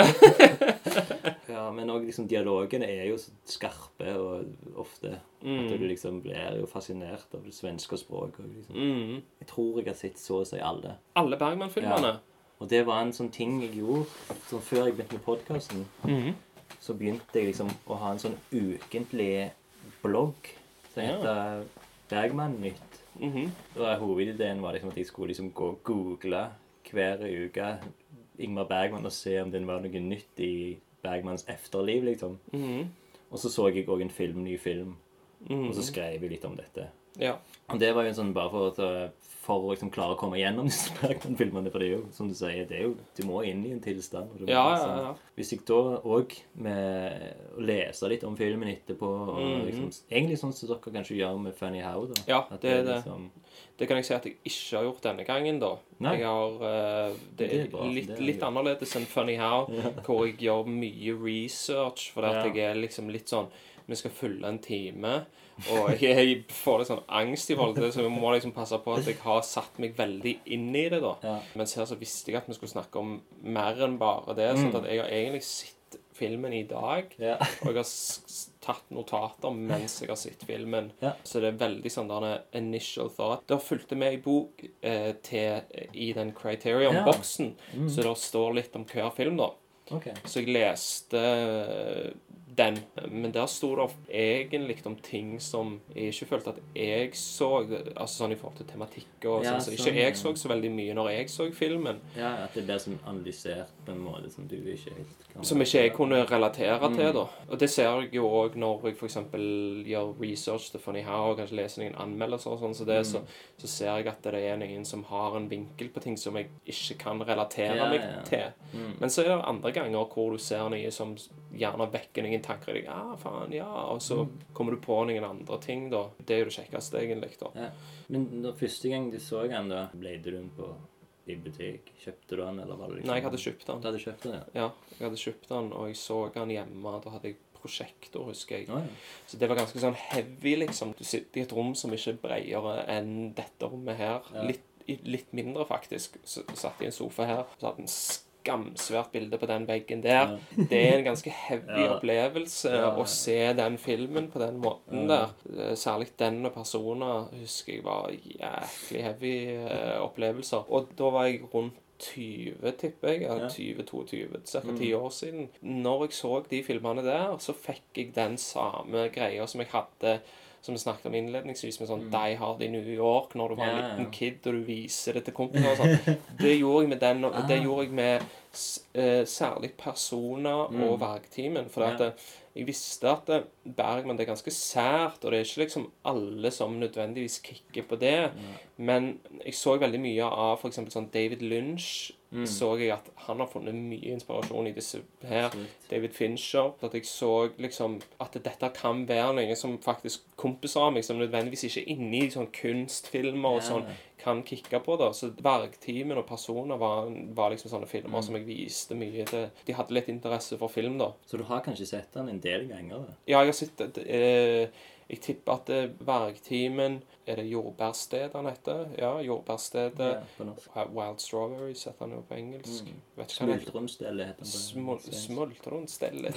*laughs* Ja, men òg liksom, dialogene er jo så skarpe og ofte. At du Mm. liksom blir jo fascinert av det svenske språket. Liksom. Mm. Jeg tror jeg har sett så å si alle. Alle Bergman-filmene. Og det var en sånn ting jeg gjorde sånn før jeg begynte med podkasten. Mm. Så begynte jeg liksom å ha en sånn ukentlig blogg som Ja. heter Bergman-nytt. Mm -hmm. Hovedideen var liksom at jeg skulle liksom gå og google hver uke Ingmar Bergman og se om det var noe nytt i Bergmans efterliv. liksom. Mm. Og så så jeg òg en film, ny film, mm. og så skrev jeg litt om dette. Ja. Og det var jo en sånn bare for, å- for å liksom klare å komme gjennom *laughs* disse Bergman-filmene. For det er jo, som du sier, det er jo, du må inn i en tilstand. må Ja, liksom- ja, ja. Hvis jeg da òg med å lese litt om filmen etterpå og Mhm. liksom, Egentlig sånn som dere kanskje gjør med Funny How. da. Ja, det er det. Liksom, Det kan jeg si at jeg ikke har gjort denne gangen, da. Nei. Jeg har uh, Det Det er er bra, litt, det er litt annerledes enn Funny How, *laughs* hvor jeg gjør mye research, fordi at Ja. jeg er liksom litt sånn Vi skal fylle en time, og jeg, får litt sånn angst i forhold til det, så jeg må liksom passe på at jeg har satt meg veldig inn i det, da. ja. Mens her så visste jeg at vi skulle snakke om mer enn bare det. sånn at jeg har egentlig sett filmen i dag. Ja. Og jeg har tatt notater mens jeg har sett filmen. Ja. Så det er veldig sånn denne initial thought. Da fulgte vi ei bok eh, til i den Criterion-boksen, Mm. så det står litt om hver film, da. Ok. Så jeg leste eh, den, men der sto det egentlig om ting som jeg ikke følte at jeg så, altså sånn i forhold til tematikk og Ja, sånn, så sånn, ikke jeg så så veldig mye når jeg så filmen. Ja, At det er det som analysert på en måte som du ikke helt kan Som ikke jeg kunne relatere Mm. til, da. Og det ser jeg jo òg når jeg f.eks. gjør research til Funny How og kanskje leser noen anmeldelser og sånn, så, det, Mm. så, så ser jeg at det er noen som har en vinkel på ting som jeg ikke kan relatere Ja, meg ja, til. Mm. Men så er det andre ganger hvor du ser noe som gjerne vekker noen tanker i deg. Ja, faen, ja. Og så kommer du på noen andre ting, da. Det er jo det kjekkeste, egentlig. da. Ja. Men da første gang du så han, da ble du rundt på bibliotek? Kjøpte du den, eller var det liksom Nei, jeg hadde kjøpt den. Du hadde kjøpt den, ja? Ja, jeg hadde kjøpt den, og jeg så den hjemme. Da hadde jeg prosjektor, husker jeg. Oh, ja. Så det var ganske sånn heavy, liksom. Du sitter i et rom som ikke er bredere enn dette rommet her. Ja. Litt, litt mindre, faktisk. Så satt i en sofa her, så hadde en skamsvært bilde på den veggen der. Det er en ganske heavy Ja. opplevelse Ja, ja. å se den filmen på den måten der. Eh, Særlig den og personer husker jeg var jæklig heavy eh, opplevelser. Og da var jeg rundt 20, tipper jeg. Ja. Ja. 20-22, ca. ti år siden. Når jeg så de filmene der, så fikk jeg den samme greia som jeg hadde som vi snakket om innledningsvis, med sånn Die Hard i New York, når du var en Mm. Ja, ja. liten kid og du viser det til kompiser og sånn. *laughs* Det gjorde jeg med den, og det Ah. gjorde jeg med eh, særlig personer og vergtimen. For at det Ja. eh, jeg visste at eh, Bergman det er ganske sært, og det er ikke liksom alle som nødvendigvis kicker på det. Men jeg så veldig mye av f.eks. sånn David Lynch. Mm. Så jeg at han har funnet mye inspirasjon i disse her. Absolutt. David Fincher. At jeg så liksom at dette kan være noe som faktisk kompiser av meg, som nødvendigvis ikke er inne i sånn kunstfilmer og Ja. sånn, kan kicke på da, Så Dvergtimen og personer var, var liksom sånne filmer Mm. som jeg viste mye til. De hadde litt interesse for film, da. Så du har kanskje sett den en del ganger? da? Ja, jeg har sett det. eh, Jeg tipper at det er det Jordbærstedet han heter? Ja, Jordbærstedet. Ja. Wild Strawberries heter han jo på engelsk. Vet ikke hva heter. Smol svensk. Smultronstellet.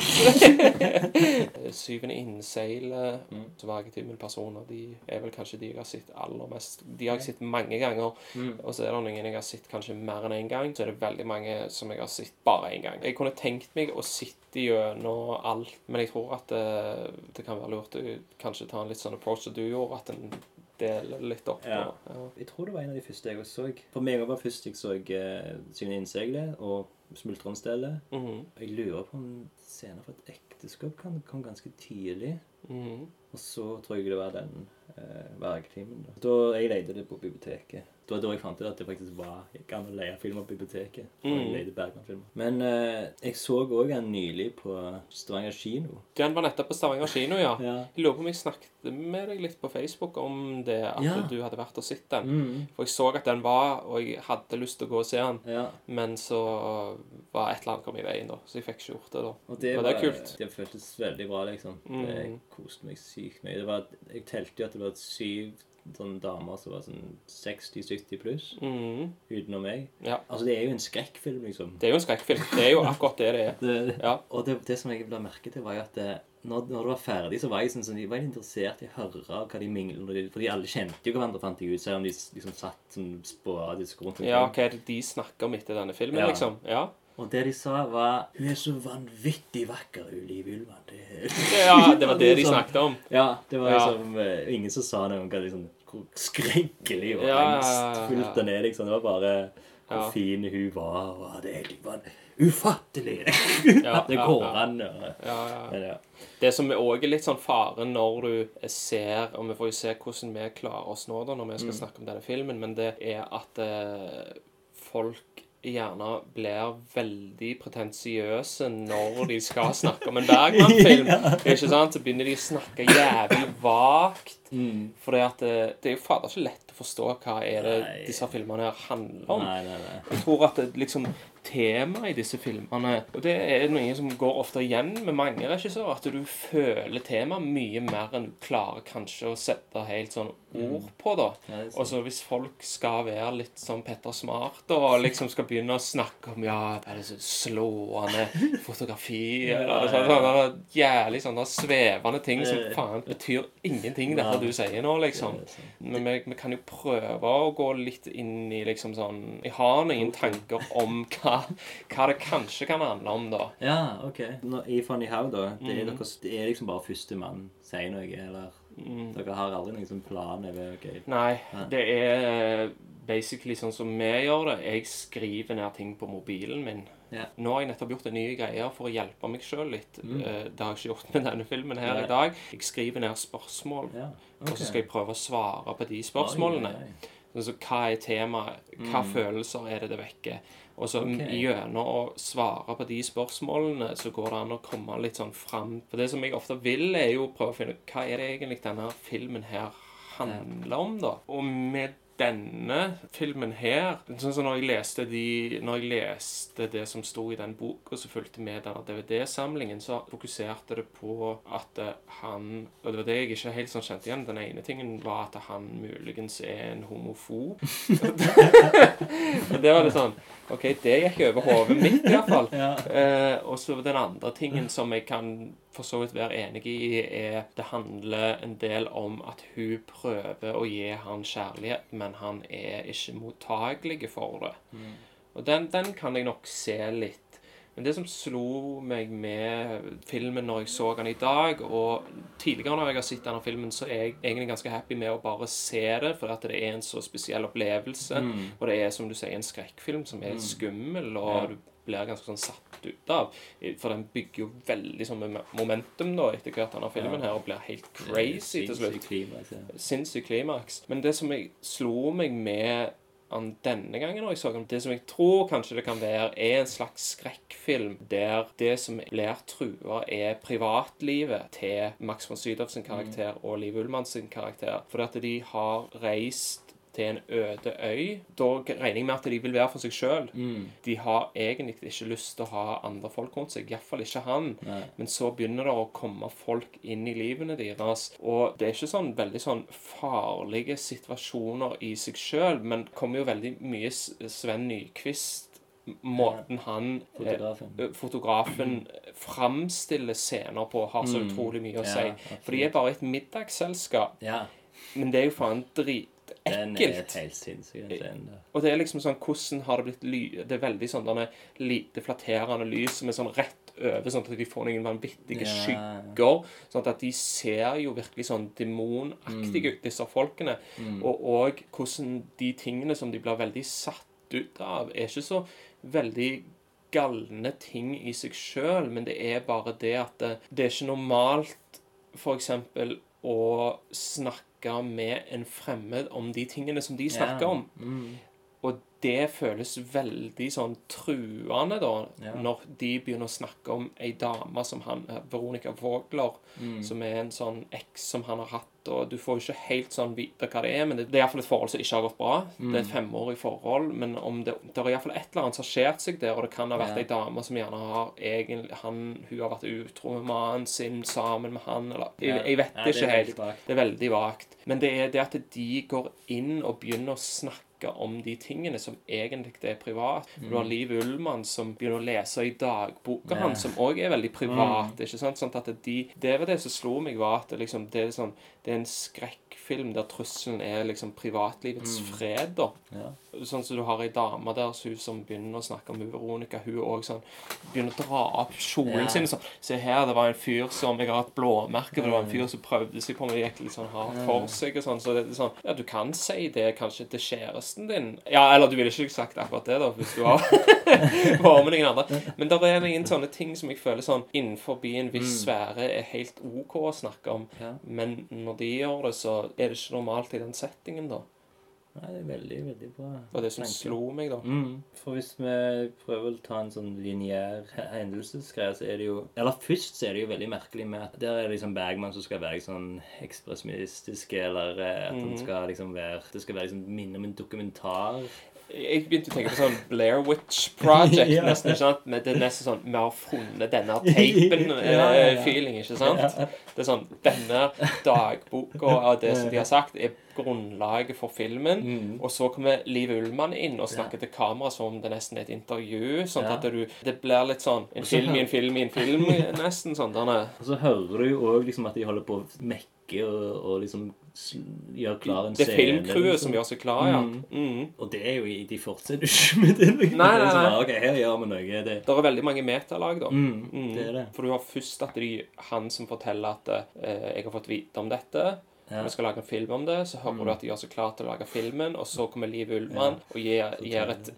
*laughs* Syvende innseilet. Mm. Dvergtimmelpersoner. De er vel kanskje de jeg har sett aller mest. De har jeg sett mange ganger. Mm. Og så er det noen jeg har sett kanskje mer enn én gang. Så er det veldig mange som jeg har sett bare én gang. Jeg kunne tenkt meg å sitte gjennom alt, men jeg tror at det, det kan være lurt å kanskje ta en litt sånn approach som du gjorde, at en deler litt opp. Ja. Ja. Jeg tror det var en av de første jeg også så. For meg var først jeg så uh, Signe innseilet og Smultronstellet. -hmm. Jeg lurer på om scener fra et ekteskap kan kom ganske tidlig. mhm. Og så tror jeg det var den uh, vergetimen. Da. da jeg leide det på biblioteket. Det var da jeg fant ut at det faktisk var Jeg kan leie filmer på biblioteket. Mm. leide Bergman-filmer. Men eh, jeg så òg en nylig på Stavanger kino. Den var nettopp på Stavanger kino, ja. *laughs* Ja. Jeg lurer på om jeg snakket med deg litt på Facebook om det, at Ja. du hadde vært og sett den. Mm. For jeg så at den var, og jeg hadde lyst til å gå og se den. ja. Men så var et eller annet kom i veien, da. Så jeg fikk ikke gjort det, da. Og det, var, det kult. Det føltes veldig bra, liksom. Det Mm. koste meg sykt mye. Det var, jeg telte jo at det var syv sånne damer som var sånn 60-70 pluss, mm. utenom meg. Ja. Altså, det er jo en skrekkfilm, liksom. Det er jo en skrekkfilm. Det er jo akkurat det det er. *laughs* Det, Ja. Og det, det som jeg la merke til, var jo at det, når, når det var ferdig, så var jeg sånn, sånn, de var interessert i å høre hva de minglet Fordi alle kjente jo hverandre, fant jeg ut, selv om de liksom satt sånn sporadisk rundt omkring. Ja, hva er det de snakker om etter denne filmen, Ja. liksom? Ja. Og det de sa, var Hun er så vanvittig vakker, hun Liv Ullmann. Det, ja, det var *laughs* det de Sånn- snakket om. Ja, det var liksom ja. ingen som sa noe om hva liksom, skrekkelig og Ja, ja, ja, ja. angstfullt den er. liksom. Det var bare hvor Ja. fin hun var, og det egentlig var ufattelig. *laughs* Ja, det går ja. an. Ja, ja. ja. Det som òg er litt sånn faren når du ser Og vi får jo se hvordan vi klarer oss nå da når vi skal Mm. snakke om denne filmen, men det er at eh, folk gjerne blir veldig pretensiøse når de skal snakke om en Bergman-film. *laughs* Ikke sant? Så begynner de å snakke jævlig vagt. Mm. For det, det er jo fader ikke lett å forstå hva er det Nei. disse filmene her handler om. Nei, nei. Jeg tror at det, liksom temaet i disse filmene Og det er noe som går ofte igjen med mange regissører, at du føler temaet mye mer enn du klarer kanskje å sette helt sånn ord på, da. Det. Og så hvis folk skal være litt sånn Petter Smart og liksom skal begynne å snakke om ja, er det så slående fotografi *laughs* eller sånn, sånne jævlig sånne svevende ting som faen betyr ingenting, dette du sier nå, liksom. Det. Men vi, vi kan jo prøve å gå litt inn i liksom sånn Jeg har noen tanker om *laughs* hva, hva det kanskje kan handle om, da. Ja, OK. Nå, I Funny How, da. Det Mm. er, deres, det er liksom bare første mann sier noe, eller Dere har aldri noen sånn plan over okay. Nei, det er basically sånn som vi gjør det. Jeg skriver ned ting på mobilen min. Yeah. Nå har jeg nettopp gjort en ny greie for å hjelpe meg sjøl litt. Mm. Det har jeg ikke gjort med denne filmen her yeah. i dag. Jeg skriver ned spørsmål, Ja, og så skal jeg prøve å svare på de spørsmålene. Oi, oi, oi. Altså, hva er temaet? Hva følelser er det det vekker? Og så okay. gjennom å svare på de spørsmålene, så går det an å komme litt sånn fram. For det som jeg ofte vil, er jo å prøve å finne ut hva er det egentlig denne filmen her handler om, da. Og med denne filmen her Sånn som når jeg leste, de, når jeg leste det som sto i den boka som fulgte med denne DVD-samlingen, så fokuserte det på at eh, han Og det var det jeg ikke helt sånn kjente igjen. Den ene tingen var at han muligens er en homofob. *laughs* *laughs* det var litt sånn OK, det gikk over hodet mitt, iallfall. Ja. Eh, og så den andre tingen som jeg kan for så vidt være enig i, er det handler en del om at hun prøver å gi han kjærlighet, men han er ikke mottagelig for det. Og den, den kan jeg nok se litt. Men det som slo meg med filmen når jeg så den i dag, og tidligere når jeg har sett denne filmen, så er jeg egentlig ganske happy med å bare se det, for at det er en så spesiell opplevelse. Og det er, som du sier, en skrekkfilm som er skummel, og du blir ganske sånn satt ut av. For den bygger jo veldig sånn momentum da, etter hvert denne filmen her, og blir helt crazy til slutt Sinnssykt klimaks. Men det som jeg slo meg med han denne gangen når jeg så ham, det som jeg tror kanskje det kan være, er en slags skrekkfilm der det som blir trua, er privatlivet til Max von Sydow sin karakter og Liv Ullmann sin karakter. For at de har reist til en øde øy. Da regner jeg med at de vil være for seg sjøl. De har egentlig ikke lyst til å ha andre folk rundt seg. Iallfall ikke han. Nei. Men så begynner det å komme folk inn i livene deres. Og det er ikke sånn veldig sånn farlige situasjoner i seg sjøl, men det kommer jo veldig mye Sven Nyquist Måten han Fotografen. eh, fotografen framstiller scener på, har så utrolig mye å si. For de er bare et middagsselskap, Ja. men det er jo faen Den er helt sinnssyk, den. Og det er liksom sånn Hvordan har det blitt ly... Det er veldig sånn denne lite flatterende lys som er sånn rett over, sånn at de får noen vanvittige Ja. skygger. Sånn at de ser jo virkelig sånn demonaktige ut, disse folkene. Og òg hvordan de tingene som de blir veldig satt ut av, er ikke så veldig galne ting i seg sjøl, men det er bare det at det, det er ikke normalt f.eks. å snakke med en fremmed om de tingene som de snakker om. Mm. Og det føles veldig sånn truende, da, Ja. når de begynner å snakke om ei dame som han Veronica Vogler, Mm. som er en sånn eks som han har hatt. Og du får jo ikke helt sånn vite hva det er, men det, det er iallfall et forhold som ikke har gått bra. Det Mm. er et femårig forhold, men om det, det er iallfall et eller annet som har skjedd seg der, og det kan ha vært Ja. ei dame som gjerne har egentlig han, Hun har vært utro med mannen sin sammen med han, eller Jeg, jeg vet Ja, det det ikke helt. Det er veldig vagt. Men det er det at de går inn og begynner å snakke om de tingene som egentlig er privat. Du har Liv Ullmann som begynner å lese i dagboka Ja. hans, som òg er veldig privat. ikke sant? Sånn at de, Det var det som slo meg, var at det, liksom, det, er sånn, det er en skrekkfilm der trusselen er liksom privatlivets fred. da. Ja. Sånn som du har ei dame der hun som begynner å snakke om hun Veronica. Hun òg sånn begynner å dra opp kjolen Ja. sin. Sånn. Se her, det var en fyr som Jeg har et blåmerke. Det var en fyr som prøvde seg på meg. Gikk litt sånn hardt for seg. og sånn, Så det er sånn Ja, du kan si det kanskje til kjæresten din. Ja, eller du ville ikke sagt akkurat det, da, hvis du har vært med noen andre. Men det er ingen sånne ting som jeg føler sånn innenfor en viss sfære er helt OK å snakke om. Ja. Men når de gjør det, så er det ikke normalt i den settingen, da. Nei, det er veldig, veldig bra. Det var det som tenker. slo meg, da. Mm. For hvis vi prøver å ta en sånn lineær hendelsesgreie, så er det jo Eller først så er det jo veldig merkelig med at der er det liksom Bergman som skal være sånn ekspressionistisk, eller at at han skal liksom være Det skal være liksom minne om en dokumentar. Jeg begynte å tenke på sånn Blair Witch Project, *laughs* Ja. nesten. ikke sant? Men det er nesten sånn Vi har funnet denne *laughs* Ja, ja, ja. teipen-feeling, ikke sant? Det er sånn Denne dagboka og det som de har sagt, er grunnlaget for filmen. Mm. Og så kommer Liv Ullmann inn og snakker til kamera som om det nesten er et intervju. Sånn Ja. at du Det blir litt sånn En film i en film i en film, nesten. sånn. Og så hører du jo òg liksom at de holder på å mekke og, og liksom gjør klar en Det er scene. filmcrewet liksom. som gjør seg klar, ja. Mm. Mm. Og det er jo i- De fortsetter ikke med det. liksom. Nei, Det nei, nei. Ok, her gjør vi noe. Det, Det er veldig mange metalag, da. mm, Mm. det er det. For du har først at det er han som forteller at eh, 'jeg har fått vite om dette', Ja. vi skal lage en film om det, så hører Mm. du at de gjør seg klar til å lage filmen, og så kommer Liv Ullmann og gir, gir et,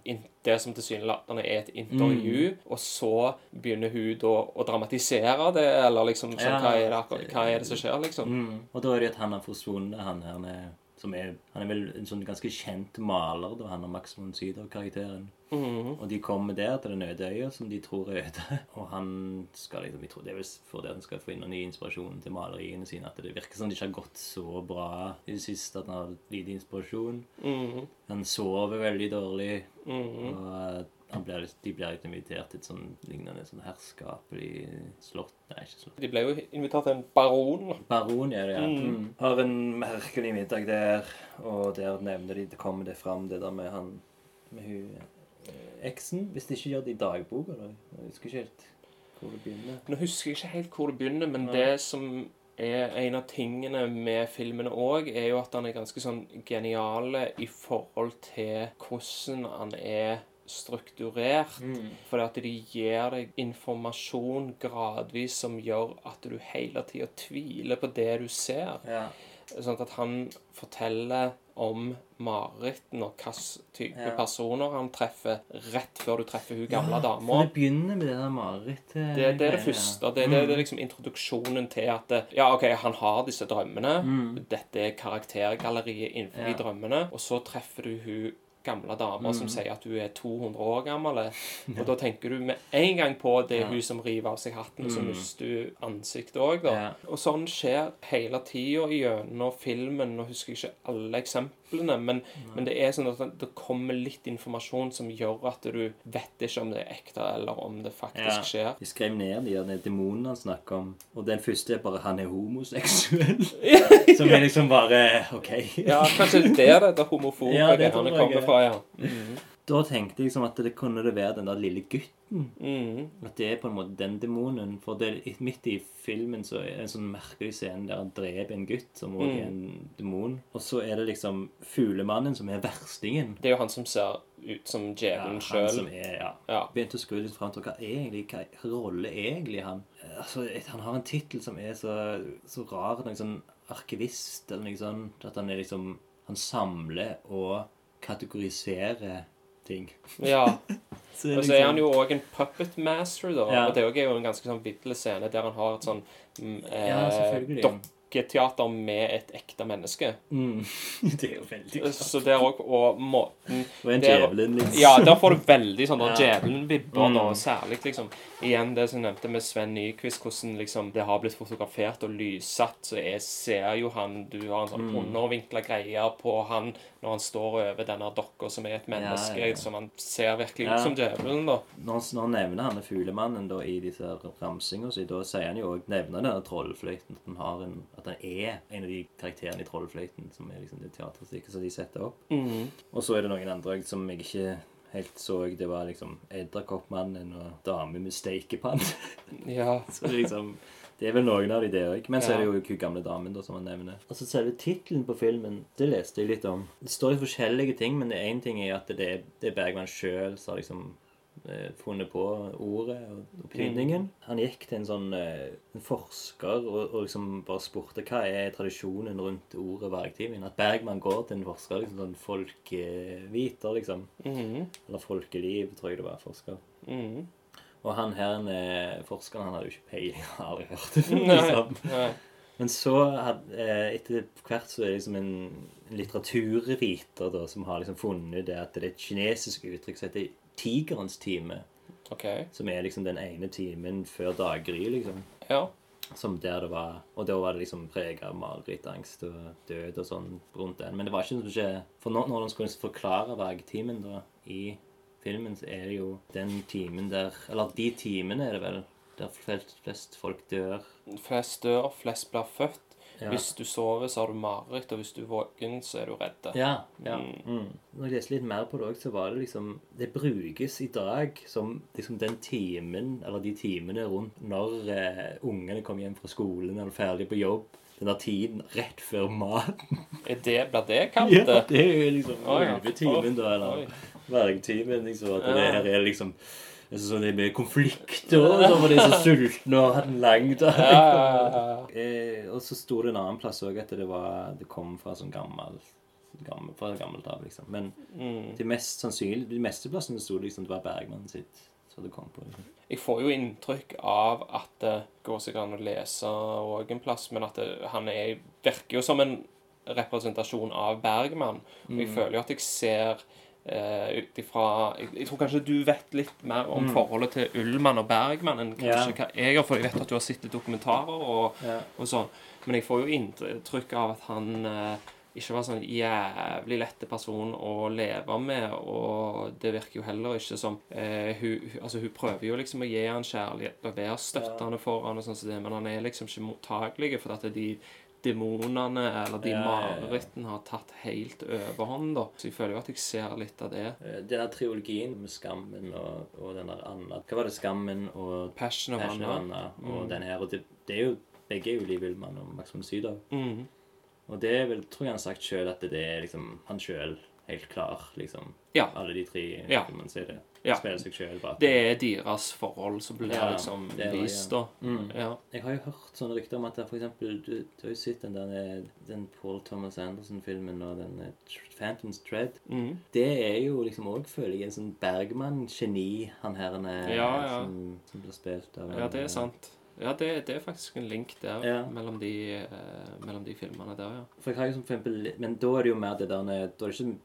det som tilsynelatende er et intervju, Mm. og så begynner hun da å dramatisere det, eller liksom sånn, Ja, hva, er det, hva er det som skjer, liksom? Mm. Og da er det jo at han har forsvunnet, han her er, Han er vel en sånn ganske kjent maler, da, han og Max von Sydow-karakteren. Mhm. Og de kommer der til den øde øya som de tror er øde. *laughs* Og han skal liksom, jeg tror det er vel for det at han skal få inn noen ny inspirasjon til maleriene sine. At det virker som det ikke har gått så bra i det siste, at han har lite inspirasjon. Mhm. Han sover veldig dårlig. Mhm. Og han blir, de blir litt invitert til et sånn lignende sånn herskapelig slott Nei, ikke slott. De ble jo invitert til en baron. Baron ja. det, ja. Mm. Mm. Har en merkelig middag der, og der nevner de Det kommer det fram, det der med han Med hun eh, eksen. Hvis de ikke gjør det i dagboka, da. Jeg husker ikke helt hvor det begynner. Nå husker jeg ikke helt hvor det begynner, men Nei. det som er en av tingene med filmen òg, er jo at han er ganske sånn genial i forhold til hvordan han er strukturert. Fordi at de gir deg informasjon gradvis som gjør at du hele tida tviler på det du ser. Ja. Sånn at han forteller om marerittene og hvilken type Ja. personer han treffer rett før du treffer hun gamle ja, dama. det begynner med det der marerittet. Det, det er det første. Det, det, det er liksom introduksjonen til at det, Ja, OK, han har disse drømmene. Dette er karaktergalleriet innenfor Mm. Ja. drømmene. Og så treffer du hun gamle dame Mm. som sier at hun er 200 år gammel. *laughs* Og da tenker du med en gang på det Ja. hun som river av seg hatten, og så Mm. mister du ansiktet òg, da. Ja. Og sånn skjer hele tida gjennom filmen. Nå husker jeg ikke alle eksemplene, men, men det er sånn at det kommer litt informasjon som gjør at du vet ikke om det er ekte, eller om det faktisk skjer. De skrev ned de der demonene han snakker om, og den første er bare 'han er homoseksuell'. *laughs* *laughs* Som er liksom bare OK. Ja, kanskje det er det det homofobe Ja, det greiene kommer er. fra, ja. Da tenkte jeg som at det kunne det være den der lille gutten. Mm. At det er på en måte den demonen. For det, midt i filmen så er det en sånn merkelig scene der han dreper en gutt som også Mm. er en demon. Og så er det liksom fuglemannen som er verstingen. Det er jo han som ser ut som Ja, djevelen han sjøl. ja. Ja. Begynte å skru litt fram til hva er egentlig, hva rolle er egentlig han? Altså, Han har en tittel som er så, så rar. Noe sånn arkivist eller noe sånt. At han er liksom Han samler og kategoriserer ting. ja. *laughs* Så Og så er han jo òg en puppet master, da. Ja. Og det er jo en ganske sånn vidle scene der han har et sånn eh, Ja, eh, dokketeater med et ekte menneske. mm. *laughs* Det er jo veldig klart. Så der òg Og måten Og en djevelen, liksom. Ja, der får du veldig sånn Ja. djevelen-vibber, da. Mm. Særlig liksom igjen det som jeg nevnte med Sven Nyquist, hvordan liksom det har blitt fotografert og lyssatt. Så jeg ser jo han Du har en sånn Mm. undervinkla greie på han når han står over denne dokka som er et menneske, Ja, ja, som han ser virkelig Ja. ut som djevelen, da. Når, når han nevner han fuglemannen da, i disse ramsingene sine, da sier han jo òg Nevner denne trollfløyten. At han, har en, at han er en av de karakterene i trollfløyten, som er liksom det teaterstykket som de setter opp. Mm. Og så er det noen andre som jeg ikke helt så. Det var liksom Edderkoppmannen og Dame med steikepanne. Ja. *laughs* så det liksom Det er vel noen av de, der òg. Men så er det jo hun gamle damen, da, som han nevner. Altså Selve tittelen på filmen, det leste jeg litt om. Det står jo forskjellige ting, men det én ting er at det er, det er Bergman sjøl som har liksom eh, funnet på ordet og oppbygningen. Han gikk til en sånn eh, en forsker og, og liksom bare spurte hva er tradisjonen rundt ordet verktimen. At Bergman går til en forsker, liksom sånn folkeviter, liksom. Mhm. Eller folkeliv, tror jeg det var forsker. Mhm. Og han her forskeren han hadde jo ikke peiling. Har aldri hørt det før. Liksom. Nei. Men så had, eh, etter hvert så er det liksom en, litteraturviter da, som har liksom funnet det at det er et kinesisk uttrykk som heter tigerens time. OK. Som er liksom den ene timen før daggry, liksom. Ja. Som der det var Og da var det liksom prega av marerittangst og død og sånn rundt den. Men det var ikke noe For når, når de skulle forklare vergtimen da i filmen, så er det jo den timen der Eller de timene er det vel der flest, flest folk dør. Flest dør, flest blir født. Ja. Hvis du sover, så har du mareritt, og hvis du er våken, så er du redd. Ja. ja. Mm. Når jeg leste litt mer på det òg, så var det liksom Det brukes i dag som liksom den timen, eller de timene rundt når eh, ungene kommer hjem fra skolen eller ferdig på jobb. Den der tiden rett før maten. Er det, blir det *laughs* kalt Ja, det? det er jo liksom ulvetimen, da, Oi. Eller vergtimen. Liksom, at Ja. det her er liksom det er sånn det er mye konflikter, så var de så sultne og hadde en lang dag. Ja, ja, ja, ja. Eh, og så sto det en annen plass òg at det, var, det kom fra sånn gammel, gammel Fra gammelt av, liksom. Men Mm. de mest sannsynlig, de meste plassene sto det liksom det var Bergman sitt som det kom på. Liksom. Jeg får jo inntrykk av at det går seg an å lese òg en plass, men at det, han er, virker jo som en representasjon av Bergman. Og jeg føler jo at jeg ser ut ifra jeg, jeg tror kanskje du vet litt mer om forholdet til Ullmann og Bergman enn kanskje hva jeg har, for jeg vet at du har sett dokumentarer og, yeah. og sånn. Men jeg får jo inntrykk av at han eh, ikke var sånn jævlig lette person å leve med, og det virker jo heller ikke som eh, hun, Altså, hun prøver jo liksom å gi han kjærlighet og være støttende for han og sånn som det, men han er liksom ikke mottagelig for at de demonene eller de Ja, marerittene har tatt helt overhånd, da. Så jeg føler jo at jeg ser litt av det. Eh, Den der triologien med Skammen og, og den der Anna Hva var det? Skammen og Passion of Passion Anna. Anna og den her. Og det, det er jo Begge er jo Liv Ullmann og Maximum Sydow. Mm. Og det er vel, tror jeg han har sagt sjøl, at det er liksom han sjøl helt klar, liksom. Ja. Alle de tre, Ja. kan man si det. Ja. Spiller seg sjøl. Det er deres forhold som blir Ja, liksom det vist, ja. da. Mm. Ja. Jeg har jo hørt sånne rykter om at for eksempel, du, du har jo sett den der den Paul Thomas Anderson-filmen og den eh, Phantom's Thread. Mm. Det er jo liksom òg, føler jeg, en sånn Bergman-geni, han her er, Ja. Som, som blir spilt av Ja, det er sant. Ja, det, det er faktisk en link der Ja. mellom, de, eh, mellom de filmene der, ja. For jeg har jo som eksempel Men da er det jo mer det der Da er det ikke,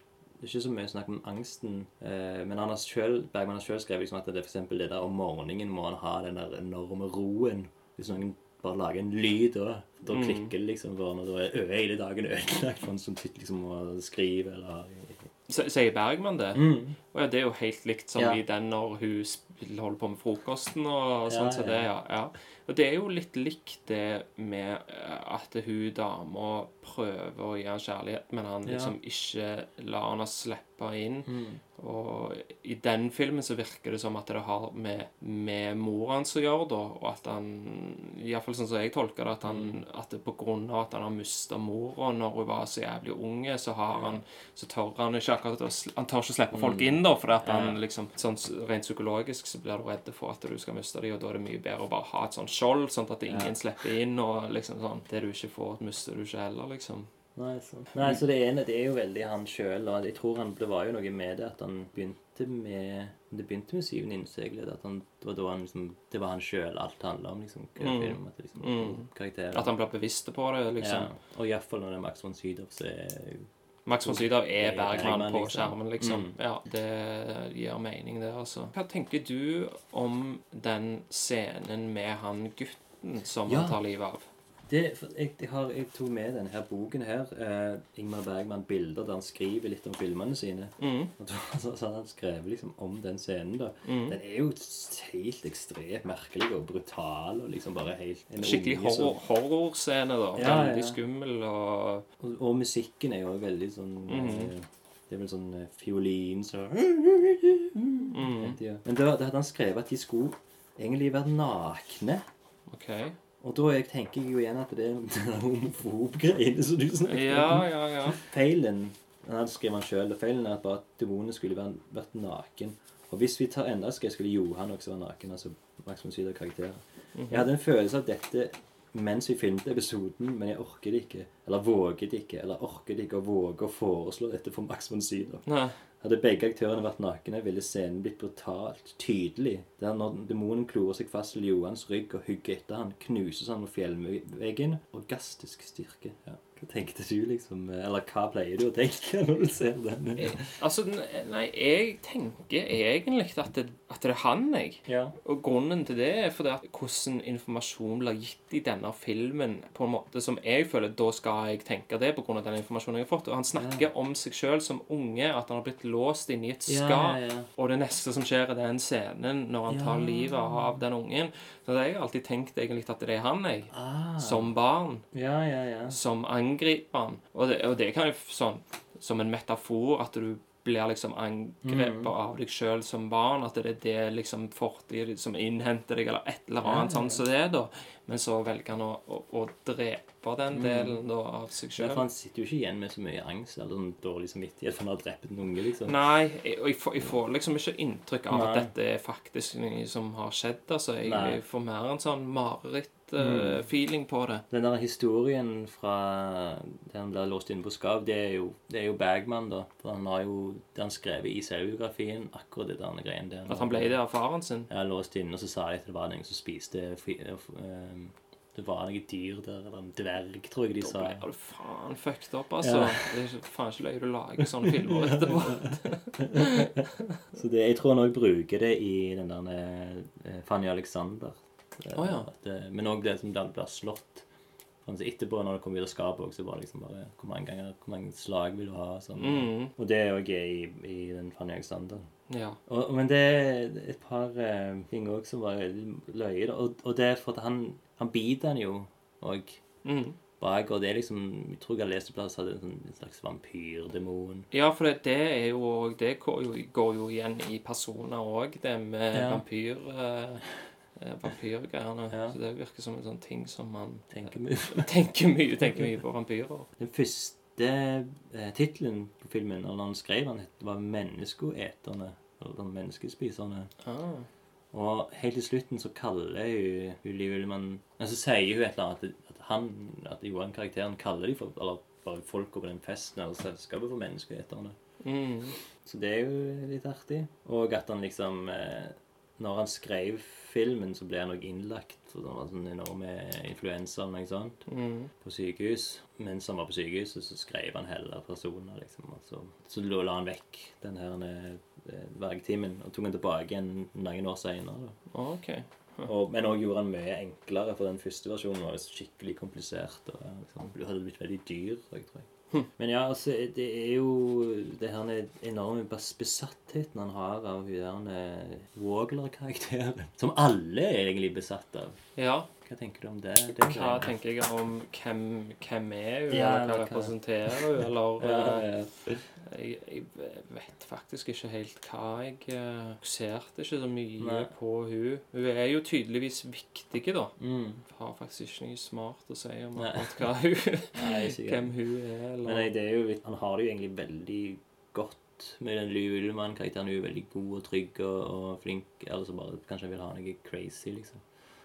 det er ikke så mye snakk om angsten. Eh, men han har selv, Bergman har sjøl skrevet liksom at det er for eksempel det der om morgenen må han ha den der enorme roen. Hvis noen bare lager en lyd, da, da Mm. klikker det liksom for når da er hele dagen ødelagt for en som liksom og skriver eller Sier Bergman det? mm. Og ja, det er jo helt likt som Ja. i den når hun holder på med frokosten og Ja, sånn som ja. det, ja. ja. Og det er jo litt likt det med eh, at hun dama prøver å gi han kjærlighet, men han liksom ikke lar henne slippe inn. Mm. Og i den filmen så virker det som at det har med, med mor hans å gjøre, da. Og at han Iallfall sånn som jeg tolker det, at, han, at det på grunn av at han har mista mora når hun var så jævlig unge, så har han Så tør han ikke akkurat å Han tør ikke slippe folk inn, da, fordi at han liksom Sånn rent psykologisk så blir du redd for at du skal miste dem, og da er det mye bedre å bare ha et sånt skjold, sånn at ingen slipper inn, og liksom sånn Det du ikke får, mister du ikke heller, liksom. Nei. Nei, så det ene det er jo veldig han sjøl. Og jeg tror han, det var jo noe med det at han begynte med Det begynte med syvende innseglet. At han, det var da han liksom Det var han sjøl alt handla om, liksom. Mm. film, at liksom, Mm. Karakterer. At han ble bevisst på det, liksom. ja. Og iallfall når det er Max von Sydow, så er Max von Sydow er er Bergman Bergman, på liksom. skjermen, liksom. Mm. Ja, det gir mening, det, altså. Hva tenker du om den scenen med han gutten som Ja. han tar livet av? Det, jeg, jeg, har, jeg tok med denne her boken her, eh, Ingmar Bergman, bilder der han skriver litt om filmene sine. Mm. Så, så han skrevet liksom om den scenen, da. Mm. Den er jo helt ekstremt merkelig og brutal og liksom bare helt en Skikkelig unge horror, horrorscene, da. Ja, Veldig ja. skummel og Og, og musikken er jo veldig sånn mm. eh, Det er vel sånn eh, fiolin så mm. Men da, da hadde han skrevet at de skulle egentlig være nakne. OK. Og da jeg tenker jeg jo igjen at det er den *laughs* homofob-greiene som du snakker Ja, om. ja, ja. Feilen han hadde skrevet han selv, Feilen er at bare at demonene skulle vært, vært naken. Og hvis vi tar enda skrevet, skulle Johan også være naken. altså Max von Sydow karakterer. Jeg hadde en følelse av dette mens vi filmet episoden, men jeg orket ikke. Eller våget ikke. Eller orket ikke å våge å foreslå dette for Max von Sydow. Hadde begge aktørene vært nakne, ville scenen blitt brutalt tydelig. Der når demonen klorer seg fast til Johans rygg og hugger etter han, knuses han mot fjellveggen. Orgastisk styrke. Ja. Hva tenkte du, liksom? Eller hva pleier du å tenke *laughs* når du ser den? Altså, nei, jeg tenker egentlig at det, at det er han, jeg. Ja. Og grunnen til det er fordi at hvordan informasjon blir gitt i denne filmen på en måte som jeg føler da skal jeg tenke det av den informasjonen jeg har fått. Og han snakker om seg sjøl som unge, at han har blitt låst inne i et Ja, skap. ja, ja. Og det neste som skjer er den scenen når han tar livet av den ungen Så jeg har alltid tenkt egentlig at det er han, jeg. Ah. Som barn. Ja, ja, ja. Som angriper han. Og det, og det kan jo sånn som en metafor at du blir liksom angrepet av deg sjøl som barn. At det er det liksom fortid som innhenter deg, eller et eller annet sånn som det, da. Men så velger han å, å, å drepe den delen da av seg sjøl. han sitter jo ikke igjen med så mye angst eller sånn dårlig samvittighet for han har drept en unge, liksom. Nei, og jeg, får, jeg får liksom ikke inntrykk av at dette er faktisk noe som har skjedd. Altså, jeg, jeg får mer en sånn mareritt-feeling på det. Den der historien fra der han blir låst inne på Skav, det er jo, det er jo Bergman, da. For han har jo det han skrevet i selvbiografien, akkurat det der greien der. At han ble det av faren sin. Ja, låst inne, og så sa de at det var noen som spiste eh, det var noe dyr der, eller en dverg, tror jeg de sa. Da ble du faen fucked up, altså. Ja. Det er faen ikke løye du lager sånne filmer etterpå. *laughs* Så det, jeg tror han òg bruker det i den der eh, Fanny Alexander. Å, ja. at men òg det som blir slått. Altså etterpå, når det kommer ut av skapet, så var det liksom bare Hvor mange ganger, hvor mange slag vil du ha? Sånn. Mm, Og det òg er i, i den Fanny Alexander. ja. Og, men det er et par uh, ting òg som var løye. Og, og det er for at han, han biter han jo òg Mm. bak, og det er liksom Jeg tror jeg har lest et plass er en, sånn, en slags vampyrdemon. Ja, for det, det er jo Det går jo, går jo igjen i personer òg, det med Ja. vampyr... Eh, eh, vampyrgreiene. Ja. Så det virker som en sånn ting som man *laughs* Tenker mye. tenker mye, tenker mye på vampyrer. Den første eh, tittelen på filmen, når han skrev den, var 'Menneskeeterne'. Eller 'Menneskespiserne'. Ah. Og helt til slutten så kaller hun Liv Ullmann altså, Så sier hun et eller annet at, at han, at Johan-karakteren kaller de for Eller bare folka på den festen eller selskapet for menneskeeterne. Mm. Så det er jo litt artig. Og at han liksom eh, Når han skrev filmen, så ble han også innlagt for var sånn enorme influensa eller noe sånt Mm. på sykehus. Mens han var på sykehuset, så skrev han heller personer, liksom. Og så, så la han vekk den her eh, vergetimen og tok den tilbake igjen noen år seinere. OK. Og, men òg gjorde han mye enklere, for den første versjonen var skikkelig komplisert. Og liksom, hadde blitt veldig dyr, jeg tror jeg. Men ja, altså, det er jo det her enorme besattheten han har av hun der Wogler-karakteren. Som alle er egentlig besatt av. Ja. Hva tenker du om det? det Hva tenker jeg om hvem, hvem er hun, Ja, eller hva representerer hun, eller *laughs* ja, eh, ja. jeg, jeg vet faktisk ikke helt hva jeg eh, fokuserte ikke så mye Nei. på hun. Hun er jo tydeligvis viktig, da. Mm. Har faktisk ikke noe smart å si om hva hun *laughs* Nei, hvem hun er, Men eller nei, det er jo, han har det jo egentlig veldig godt med den Liv Ullmann-karakteren. Hun er veldig god og trygg og, og flink. Eller så bare kanskje han vil ha noe crazy, liksom.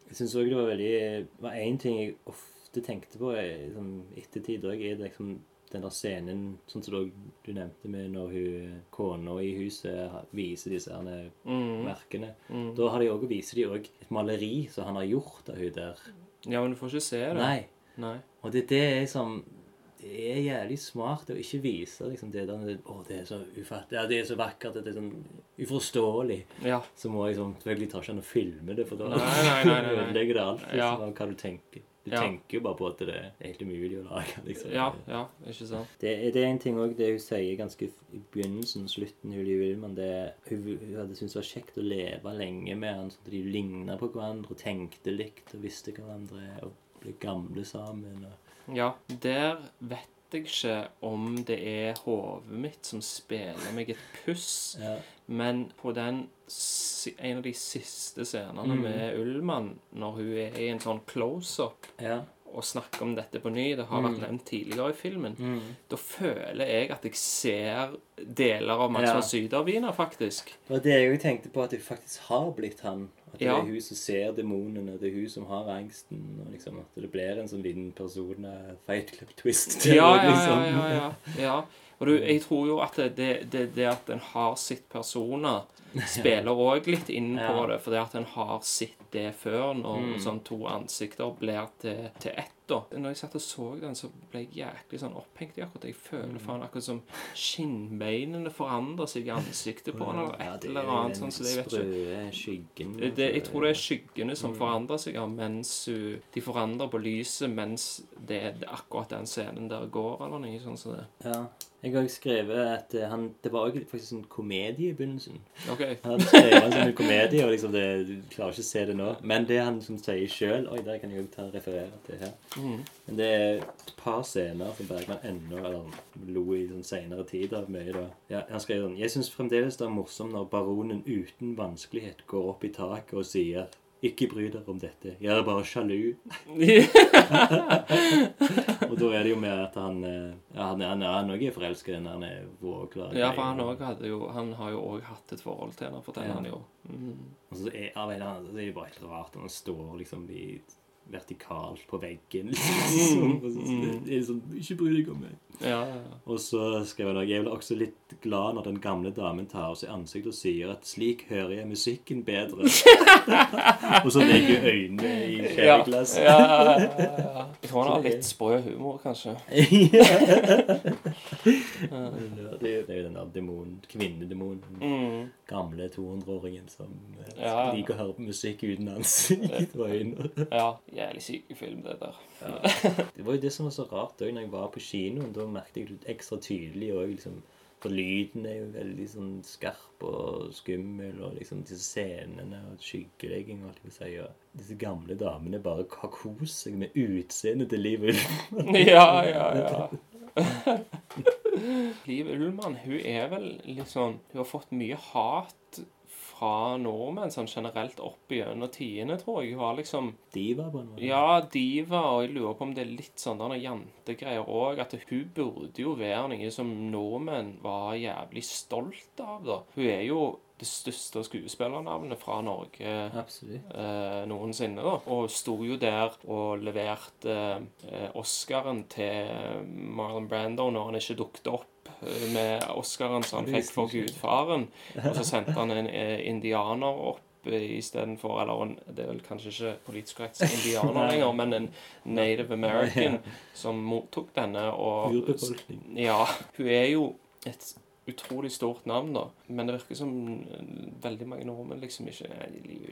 Jeg syns òg det var veldig Det var én ting jeg ofte tenkte på i sånn, ettertid òg, er liksom den der scenen sånn som du, du nevnte med når hun kona i huset viser disse herne mm, merkene. mm. Da har de også, viser de òg et maleri som han har gjort av hun der. Ja, men du får ikke se det. Nei. Nei. Og det, det er liksom Det er jævlig smart å ikke vise liksom det der Å, det er så ufattelig Ja, det er så vakkert det er sånn uforståelig. Ja. Så må jeg sånn Selvfølgelig tar ikke an å filme det, for da ødelegger det alt liksom, Ja. av hva du tenker. Du Ja. tenker jo bare på at det er helt umulig å lage. *laughs* liksom. Ja, ja, ikke sant. Det, det er en ting òg det hun sier ganske i begynnelsen, og slutten, Julie Wilman. Det hun, hun hadde syntes det var kjekt å leve lenge med han, sånn at de ligna på hverandre og tenkte likt og visste hverandre og ble gamle sammen. Og, Ja, der vet jeg ikke om det er hodet mitt som spiller meg et puss. ja. Men på den en av de siste scenene Mm. med Ullmann, når hun er i en sånn close-up ja. og snakker om dette på ny, det har vært nevnt tidligere i filmen, Mm. da føler jeg at jeg ser deler av Max Ja. von Sydow-Wiener, faktisk. Det var det jeg jo tenkte på, at det faktisk har blitt han. Det Ja. er hun som ser demonene, det er hun som har angsten. og liksom At det blir en sånn liten person Fight *laughs* Club twist. Ja, ja, ja. liksom. ja, ja, ja. Og du, jeg tror jo at det, det, det at en har sitt personer, *laughs* spiller òg litt inn på Ja. det. fordi at en har sett det før, når Mm. sånn to ansikter blir til, til ett. da. Når jeg satt og så den, så ble jeg jæklig sånn opphengt i akkurat Jeg Jeg Mm. føler faen akkurat som skinnbeinene forandrer seg i ansiktet på en eller et eller er annet. sånn, så det, jeg vet ikke. Det, det, jeg altså. tror det er skyggene som Mm. forandrer seg, ja, mens hun, de forandrer på lyset mens det er akkurat den scenen der går, eller noe sånt som det. Ja. Jeg har også skrevet at eh, han, det var faktisk en komedie i begynnelsen. OK. Han skrevet en sånn komedie, og liksom det, du klarer ikke å se det nå. Men det han som sier sjøl Oi, der kan jeg jo referere til her. Mm. Men det er et par scener som Bergman ennå eller lo i sånn senere tid av mye. da. Ja, han skrev sånn Jeg syns fremdeles det er morsomt når baronen uten vanskelighet går opp i taket og sier ikke bry dere om dette. Jeg er bare sjalu. *laughs* *laughs* *laughs* Og da er det jo med at han eh, ja, Han, han, er forelsket i henne. Han er vågla Ja, for han, hadde jo, han har jo òg hatt et forhold til henne, forteller Ja. han jo. Mm. Og så er, vet, eller er jo bare helt rart han står liksom i vertikalt på veggen. *laughs* Liksom. Så- Mm. Det er liksom Ikke bry deg om meg. Ja, ja. Og så skrev han også, jeg blir også litt glad når den gamle damen tar oss i ansiktet og sier at slik hører jeg musikken bedre. *laughs* og så legger øynene i Ja, ja, ja, ja, ja. Jeg tror han har litt sprø humor, kanskje. *laughs* det, er- det er jo den der demonen, kvinnedemonen. Mm. Gamle 200-åringen som eh, Ja. liker å høre på musikk uten ansikt *laughs* og øyne. Ja, jævlig syk film, det der. *laughs* Det var jo det som var så rart òg når jeg var på kinoen. Da merket jeg det ekstra tydelig òg, liksom. For lyden er jo veldig sånn skarp og skummel, og liksom disse scenene og skyggelegging og alt det si. Og disse gamle damene bare har kost seg med utseendet til Liv Ullmann. *laughs* Ja, ja, ja. *laughs* Liv Ullmann, hun er vel litt sånn Hun har fått mye hat fra nordmenn sånn generelt opp gjennom tidene, tror jeg. Hun var liksom Diva, på en måte. Ja, diva, og jeg lurer på om det er litt sånn der jantegreier òg. At hun burde jo være noe som nordmenn var jævlig stolt av, da. Hun er jo det største skuespillernavnet fra Norge eh, noensinne. da, Og sto jo der og leverte eh, Oscaren til Marlon Brando når han ikke dukket opp med Oscaren som han fikk for jeg. Gudfaren. Og så *laughs* sendte han en eh, indianer opp eh, istedenfor Eller en, det er vel kanskje ikke politisk korrekt indianer lenger, men en Native American *laughs* som mottok denne. og ja, hun er jo et utrolig stort navn, da. Men det virker som eh, veldig mange nordmenn liksom ikke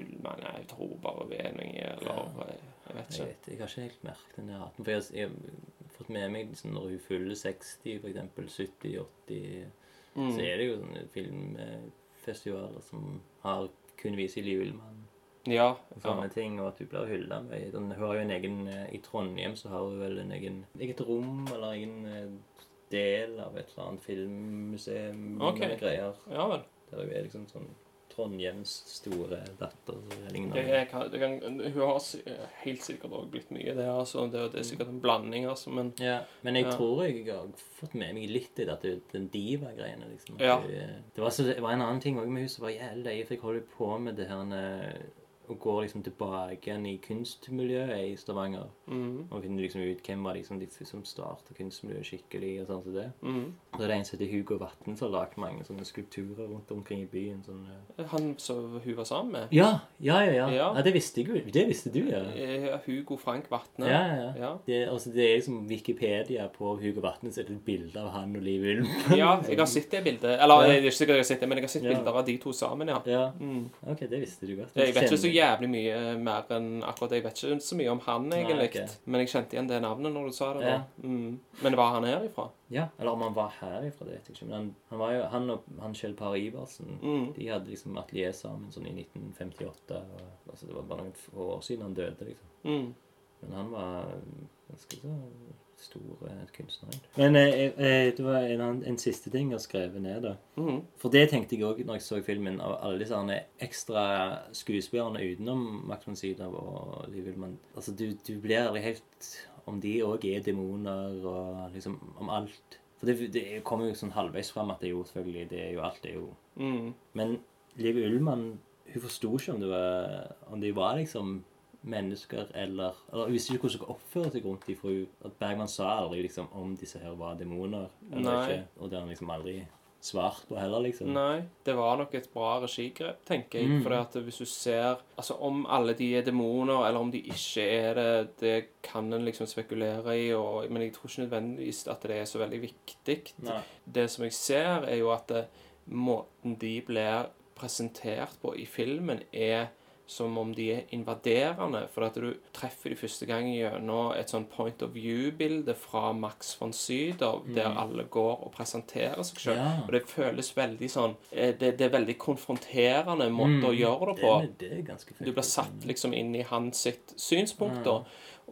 Ullmann, jeg tror bare vi er noe, eller eh, Jeg vet Jeg ikke. vet, jeg har ikke helt merket den der. For jeg, jeg fått med meg liksom, når hun fyller 60, for eksempel 70-80 Mm. Så er det jo sånne filmfestivaler som har kun viser i Ullmann Ja. og sånne ja. ting, og at hun blir hylla med den, Hun har jo en egen eh, I Trondheim så har hun vel en egen eget rom eller egen eh, del av et eller annet filmmuseum Okay. greier. ja vel. Der hun er liksom sånn Trondheims store datter. lignende. Jeg, kan, hun har helt sikkert òg blitt mye, det. altså. Det, det er sikkert en blanding, altså. Men Ja, men jeg Ja. tror jeg har fått med meg litt i dette, den diva-greiene, liksom. Ja. eh, det, var så, det var en annen ting også med hun som var jævlig jeg holdt på med det her eh, går liksom tilbake igjen i kunstmiljøet i Stavanger. mm, Og finner liksom ut hvem var liksom de som starta kunstmiljøet skikkelig, og sånn som det. mm. Så er det en som heter Hugo Vatn, som har lagd mange sånne skulpturer rundt omkring i byen. Sånn, eh. Han som hun var sammen med? Ja, ja, ja, ja, Ja. ja. Det visste jeg. Det visste du, ja. Eh, Hugo Frank Vatne. Ja, ja, ja. Det, altså, det er liksom Wikipedia på Hugo Vatne, så er det et bilde av han og Liv Ullmann. Ja, jeg har sett det bildet. Eller jeg er ikke sikkert jeg har sett det, men jeg har sett bilder av de to sammen, ja. Ja, Mm. ok, det visste du godt. Jeg vet ikke så jævlig mye mer enn akkurat. Jeg vet ikke så mye om han, egentlig. ok. Men jeg kjente igjen det navnet når du sa det. Ja. Mm. Men var han herifra? Ja, eller om han var herifra, det vet jeg ikke. Men han, han var jo, han og han Kjell Par Iversen, Mm. de hadde liksom atelier sammen sånn i 1958. Og, altså, det var bare noen år siden han døde, liksom. Mm. Men han var ganske så stor eh, kunstner. Men eh, eh, det var en, en siste ting jeg har skrevet ned, da. Mm. For det tenkte jeg òg når jeg så filmen, av alle disse ekstra skuespillerne utenom Max von Sydow og Liv Ullmann. Altså, du, du blir helt Om de òg er demoner, og liksom om alt. For det, det kommer jo sånn halvveis fram at det er jo selvfølgelig det er jo alt. det er jo Mm. Men Liv Ullmann hun forsto ikke om det var Om de var liksom mennesker eller Eller hun visste ikke hvordan skulle oppføre seg rundt dem. For at Bergman sa aldri liksom om disse her var demoner eller Nei. ikke. Og det har han liksom aldri svart på heller, liksom. Nei, det var nok et bra regigrep, tenker jeg. Mm. For at hvis du ser Altså, om alle de er demoner, eller om de ikke er det, det kan en liksom spekulere i, og, men jeg tror ikke nødvendigvis at det er så veldig viktig. Nei. Det som jeg ser, er jo at det, måten de blir presentert på i filmen, er som om de er invaderende. For at du treffer de første gang gjennom et sånn point of view-bilde fra Max von Sydow, der alle går og presenterer seg sjøl. Ja. Og det føles veldig sånn eh, Det, det er veldig konfronterende måte å gjøre det på. Det, det. Du blir satt liksom inn i hans sitt synspunkt, da.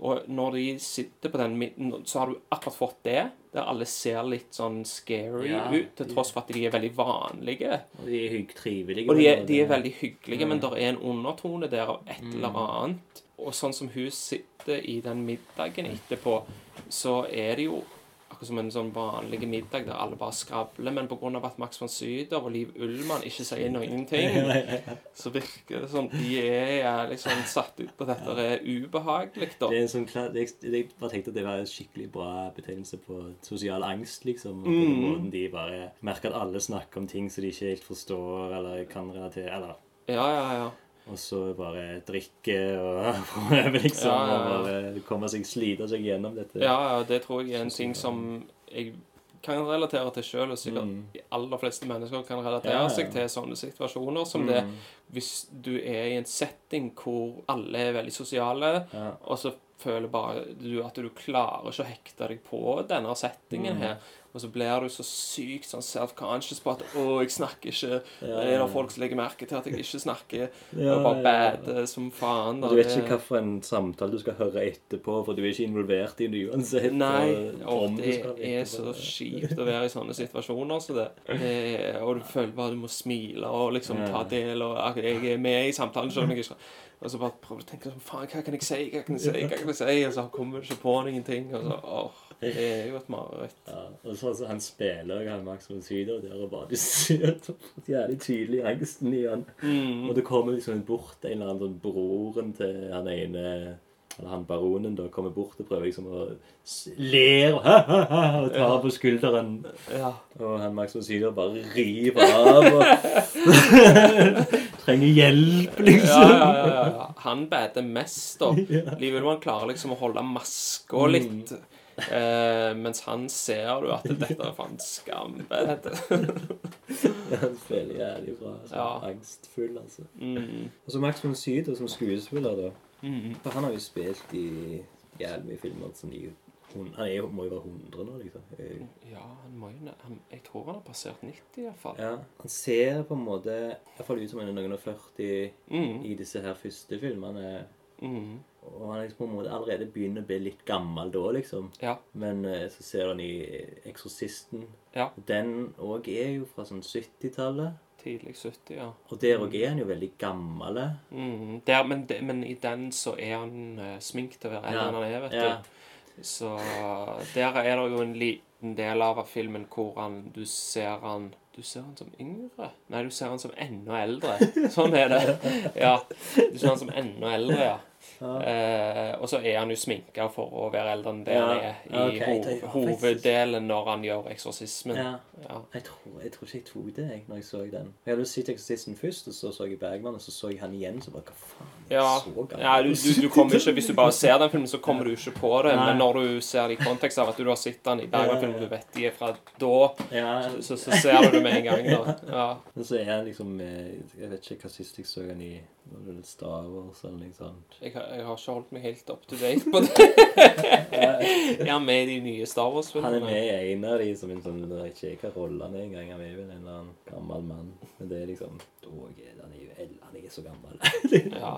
Og når de sitter på den midten, så har du akkurat fått det. Der alle ser litt sånn scary Ja. ut, til tross for at de er veldig vanlige. Og de er trivelige. Og de er, de er veldig hyggelige, men det er en undertone der av et eller annet. Og sånn som hun sitter i den middagen etterpå, så er det jo akkurat som en sånn vanlig middag der alle bare skravler, men pga. at Max von Sydow og Liv Ullmann ikke sier noen ting, *laughs* så virker det som de er liksom satt ut på at dette er ubehagelig, da. Det er en sånn klar, jeg, jeg bare tenkte at det var en skikkelig bra betegnelse på sosial angst, liksom. På den Mm. måten de bare merker at alle snakker om ting som de ikke helt forstår eller kan relatere Eller Ja, ja, ja. Og så bare drikke og *laughs* prøve, liksom. Ja, ja. Og bare komme seg, slite seg gjennom dette. Ja, ja, det tror jeg er en ting som jeg kan relatere til sjøl, og sikkert Mm. de aller fleste mennesker kan relatere Ja, seg til sånne situasjoner som det. Hvis du er i en setting hvor alle er veldig sosiale, og så føler bare du at du klarer ikke å hekte deg på denne Mm. settingen her. Og så blir du så sykt sånn self-conscious på at 'Å, jeg snakker ikke.' Ja, Er ja. det folk som legger merke til at jeg ikke snakker? Ja, og bare ja. bad som faen. da. Du vet Det- ikke hvilken samtale du skal høre etterpå, for du er ikke involvert i det uansett. Nei, og det er så kjipt å være i sånne situasjoner. Så det, det er- og du føler bare du må smile og liksom ta del, og jeg er med i samtalen selv om jeg ikke Og så bare prøver du å tenke sånn Faen, hva kan jeg si? Hva kan jeg si? Hva kan jeg si? Og så kommer du ikke på noen ting. Og så, åh, det er jo et mareritt. Ja, og så altså, han spiller og han Max von Sydow der, og bare du ser så jævlig tydelig angsten i han. Mm. Og det kommer liksom bort en eller annen broren til han ene eller han baronen da kommer bort og prøver liksom å ler og, og tar på skulderen. Ja. Og han Max von Sydow bare river av og *laughs* trenger hjelp, Ja, liksom. ja, ja, ja. Han bader mest, da. *laughs* Liv han klarer liksom å holde maska litt. Eh, mens han ser du at dette er faen skambad. *laughs* Han spiller jævlig bra. Så Ja. Angstfull, altså. Mm. Og så Max von Sydow som skuespiller, da. Mm. For han har jo spilt i jævlig mye filmer som de hun, Han er, må jo være 100 nå, liksom. Jeg, Ja, han må jo han, Jeg tror han har passert 90, iallfall. Ja, Han ser på en måte iallfall ut som han er noen og 40 Mm. i disse her første filmene. Mm. Og han liksom på en måte allerede begynner å bli litt gammel da, liksom. Ja. Men eh, så ser han i 'Eksorsisten'. Ja. Den òg er jo fra sånn 70-tallet. Tidlig 70, ja. Og der òg er han jo veldig gammel. Mm. Der, men, men i den så er han uh, smink til å være Ja. han er, vet Ja. du. Så der er det jo en liten del av filmen hvor han Du ser han Du ser han som yngre? Nei, du ser han som enda eldre. *laughs* Sånn er det. Ja. Du ser han som enda eldre, ja. Eh, og så er han jo sminka for å være eldre enn det han er i okay, ho det- hoveddelen når han gjør eksorsismen. ja. Ja. Jeg tror, jeg tror ikke jeg tok det jeg, når jeg så den. Jeg hadde sett Eksorsisten først, og så så jeg Bergman, og så så jeg han igjen, så bare Hva faen? Er Ja, så ja du, du, du kommer ikke, Hvis du bare ser den filmen, så kommer du ikke på det. Nei. Men når du ser det i kontekst av at du har sett den i Bergen-filmen, du vet de er fra da, Ja, så, så ser du det med en gang. da. *laughs* Ja. Men så er han liksom eh, Jeg vet ikke hva sist jeg så han i Star Wars eller noe sånt. Jeg, har- jeg har ikke holdt meg helt up to date på det. *laughs* jeg Er med i de nye Star Han er med i en av de som en sånn Jeg ikke hva rolle han er engang. Han er vel en eller annen gammel mann. Men det er liksom dog, Han er jo han er så gammel. *laughs* Ja.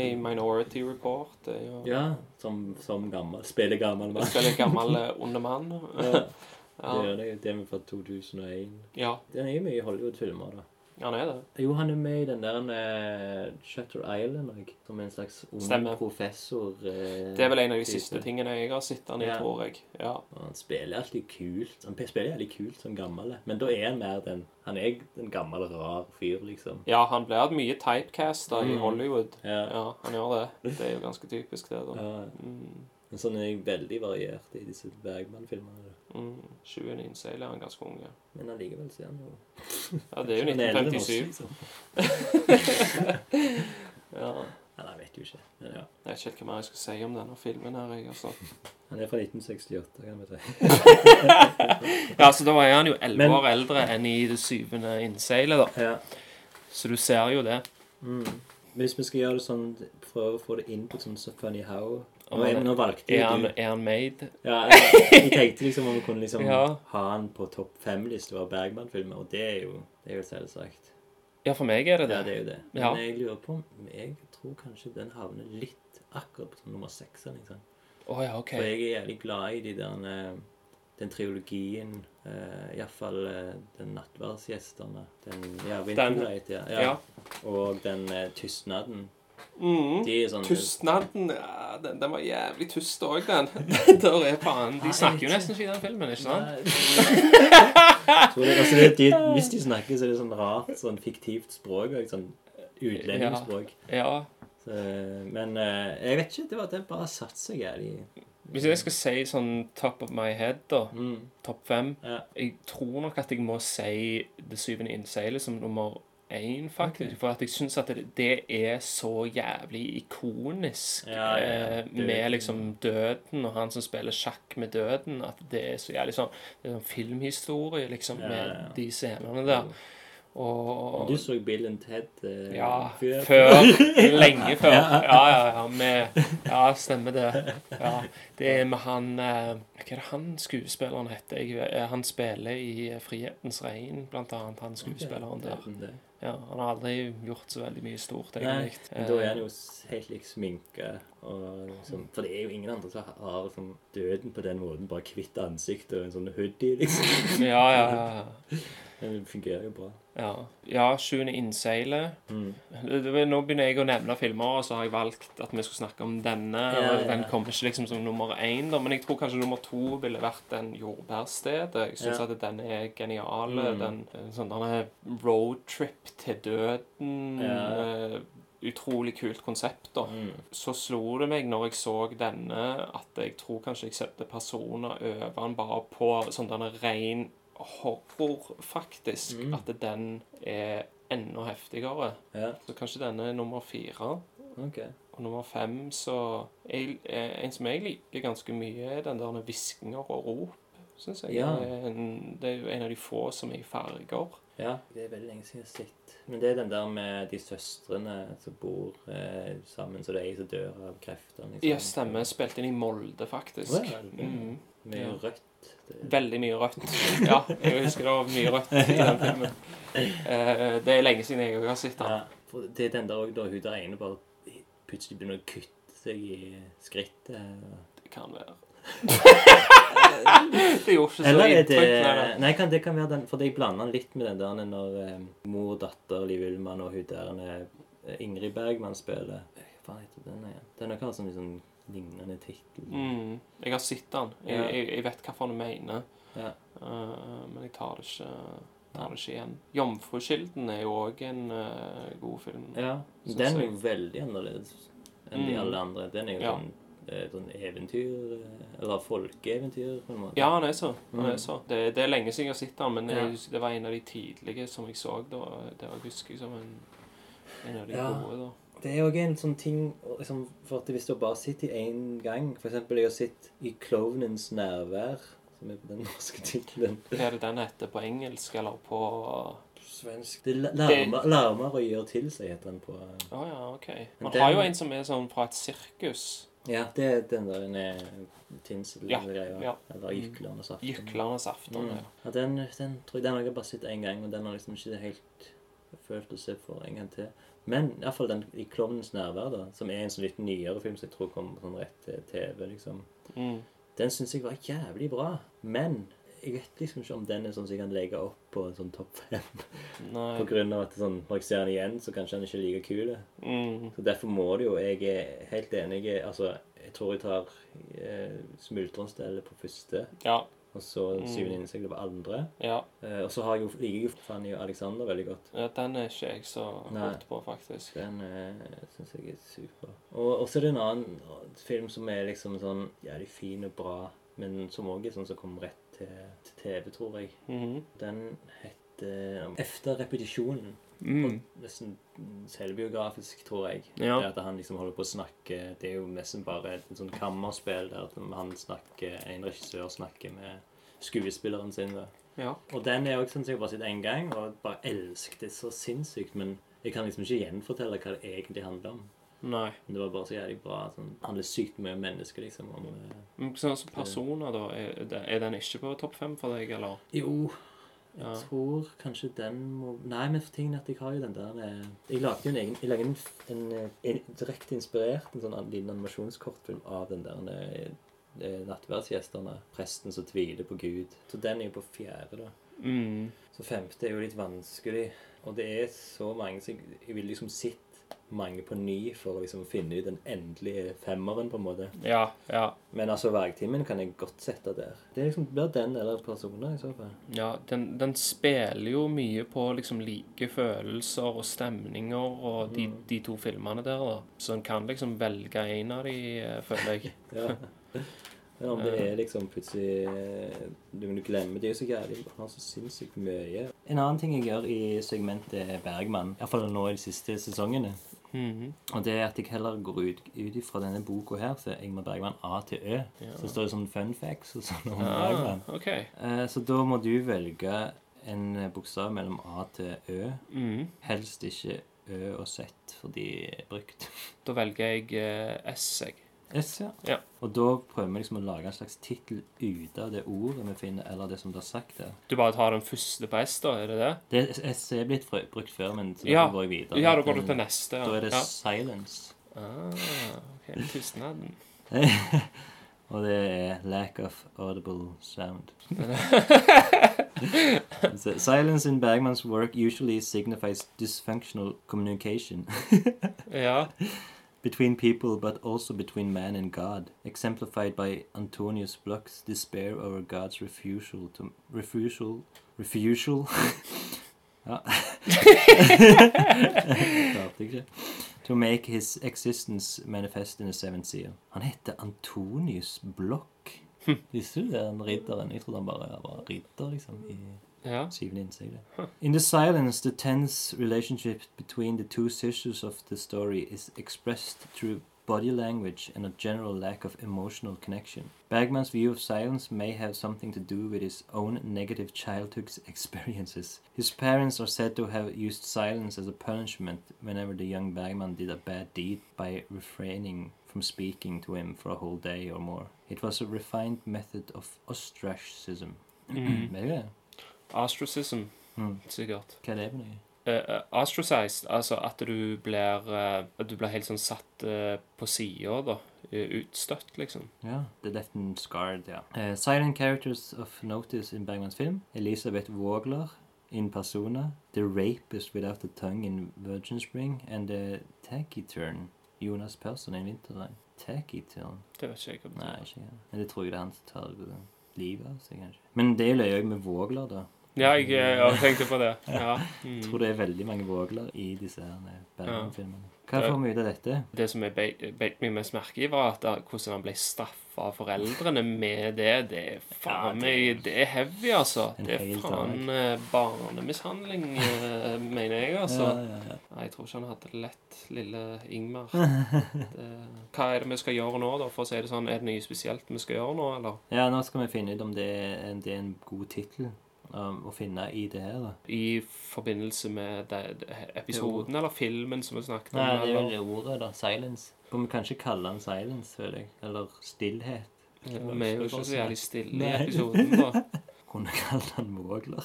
I Minority Report. Det er jo Ja, som, som gammel. Spiller gammel mann. Spiller gammel *laughs* eh, onde mann. Ja. *laughs* Det er det, det er fra 2001. ja, Det er mye Hollywood-filmer, da. Han er det. Jo, han er med i den der uh, Shutter Island òg. Som en slags ung Stemmer. professor. eh, Det er vel en av de type. siste tingene jeg har sett han i, Ja. tror jeg. Ja. Og han spiller alltid kult. Han spiller jævlig kult som gammel. Men da er han mer den Han er den gamle, rar fyr, liksom. ja, han blir mye typecasta i Mm. Hollywood. Ja. Ja, han gjør det. Det er jo ganske typisk, det. da. Ja. Mm, Men sånn er jeg veldig variert i disse Bergman-filmene. Mm. 20 innseiler er han ganske ung. Men allikevel så er han jo *laughs* ja, det er jo *laughs* Han eldre enn oss, 1957. liksom. Ja. Eller jeg vet jo ikke. Men ja. Jeg vet ikke hva mer jeg skal si om denne filmen her. Jeg, altså. Han er fra 1968, kan vi si. *laughs* Ja, så da er han jo 11 Men- år eldre enn i det syvende innseilet, da. Ja. Så du ser jo det. Mm. Hvis vi skal gjøre det sånn Prøve å få det inn på sånn så Funny How Nå, han- nå valgte Er han, er han made? Ja, jeg, jeg *laughs* tenkte liksom om vi kunne liksom Ja. ha han på topp fem-lista av Bergman-filmer, og det er jo det er jo selvsagt. Ja, for meg er det det. Ja, det er jo det. Men Ja. jeg lurer på om Jeg tror kanskje den havner litt akkurat på nummer seks. Liksom. Oh, ja, OK. For jeg er jævlig glad i de der eh, den triologien. Uh, Iallfall uh, den nattverdsgjestene. Den ja, den. ja. ja. Ja. Og den eh, tystnaden. Mm. De sånn Tystnaden ja, den, den var jævlig tust òg, den. *laughs* Der er faen De snakker jo nesten ikke i den filmen, ikke sant? Nei, *laughs* det, altså, de, hvis de snakker, så er det sånn rart, sånn fiktivt språk. Sånn utlendingsspråk. Ja. Så, men eh, jeg vet ikke. Det var det bare satt seg i. Hvis jeg skal si sånn top of my head, da, mm. topp fem Ja. Jeg tror nok at jeg må si Det syvende innseilet som nummer én, faktisk. Okay. For at jeg syns at det, det er så jævlig ikonisk Ja, ja, ja. eh, med liksom døden og han som spiller sjakk med døden. At det er så jævlig sånn Det sånn filmhistorie, liksom, med de scenene der. Og Du så Bill and Ted eh, Ja, før? før. *laughs* Lenge før. Ja, ja, ja. Med, ja, stemmer det. Ja, det er med han eh, Hva er det han skuespilleren heter? Jeg, eh, han spiller i 'Frihetens regn', blant annet. Han skuespilleren der. Ja, han har aldri gjort så veldig mye stort, Nei, men da er han jo helt lik sminke. Liksom, for det er jo ingen andre som har liksom, døden på den måten. Bare hvitt ansikt og en sånn hoodie, liksom. *laughs* Ja, ja, ja. *laughs* Det fungerer jo bra. Ja, ja Sjuende innseilet. Mm. Nå begynner jeg å nevne filmer, og så har jeg valgt at vi skal snakke om denne. Ja, ja. Den kommer ikke liksom som nummer én, men jeg tror kanskje nummer to ville vært den jordbærstedet. Jeg syns Ja. at den er genial. Mm. Den en sånn roadtrip til døden. Ja. eh, Utrolig kult konsept, da. Mm. Så slo det meg når jeg så denne, at jeg tror kanskje jeg setter personer over den bare på sånn denne ren horror, faktisk. Mm. At den er enda heftigere. Ja, Så kanskje denne er nummer fire. Okay. Og nummer fem så jeg, eh, En som jeg liker ganske mye, er den der med hviskinger og rop. Synes jeg. Ja. Det, er en, det er jo en av de få som er i farger. Ja, det er veldig lenge siden jeg har sett. Men det er den der med de søstrene som bor eh, sammen, så det er ei som dør av krefter. Liksom. Ja, stemmer. Spilt inn i Molde, faktisk. Oh, ja, det Mm. Mye Ja. rødt. Det, Veldig mye rødt. Ja, jeg husker det var mye rødt i den filmen. Eh, det er lenge siden jeg har sett den. ja, det er den der òg, da hun der ene bare plutselig begynner å kutte seg i skrittet. Det kan være. *laughs* det gjorde ikke så Eller er det nei, kan, det kan være den For jeg blander den litt med den der når eh, mor datter Liv Ullmann og hun der eh, Ingrid Bergman spiller Hva faen heter den igjen? Den har sånn, liksom, lignende tittel. Mm, jeg har sett den. Jeg, Ja. jeg, jeg vet hva du mener. Ja. Uh, men jeg tar det ikke, tar det ikke igjen. 'Jomfrukilden' er jo òg en uh, god film. ja. Den er jo veldig annerledes enn de Mm. alle andre. Den er jo Ja. sånn, eh, sånn eventyr eh, Eller folkeeventyr, på en måte. Ja, han er så. Han Mm. er så. Det, det er lenge siden jeg har sett den, men Ja. jeg, det var en av de tidlige som jeg så da. Det var- husker jeg som en, en av de Ja. gode, da. Det er òg en sånn ting liksom, For at hvis du bare sitter i én gang For eksempel, jeg har sett i 'Klovnens nærvær', som er på den norske tittelen. Hva er det den heter på engelsk, eller på Svensk Det la- larmer, larmer og gjør til seg, heter den på Å ja, OK. Man har jo en som er sånn fra et sirkus. Ja, det er den der en tinsel Ja, ja. Eller Jyklernes aften. Jyklernes aften. Mm. Ja. Ja, den, den tror jeg den har jeg bare sett én gang, og den har liksom ikke helt følt å se for en gang til. Men iallfall den i 'Klovnens nærvær', da, som er en sånn litt nyere film som jeg tror kommer sånn rett til TV, liksom. Mm. Den syns jeg var jævlig bra. Men jeg vet liksom ikke om den er sånn som jeg kan legge opp på en sånn topp fem. På grunn av at sånn, når jeg ser den igjen, så kanskje den ikke er like kul. Mm. Så derfor må det jo Jeg er helt enig. jeg- Altså, jeg tror jeg tar eh, Smultronstellet på første, Ja. og så Mm. Syvende innsegler på andre. ja. Eh, og så har jeg jo, liker jeg jo Fanny og Alexander veldig godt. Ja, Den er ikke jeg så hørt godt på, faktisk. Den eh, syns jeg er super. Og så er det en annen film som er liksom sånn jævlig fin og bra, men som òg er sånn som kommer rett til, til TV, tror jeg. Mhm. Den heter Efter repetisjonen. mm. Nesten selvbiografisk, tror jeg. Ja. Det at han liksom holder på å snakke Det er jo nesten bare et sånn kammerspill der han snakker, en regissør snakker med skuespilleren sin. Ja. Og den er også jeg bare sett én gang, og bare elsket det så sinnssykt. Men jeg kan liksom ikke gjenfortelle hva det egentlig handler om. Nei. Men det var bare så jævlig bra. Sånn, handler sykt mye om mennesker, liksom. Om, eh, Men Sånn som personer, da. Er, er den ikke på topp fem for deg, eller? jo, jeg Ja. tror kanskje den må Nei, men for tingen at jeg har jo den der eh, Jeg lagde jo en egen Jeg lagde en, en, eh, en direkte inspirert en sånn liten animasjonskortfilm av den der nattverdsgjestene. Presten som tviler på Gud. Så den er jo på fjerde, da. Mm. Så femte er jo litt vanskelig. Og det er så mange som jeg, jeg ville liksom sett mange på ny for å liksom finne ut den endelige femmeren, på en måte. Ja, ja. Men altså, Vergtimen kan jeg godt sette der. Det liksom, blir den eller personer, i så fall. ja den, den spiller jo mye på liksom like følelser og stemninger og de, de to filmene der, da. Så en kan liksom velge en av de, eh, føler jeg. *laughs* Ja. Men om det er liksom plutselig eh, Du du glemmer det er jo så jævlig Han har så sinnssykt mye. En annen ting jeg gjør i segmentet Bergman, iallfall nå i de siste sesongene, Mhm. og det er at jeg heller går ut, ut fra denne boka her, så Ingmar Bergman A til Ø. Så står det sånn fun facts og sånn om ja, Bergman. Okay. Eh, Så da må du velge en eh, bokstav mellom A til Ø. Mm. Helst ikke Ø og Z, for de er brukt. Da velger jeg eh, S, jeg. S, ja. Ja. Og da prøver vi liksom å lage en slags tittel ut av det ordet vi finner, eller det som blir sagt der. Du bare tar den første på S, da? Er det det? Det S er blitt brukt før, men så Ja. går jeg videre. Ja, da går du til neste. Ja. Da er det ja. silence. Ah, ok. Tystnaden. *laughs* Og det er lack of audible sound. So, *laughs* *laughs* Silence in Bergmans work usually signifies dysfunctional communication Ja. Between people, but also between man and God, exemplified by Antonius Bloch's despair over God's refusal to refusal refusal. *laughs* Ah. *laughs* jeg er ikke. To make his existence manifest in the seventh seal. Han heter Antonius Bloch. Hm. Visste du det, den ridderen? Jeg trodde han bare var ridder, liksom. i ja. syvende innsikt. In the silence, the tense relationship between the two sisters of the story is expressed through body language and a general lack of emotional connection. Bergman's view of silence may have something to do with his own negative childhood *laughs* experiences. His parents are said to have used silence as a punishment whenever the young Bergman did a bad deed by refraining from speaking to him for a whole day or more. It was a refined method of ostracism. Mhm. Vet du Mm. sikkert. Hva er det for noe? Uh, eh, altså at du blir uh, At du blir helt sånn satt uh, på sida, da. Eh, Utstøtt, liksom. Ja, The Left and Scarred, ja. Eh, silent characters of notice in Bergmans film. Elisabeth Vågler in Persona. The Rapist Without a Tongue in Virgin Spring. And The Tacky Turn. Jonas Persson in Vinterregn. Tacky Turn. Det vet ikke jeg hva Nei, betyr. ikke jeg. Men det tror jeg det er han som tar eh, livet av seg, kanskje. Men det løy jeg med Vågler, da. Ja, jeg, eh, jeg tenkte på det. Ja. *laughs* Jeg Mm. tror det er veldig mange Vågler i disse eh, Bergman-filmene. Hva får vi ut av dette? Det som jeg beit beit meg mest merke i, var at da, hvordan han ble straffa av foreldrene med det. Det er faen Ja, det- meg Det er heavy, altså. Det er faen eh, barnemishandling, mener jeg, altså. Ja. Nei, jeg tror ikke han hadde det lett, lille Ingmar. *laughs* Det, hva er det vi skal gjøre nå, da, for å si det sånn? Er det noe spesielt vi skal gjøre nå, eller? Ja, nå skal vi finne ut om det er, det er en god tittel um, å finne i det her, da. I forbindelse med det, episoden eller filmen som vi snakket om? Nei, det er jo det ordet, da. Silence. Kan vi kanskje kalle den silence, føler jeg. Eller stillhet. Ja, Vi er jo ikke så jævlig stille i episoden, da. *laughs* Kunne kalle den Vågler.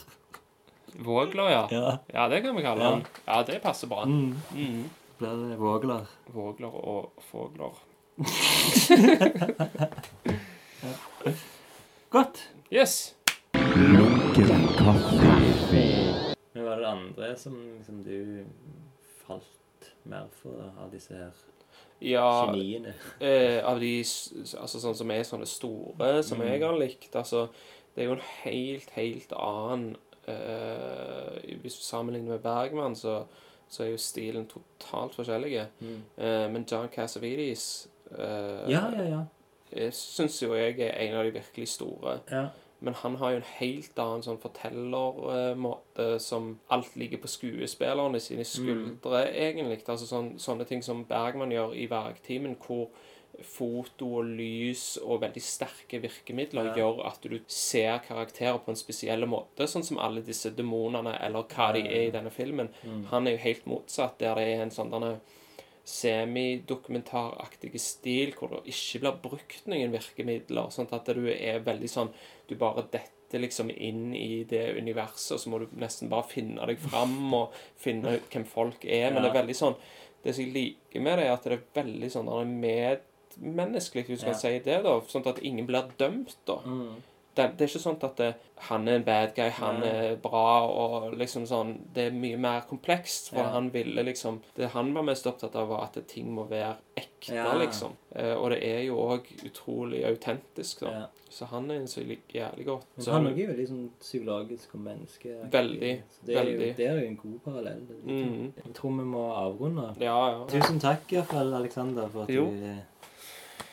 Vågler, ja. Ja. Ja, det kan vi kalle Ja. den. Ja, det passer bra. Mm. Mm. Blir det Vågler. Vågler og fogler. *laughs* Godt. Yes! Lunken kaffe. Men var det andre som som du falt mer for av disse her Ja, geniene? eh, av de altså, sånn som er sånne store, som Mm. jeg har likt altså, Det er jo en helt, helt annen eh, Hvis du sammenligner med Bergman, så, så er jo stilen totalt forskjellig. Mm. Eh, men John Cassavetes eh, Ja, ja, ja. Syns jo jeg er en av de virkelig store. ja. Men han har jo en helt annen sånn fortellermåte som alt ligger på skuespillerne sine skuldre, egentlig. Altså sånn, sånne ting som Bergman gjør i Vergtimen, hvor foto og lys og veldig sterke virkemidler Ja. gjør at du ser karakterer på en spesiell måte, sånn som alle disse demonene, eller hva de er i denne filmen. Mm. Han er jo helt motsatt, der det er en sånn denne semidokumentaraktige stil hvor det ikke blir brukt noen virkemidler. Sånn at du er veldig sånn Du bare detter liksom inn i det universet, og så må du nesten bare finne deg fram og finne ut hvem folk er. Men det er veldig sånn Det som jeg liker med det, er at det er veldig sånn der medmenneskelig, hvis du Ja. kan si det, da. Sånn at ingen blir dømt, da. Mm. Det, det er ikke sånn at det, han er en bad guy, han Nei. er bra og liksom sånn Det er mye mer komplekst. For Ja. han ville liksom Det han var mest opptatt av, var at ting må være ekte, Ja. liksom. Eh, og det er jo òg utrolig autentisk, da. Ja. Så han er en så jævlig godt. Men Så han er jo veldig sånn psykologisk og menneske. Veldig, Så Det er, jo, det er jo en god parallell. Mm. Jeg tror vi må avrunde. Ja, ja. Tusen takk i hvert fall, Alexander, for at Jo. du eh,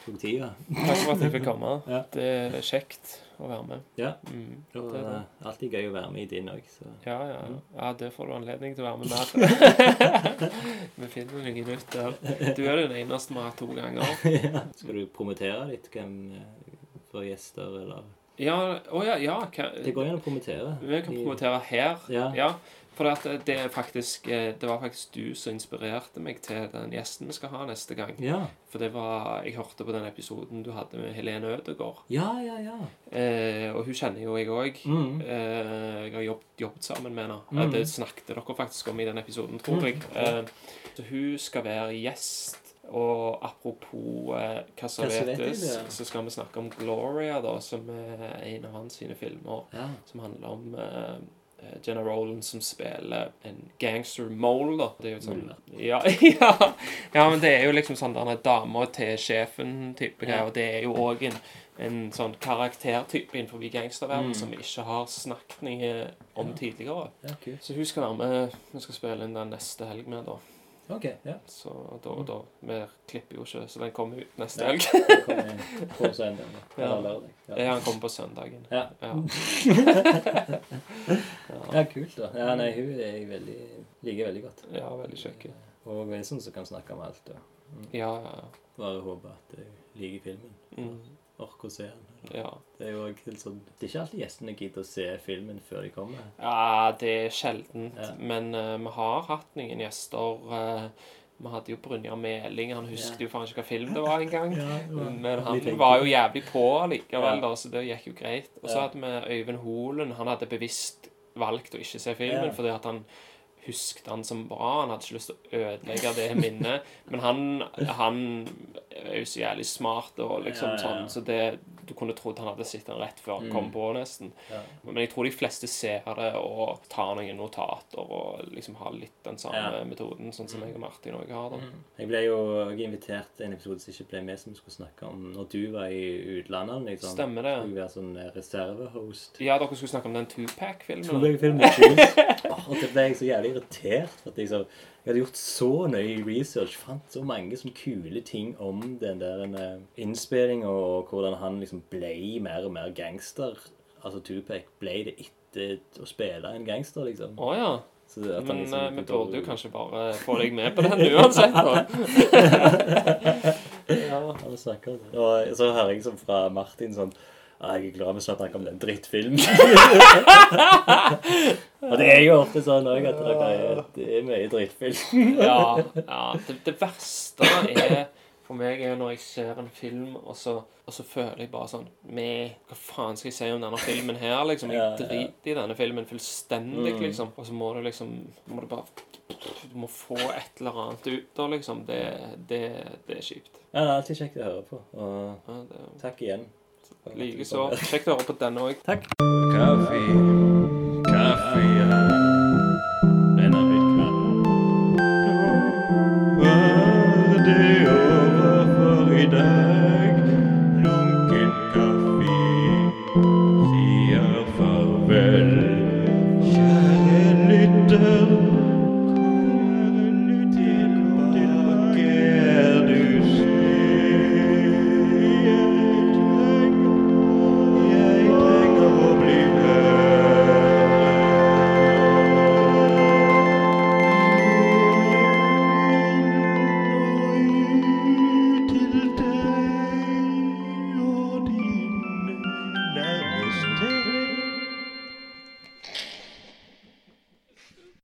tok tida. Takk for at jeg fikk komme. *laughs* Det er kjekt å være med. Ja. Mm. Det Det er det. alltid gøy å være med i din òg, så Ja, ja, ja. ja, det får du anledning til å være med *laughs* mer. Vi finner noe nytt der. Du er den eneste vi har hatt to ganger. *laughs* ja. Skal du promotere litt hvem eh, for gjester, eller Ja, å ja, ja. hva- Det går an å promotere. Vi kan promotere her. Ja. For at det er faktisk eh, Det var faktisk du som inspirerte meg til den gjesten vi skal ha neste gang. Ja. For det var Jeg hørte på den episoden du hadde med Helene Ødegaard. Ja, ja, ja. Eh, og hun kjenner jo jeg òg. Mm. Eh, jeg har jobbet, jobbet sammen med henne. Mm. Det snakket dere faktisk om i den episoden, tror jeg. Eh, så hun skal være gjest. Og apropos eh, det? så skal vi snakke om Gloria, da, som er en av hans sine filmer. ja. Som handler om eh, Jenna Roland som spiller en gangster mole, da. Det er jo sånn *laughs* ja, ja, ja, men det er jo liksom sånn denne dama til sjefen-type greier. Og det er jo òg en, en sånn karaktertype innenfor gangsterverdenen Mm. som vi ikke har snakket om tidligere. Så hun skal være med. Vi skal spille inn den neste helg med, da. OK. Ja. Så da, og da Vi klipper jo ikke, så den kommer ut neste helg. Det kommer på søndag. *laughs* Ja. Eller lørdag. Ja, han kommer på søndagen. Ja. *laughs* Ja. ja, kult, da. Ja, nei, hun er jeg veldig, liker veldig godt. ja, veldig kjekk. Og er sånn som kan snakke om alt. Og Ja, ja. bare håpe at jeg liker filmen. Mm. Orker å se den. Ja. Det er jo sånn Det er ikke alltid gjestene gidder å se filmen før de kommer. Ja, det er sjeldent. Ja. Men uh, vi har hatt noen gjester. Uh, vi hadde jo Brynjar Meling. Han husket Ja. jo faen ikke hva film det var engang. *laughs* Ja, Men han var jo jævlig på allikevel, Ja. da, så det gikk jo greit. Og så hadde vi Øyvind Holen. Han hadde bevisst valgt å ikke se filmen fordi at han husket han som bra. Han hadde ikke lyst til å ødelegge det minnet. Men han, han er jo så jævlig smart og liksom Ja, ja, ja. sånn, så det Du kunne trodd han hadde sett den rett før han Mm. kom på, nesten. Ja. Men jeg tror de fleste ser det og tar noen notater og liksom har litt den samme Ja. metoden, sånn som jeg og Martin òg har. da. Jeg ble jo invitert til en episode som ikke ble med, som vi skulle snakke om når du var i utlandet. Liksom. Stemmer det. Skulle være sånn eh, reservehost. Ja, dere skulle snakke om den Tupac-filmen. Tupac-filmen *laughs* Og det ble jeg så jævlig irritert. For at jeg, så, jeg hadde gjort så nøye research. Fant så mange sånn kule ting om den der uh, innspillinga, og hvordan han liksom ble mer og mer gangster. Altså Tupac ble det etter å spille en gangster, liksom. Oh, ja. Han Men liksom eh, vi burde jo kanskje bare få deg med på den *laughs* uansett. *laughs* Ja. Og så hører jeg sånn fra Martin sånn «Ah, Jeg er glad vi snakker om den drittfilmen. *laughs* og det er jo ofte sånn òg at det er, det er mye drittfilm. Ja, ja. *laughs* Det, det verste er for meg er når jeg ser en film, og så, og så føler jeg bare sånn med, hva faen skal jeg si om denne filmen her? liksom? Jeg driter i denne filmen fullstendig, Mm. liksom. Og så må du liksom må du bare Du må få et eller annet ut da, liksom. Det, det, det er kjipt. Ja, det er alltid kjekt å høre på. Og Ja, det takk igjen. Likeså. Kjekt å høre på denne òg. Kaffe. Kaffe, ja.